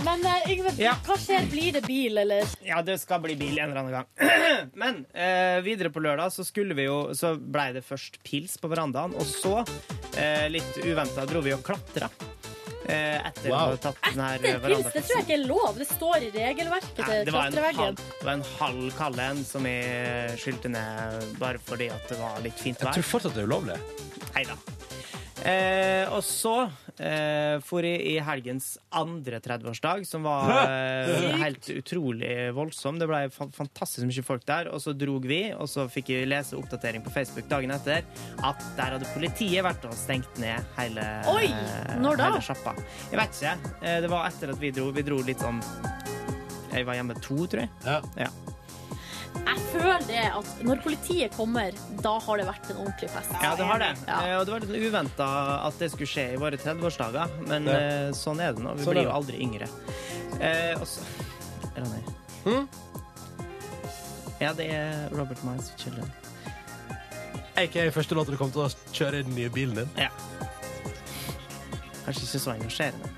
Men eh, Yngve, hva skjer? Blir det bil, eller? Ja, det skal bli bil en eller annen gang. Men eh, videre på lørdag så skulle vi jo Så blei det først pils på verandaen, og så, eh, litt uventa, dro vi og klatra. Eh, etter Wow. å ha tatt den her Etter pils, det tror jeg ikke er lov. Det står i regelverket Nei, til det var en halv, det var en halv kald en som jeg skylte ned bare fordi at det var litt fint Jeg tror fortsatt det er ulovlig. Neida. Eh, og så eh, for jeg i helgens andre 30-årsdag, som var eh, helt utrolig voldsom. Det ble fantastisk mye folk der. Og så drog vi, og så fikk jeg lese oppdatering på Facebook dagen etter at der hadde politiet vært og stengt ned hele, Oi! Når da? hele sjappa. Jeg vet ikke. Eh, det var etter at vi dro. Vi dro litt sånn Jeg var hjemme to, tror jeg. Ja. Jeg føler det at når politiet kommer, da har det vært en ordentlig fest. Ja, det har det. Ja. Eh, Og det var litt uventa at det skulle skje i våre 30-årsdager, men Ja. eh, sånn er det nå. Vi Sånn blir jo aldri yngre. Eh, og så Er han her? Ja, det er Robert Miles Children. AKA første låta du kommer til å kjøre i den nye bilen din. Ja. Kanskje ikke så engasjerende.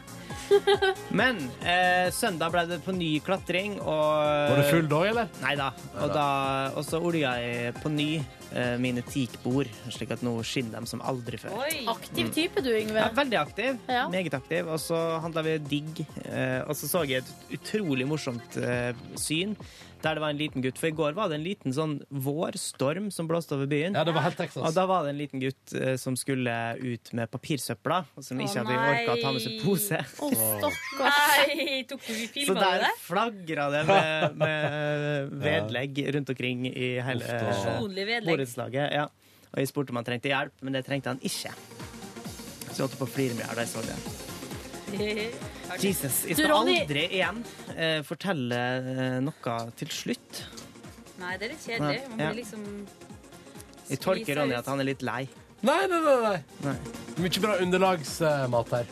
Men eh, søndag ble det på ny klatring, og Var du full da, eller? Nei da. Og, da, og så olja jeg på ny mine teakbord, slik at nå skinner de som aldri før. Aktiv type du, Yngve. Ja, veldig aktiv. Ja. Meget aktiv. Og så handla vi digg. Eh, og så så jeg et utrolig morsomt eh, syn der det var en liten gutt. For i går var det en liten sånn vårstorm som blåste over byen. Ja, det var helt Texas. Og da var det en liten gutt eh, som skulle ut med papirsøpla, og som ikke hadde orka å ta med seg pose. Å, stakkars. Nei, tok du Så filma der det? flagra det med, med vedlegg rundt omkring i hele. Personlig vedlegg. Borettslaget. Ja. Og jeg spurte om han trengte hjelp, men det trengte han ikke. Så jeg holdt på å flire mye da jeg så det. Jesus, jeg skal aldri igjen eh, fortelle eh, noe til slutt. Nei, det er litt kjedelig. Man Ja. blir liksom Jeg tolker Ronny at han er litt lei. Nei, nei, nei. nei. Nei. Mye bra underlagsmat her.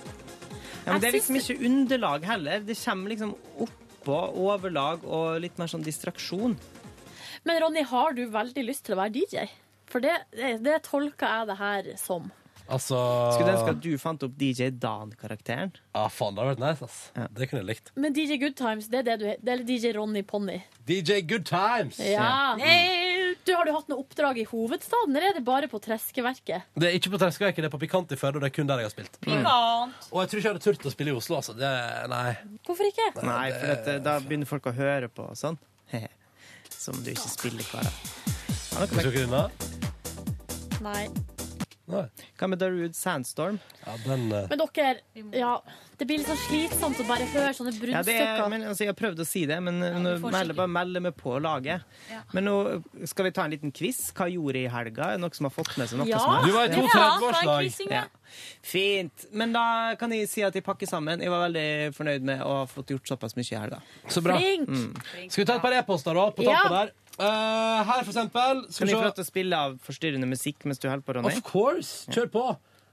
Ja, men det er liksom ikke underlag heller. Det kommer liksom oppå overlag og litt mer sånn distraksjon. Men Ronny, har du veldig lyst til å være DJ? For det, det, det tolker jeg det her som. Altså Skulle ønske at du fant opp DJ Dan-karakteren. Ja, faen, det hadde vært nice, ass. Det kunne jeg likt. Men DJ Good Times, det er det du er. Det er DJ Ronny Ponni. DJ Good Times. Ja. Du, har du hatt noe oppdrag i hovedstaden, eller er det bare på Treskeverket? Det er ikke på Treskeverket, det er på Pikant i Førde, og det er kun der jeg har spilt. Pikant. Og jeg tror ikke jeg hadde turt å spille i Oslo, altså. Det, nei. Hvorfor ikke? Nei, for at, eh, da begynner folk å høre på og sånn. Som du ikke spiller hver dag. Ja, Skal dere unna? Nei. Nei. Hva med Darude Sandstorm? Ja, den eh, Men dere, ja, det blir litt sånn slitsomt å bare høre sånne Ja, det er, bruddstykker. men, altså, jeg har prøvd å si det, men nå får melder bare melder meg på laget. Ja. Men nå skal vi ta en liten quiz. Hva gjorde jeg i helga? Er det noen som har fått med seg noe? Ja. som helst? Du var i to Ja. 30-årslag. Ja. Fint. Men da kan jeg si at jeg pakker sammen. Jeg var veldig fornøyd med å ha fått gjort såpass mye i helga. Så bra. Flink. Mm. Skal vi ta et par e-poster, da? På Ja. toppen der. Eh, her, for eksempel. Kan Skal jeg få vi lov se. til å spille av forstyrrende musikk mens du holder på, Ronny? Of course. Kjør på.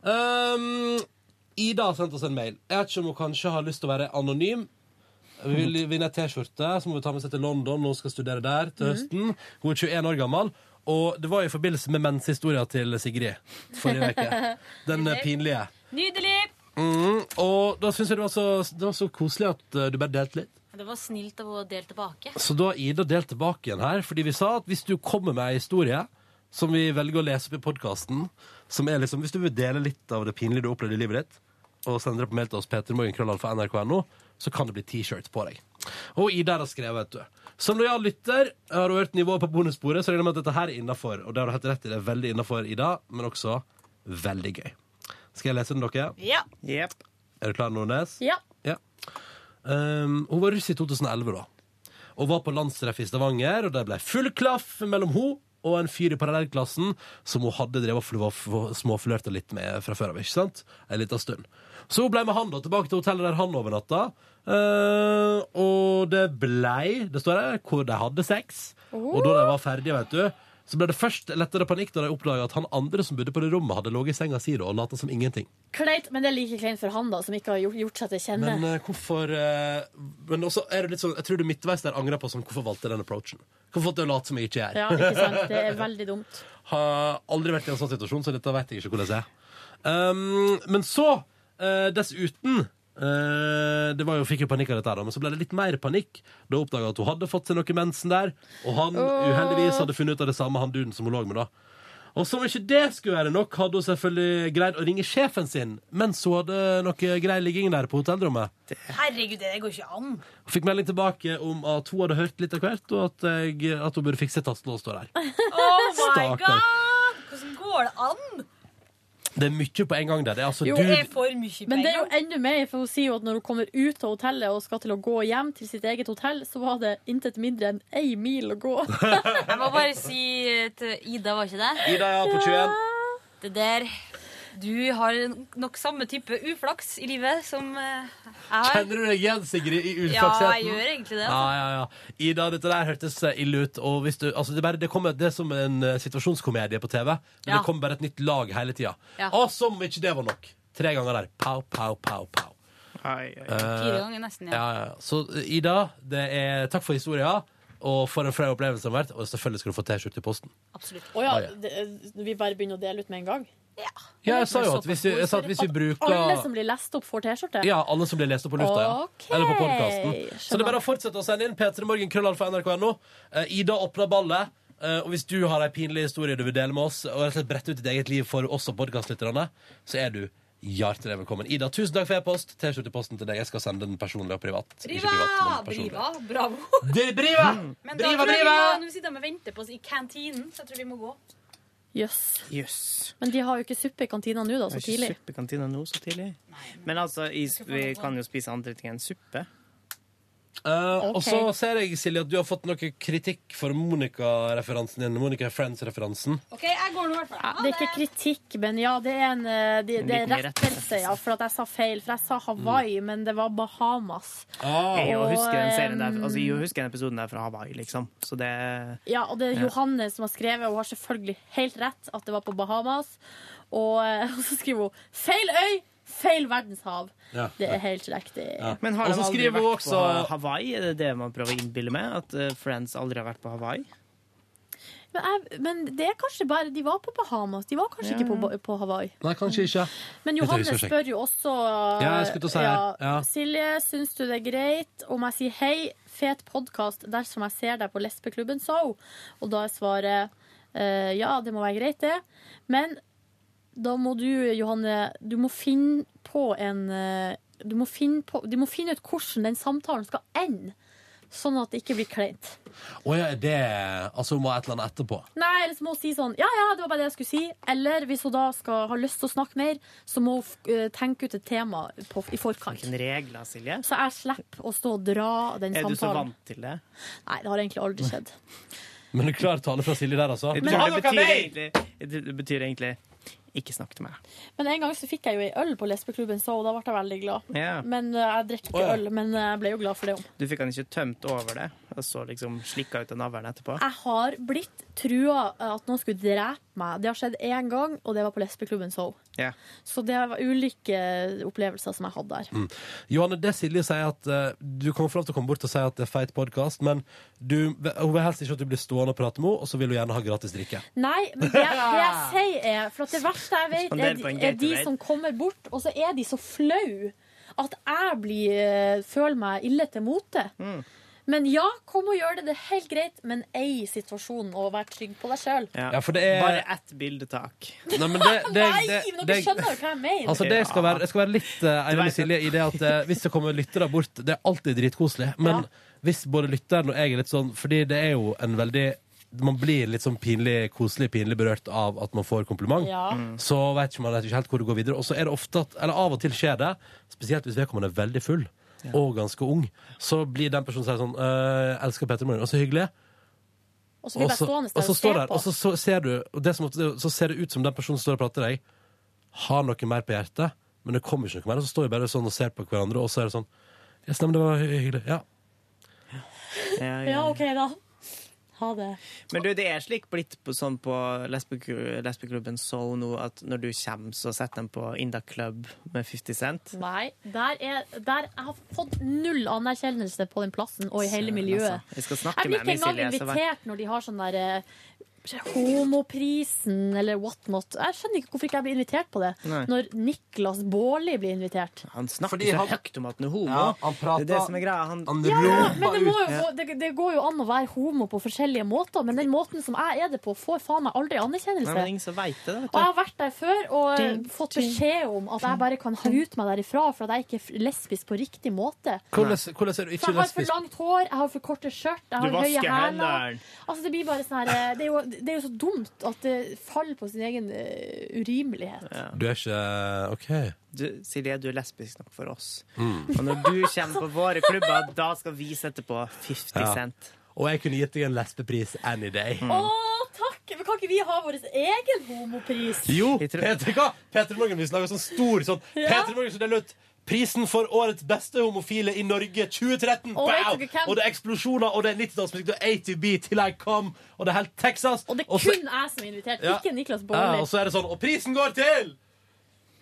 Um, Ida har sendt oss en mail. Jeg vet ikke om hun kanskje har lyst til å være anonym. Vi vil vinne ei T-skjorte, så må vi ta med seg til London og skal studere der til høsten. Hun er 21 år gammel. Og det var i forbindelse med menshistoria til Sigrid forrige uke. Den eh, pinlige. Nydelig! Mm, og da syns jeg det var, så, det var så koselig at eh, du bare delte litt. Det var snilt av å dele tilbake. Så da har Ida delt tilbake igjen her, fordi vi sa at hvis du kommer med ei historie som vi velger å lese opp i podkasten, som er liksom Hvis du vil dele litt av det pinlige du opplevde i livet ditt, og sender det på mail til oss, p3morgenkrøllalfa.nrk.no, så kan det bli T-shirt på deg. Og Ida har skrevet, vet du. Som lojal lytter har du hørt nivået på bonussporet, så regner jeg med at dette her er innafor. Og det har du helt rett i, det er veldig innafor, Ida, men også veldig gøy. Skal jeg lese den, dere? Ja. Yep. Er du klar, Nordnes? Ja. Ja. Um, hun var russ i 2011, da. Og var på landstreff i Stavanger, og det ble full klaff mellom hun og en fyr i parallellklassen som hun hadde drevet og småflørta litt med fra før av. ikke sant? En liten stund. Så hun ble med han da tilbake til hotellet der han overnatta. Uh, og det blei, det står her, hvor de hadde sex. Og da de var ferdige, vet du, så ble det først lettere panikk da de oppdaga at han andre som bodde på det rommet, hadde ligget i senga si og lata som ingenting. Kleint, men det er like kleint for han, da, som ikke har gjort, gjort seg til kjenne. Men uh, hvorfor uh, Men også er det litt sånn Jeg tror du midtveis der angrer på sånn Hvorfor valgte jeg den approachen? Hvorfor valgte jeg å late som jeg ikke gjør? Ja, ikke sant? Det er veldig dumt. Har aldri vært i en sånn situasjon, så dette vet jeg ikke hvordan jeg er. Um, men så, uh, dessuten Det var jo, fikk jo panikk av dette, her, da, men så ble det litt mer panikk da hun oppdaga at hun hadde fått seg noe mensen der, og han uheldigvis hadde funnet ut av det samme, han duden som hun lå med. da Og som ikke det skulle være nok, hadde hun selvfølgelig greid å ringe sjefen sin mens hun hadde noe grei ligging der på hotellrommet. Herregud, det går ikke an. Hun fikk melding tilbake om at hun hadde hørt litt av hvert, og at, jeg, at hun burde fikse tastelås der. Oh my Stakkar. god! Hvordan går det an? Det er mye på en gang der. Det er altså Jo, du er for mye Men det er jo enda mer, for hun sier jo at når hun kommer ut av hotellet og skal til å gå hjem til sitt eget hotell, så var det intet mindre enn ei mil å gå. Jeg må bare si til Ida, var ikke det? Ida, ja, på 21. Det der Du har nok samme type uflaks i livet som eh, jeg har. Kjenner du deg igjen, Sigrid, i uflaksheten? Ja, jeg gjør egentlig det. Altså. ja, ja. Ida, dette der hørtes eh, ille ut. Og hvis du, altså det, bare, det, kommer, det er som en eh, situasjonskomedie på TV. Men Ja. det kommer bare et nytt lag hele tida. Ja. Og som ikke det var nok. Tre ganger der. Pow, pow, pow, pow. Ai, ai. Fire ganger nesten, ja. ja, ja. Så Ida, det er takk for historia. Og for en flau opplevelse det har vært. Og selvfølgelig skal du få T-skjorte i posten. Absolutt. Å ja, Ah, ja. det, vi bare begynner å dele ut med en gang. Ja, jeg sa jo at hvis vi, jeg sa at hvis vi bruker Alle som blir lest opp, får T-skjorte? Ja, alle som blir lest opp på lufta, ja. Okay. Eller på podkasten. Så det er bare å fortsette å sende inn P3 Morgen, krøllalfa, nrk.no. Eh, Ida åpner ballet. eh, og hvis du har ei pinlig historie du vil dele med oss, og rett og slett brette ut ditt eget liv for oss og podkastlytterne, så er du hjertelig velkommen. Ida, tusen takk for e-post. T-skjorteposten til deg. Jeg skal sende den personlig og privat. Briva! privat, men. Briva! Bravo. Det er Briva! Men da Briva, tror jeg vi må, nå sitter de og venter på oss i kantinen, så jeg tror vi må gå. Jøss. Jøss. Men de har jo ikke suppe i kantina nå, da, så er ikke tidlig. suppe i kantina nå så tidlig. Men altså, i, vi kan jo spise andre ting enn suppe. Eh, Og så ser jeg, Silje, at du har fått noe kritikk for Monica-referansen din. Monica Friends-referansen. OK, jeg går nå i hvert fall. Ja, det er ikke kritikk, men ja, det er en eh, det, En det er rettelse. Ja, for at jeg sa feil. For jeg sa Hawaii, men det var Bahamas. Ah. Jeg Og, husker den serien der, altså, jeg husker den episoden der fra Hawaii, liksom. Så det Ja, og det er Ja. Johanne som har skrevet, og hun har selvfølgelig helt rett at det var på Bahamas. Og, eh, og så skriver hun 'feil øy, feil verdenshav'. Ja. Det er helt riktig. Men har de aldri vært også på Hawaii? Er det det man prøver å innbille med? At eh, Friends aldri har vært på Hawaii? Men, jeg, men det er kanskje bare De var på Bahamas, de var kanskje Ja. ikke på, på Hawaii. Nei, kanskje ikke. Men Johannes Johanne spør jo også Ja, jeg skulle til å si. Ja. Silje, syns du det er greit om jeg sier hei, fet podkast dersom jeg ser deg på Lesbeklubben So? Og da er svaret uh, ja, det må være greit, det. Men da må du, Johanne, du må finne på en eh, du må, finne på, du må finne ut hvordan den samtalen skal ende, sånn at det ikke blir kleint. Å ja, er det Altså, hun må ha et eller annet etterpå. Nei, eller så må hun si sånn Ja, ja, det var bare det jeg skulle si. Eller hvis hun da skal ha lyst til å snakke mer, så må hun eh, tenke ut et tema på, i forkant. Hvilken regler, Silje? Så jeg slipper å stå og dra den Er du så vant til det? Nei, det har egentlig aldri skjedd. Men det er klar tale fra Silje der, altså. Det Men- betyr, det betyr, egentlig, det betyr egentlig ikke snakk til meg. Men en gang så fikk jeg jo ei øl på lesbeklubben, så da ble jeg veldig glad. Yeah. Men eh, jeg drikker ikke oh, ja. øl, men jeg ble jo glad for det òg. Du fikk han ikke tømt over det, og så liksom slikka ut av navlen etterpå? Jeg har blitt trua at noen skulle drepe meg. Det har skjedd én gang, og det var på lesbeklubben Soul. Yeah. Så det var ulike opplevelser som jeg hadde der. Mm. Johanne, det Silje sier at uh, du kommer for lov til å komme bort og si at det er feit podkast, men du, hun vil helst ikke at du blir stående og prate med henne, og så vil hun gjerne ha gratis drikke. Nei, men det, det jeg sier er For at det verste jeg vet, er, på er de som kommer bort, og så er de så flau at jeg blir, eh, føler meg ille til mote. Men ja, kom og gjør det. Det er helt greit, men ei situasjonen og vær trygg på deg sjøl. Ja, er- Bare ett bildetak. Nei, men det, det, Nei, det, men det, dere skjønner jo hva jeg mener. Altså, det skal være, skal være litt uh, Eivind Silje i det at uh, hvis det kommer lyttere bort Det er alltid dritkoselig, men hvis både lytteren og jeg er litt sånn Fordi det er jo en veldig man blir litt sånn pinlig, koselig pinlig berørt av at man får kompliment. Ja. Mm. Så vet ikke man vet ikke helt hvor det går videre. Og så er det ofte at, eller av og til skjer det, spesielt hvis vedkommende er veldig full og ganske ung, så blir den personen sier sånn «Øh, 'Elsker Petter Morgen', og så hyggelig. Og så blir jeg stående og der så og står se der, på. og så, så ser du og det som, Så ser det ut som den personen står og prater til deg, har noe mer på hjertet, men det kommer ikke noe mer. Og så står vi bare sånn og ser på hverandre, og så er det sånn Yes, nei, men det var hy- hyggelig. Ja. Ja, OK, da. Ha det. Men du, det er slik blitt på, sånn på lesbeklu- lesbeklubben Soul nå at når du kommer, så setter de på Inda Club med 50 Cent. Nei, der er, der, jeg har fått null anerkjennelse på den plassen og i hele miljøet. altså. Jeg Jeg blir ikke engang invitert når de har sånn der eh, Homoprisen eller whatnot. Jeg skjønner ikke hvorfor ikke jeg blir invitert på det. Nei. Når Niklas Baarli blir invitert. Han snakker Fordi så han- høyt om at han er homo. Ja, han prater- det er det som er greia. Han, Ja, men det, må jo, det, det går jo an å være homo på forskjellige måter, men den måten som jeg er det på, får faen meg aldri anerkjennelse. men ingen som vet det. Vet Og jeg har vært der før og eh, fått beskjed om at jeg bare kan hute meg derifra for at jeg ikke er lesbisk på riktig måte. Hvordan, hvordan er du For lesbisk? jeg har for langt hår, jeg har for korte skjørt, jeg Du har høye hæler. Altså, det blir bare sånn her eh, det, er jo, det er jo så dumt at det faller på sin egen eh, urimelighet. Du er ikke OK. Du, Silje, du er lesbisk nok for oss. Mm. Og når du kommer på våre klubber, da skal vi sette på 50 Ja. cent. Og jeg kunne gitt deg en lesbepris any day. Mm. Å, takk! Men kan ikke vi ha vår egen homopris? Jo, Peter, hva? Peter vi lager sånn stor sånn Ja. Peter Morgen som deler ut Prisen for årets beste homofile i Norge 2013! Og Bow! Og det er eksplosjoner, og det er 90-tallsmusikk, det er A2B, Till I Come, og det er helt Texas. Og det er kun jeg som er invitert, Ja. ikke Niklas Ja, og så er det sånn, og prisen går til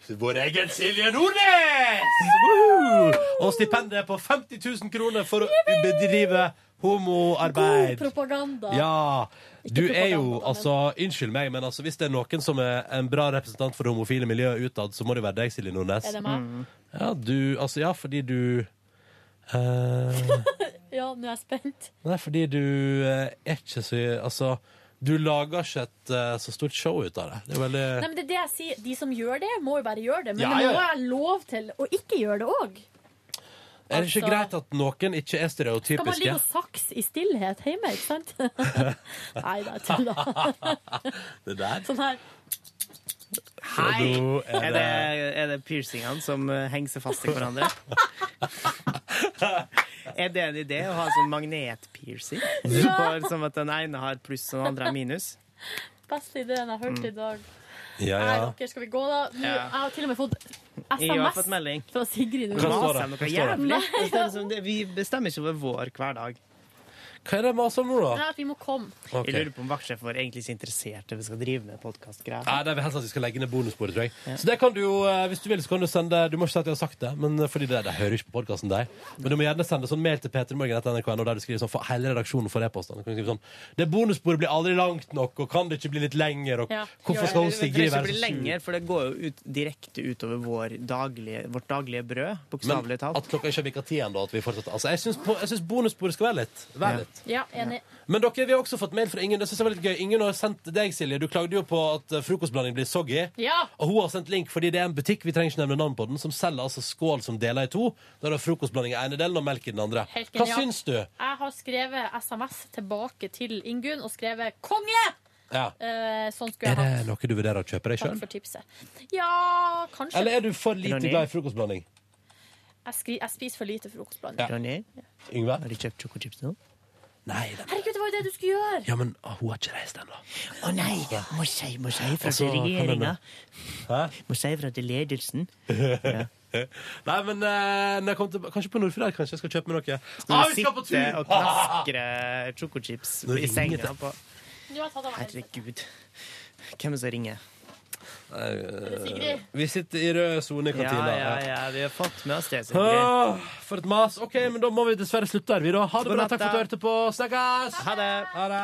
vår egen Silje Nordnes! Woohoo! Og stipendet på 50 000 kroner for å bedrive homoarbeid. God propaganda. Ja. Du er jo, altså, Unnskyld meg, men altså, hvis det er noen som er en bra representant for det homofile miljøet utad, så må det være deg, Silje Nordnes. Er det meg? Ja, du, altså, ja, fordi du eh, Ja, nå er jeg spent. Nei, fordi du eh, er ikke så Altså, du lager ikke et eh, så stort show ut av det. Det er veldig Nei, men det er det jeg sier. De som gjør det, må jo bare gjøre det. Men Ja, det må ja. være lov til å ikke gjøre det òg. Er det ikke altså- greit at noen ikke er Skal man stereotypiske? ligge og saks i stillhet hjemme, ikke sant? Nei, det er tull, da. Det der? Sånn her. Hei! nå er Er det- det, er det piercingene som eh, henger seg fast i hverandre? er det en idé å ha sånn magnetpiercing? Ja. får Som at den ene har pluss og den andre har minus? Beste ideen jeg har hørt Mm. i dag. Ja, Nei, ja. dere, skal vi gå, da? Nå, Ja. Jeg har til og med fått SMS fått fra Sigrid. Hva står det? Hva står det? Nei, liksom det- Vi bestemmer ikke over vår hverdag. Hva er det med oss om nå, da? Nei, at vi må komme. Okay. Jeg lurer på om vaktsjefen vår egentlig så interessert i vi skal drive med podkastgreier. Nei, det vil helst at vi skal legge ned bonusbordet, tror jeg. Så det kan du jo, eh, hvis du vil, så kan du sende Du må ikke si at jeg har sagt det, men eh, fordi det, det hører ikke på podkasten deg. Men du må gjerne sende sånn mail til p3morgen.nrk.no der du skriver sånn for hele redaksjonen for e-postene. Du kan skrive sånn Det bonusbordet blir aldri langt nok, og kan det ikke bli litt lenger, og Ja. hvorfor skal hun Det Sigrid være så sur? lenger, for det går jo ut, direkte utover vår daglige, vårt daglige brød, bokstavelig talt. At klokka ikke har bikka ti ennå, at vi fortsetter. Altså, jeg syns på- jeg syns bonusbordet skal være litt. Være litt. Ja, enig. Men dere, vi har også fått mail fra Ingen. Det synes jeg var litt gøy. Ingen har sendt deg, Silje. Du klagde jo på at eh, frokostblanding blir soggy. Ja. Og hun har sendt link fordi det er en butikk vi trenger ikke nevne navn på den, som selger altså skål som deler i to. Der er det frokostblanding i ene delen og melk i den andre. Helt Hva syns du? Jeg har skrevet SMS tilbake til Ingunn og skrevet 'konge'! Ja. Uh, sånn Er det hatt. noe du vurderer å kjøpe deg sjøl? Ja, kanskje. Eller er du for lite Ronny? glad i frokostblanding? Jeg, skri, jeg spiser for lite frokostblanding. Ja. Ronny, Yngve? har du kjøpt chocochips nå? Nei, den. Herregud, det var jo det du skulle gjøre! Ja, men ah, hun har ikke reist ennå. Å nei! Må si, må si fra Og til regjeringa. Må si fra til ledelsen. Nei, men eh, når jeg til, kanskje på Nordfjord kanskje jeg skal kjøpe meg noe. Skal Ah, vi skal på tur! og knaskre chocochips i senga på. Herregud. Hvem er det som ringer? Eh, Sigrid. Vi sitter i rød sone i Ja, kantina. ja, ja, vi har fått med oss det. Sigrid. Åh, for et mas. OK, men da må vi dessverre slutte her, vi, da. Ha det bra. Takk for at du hørte på. Snakkes! Ha det. Ha det.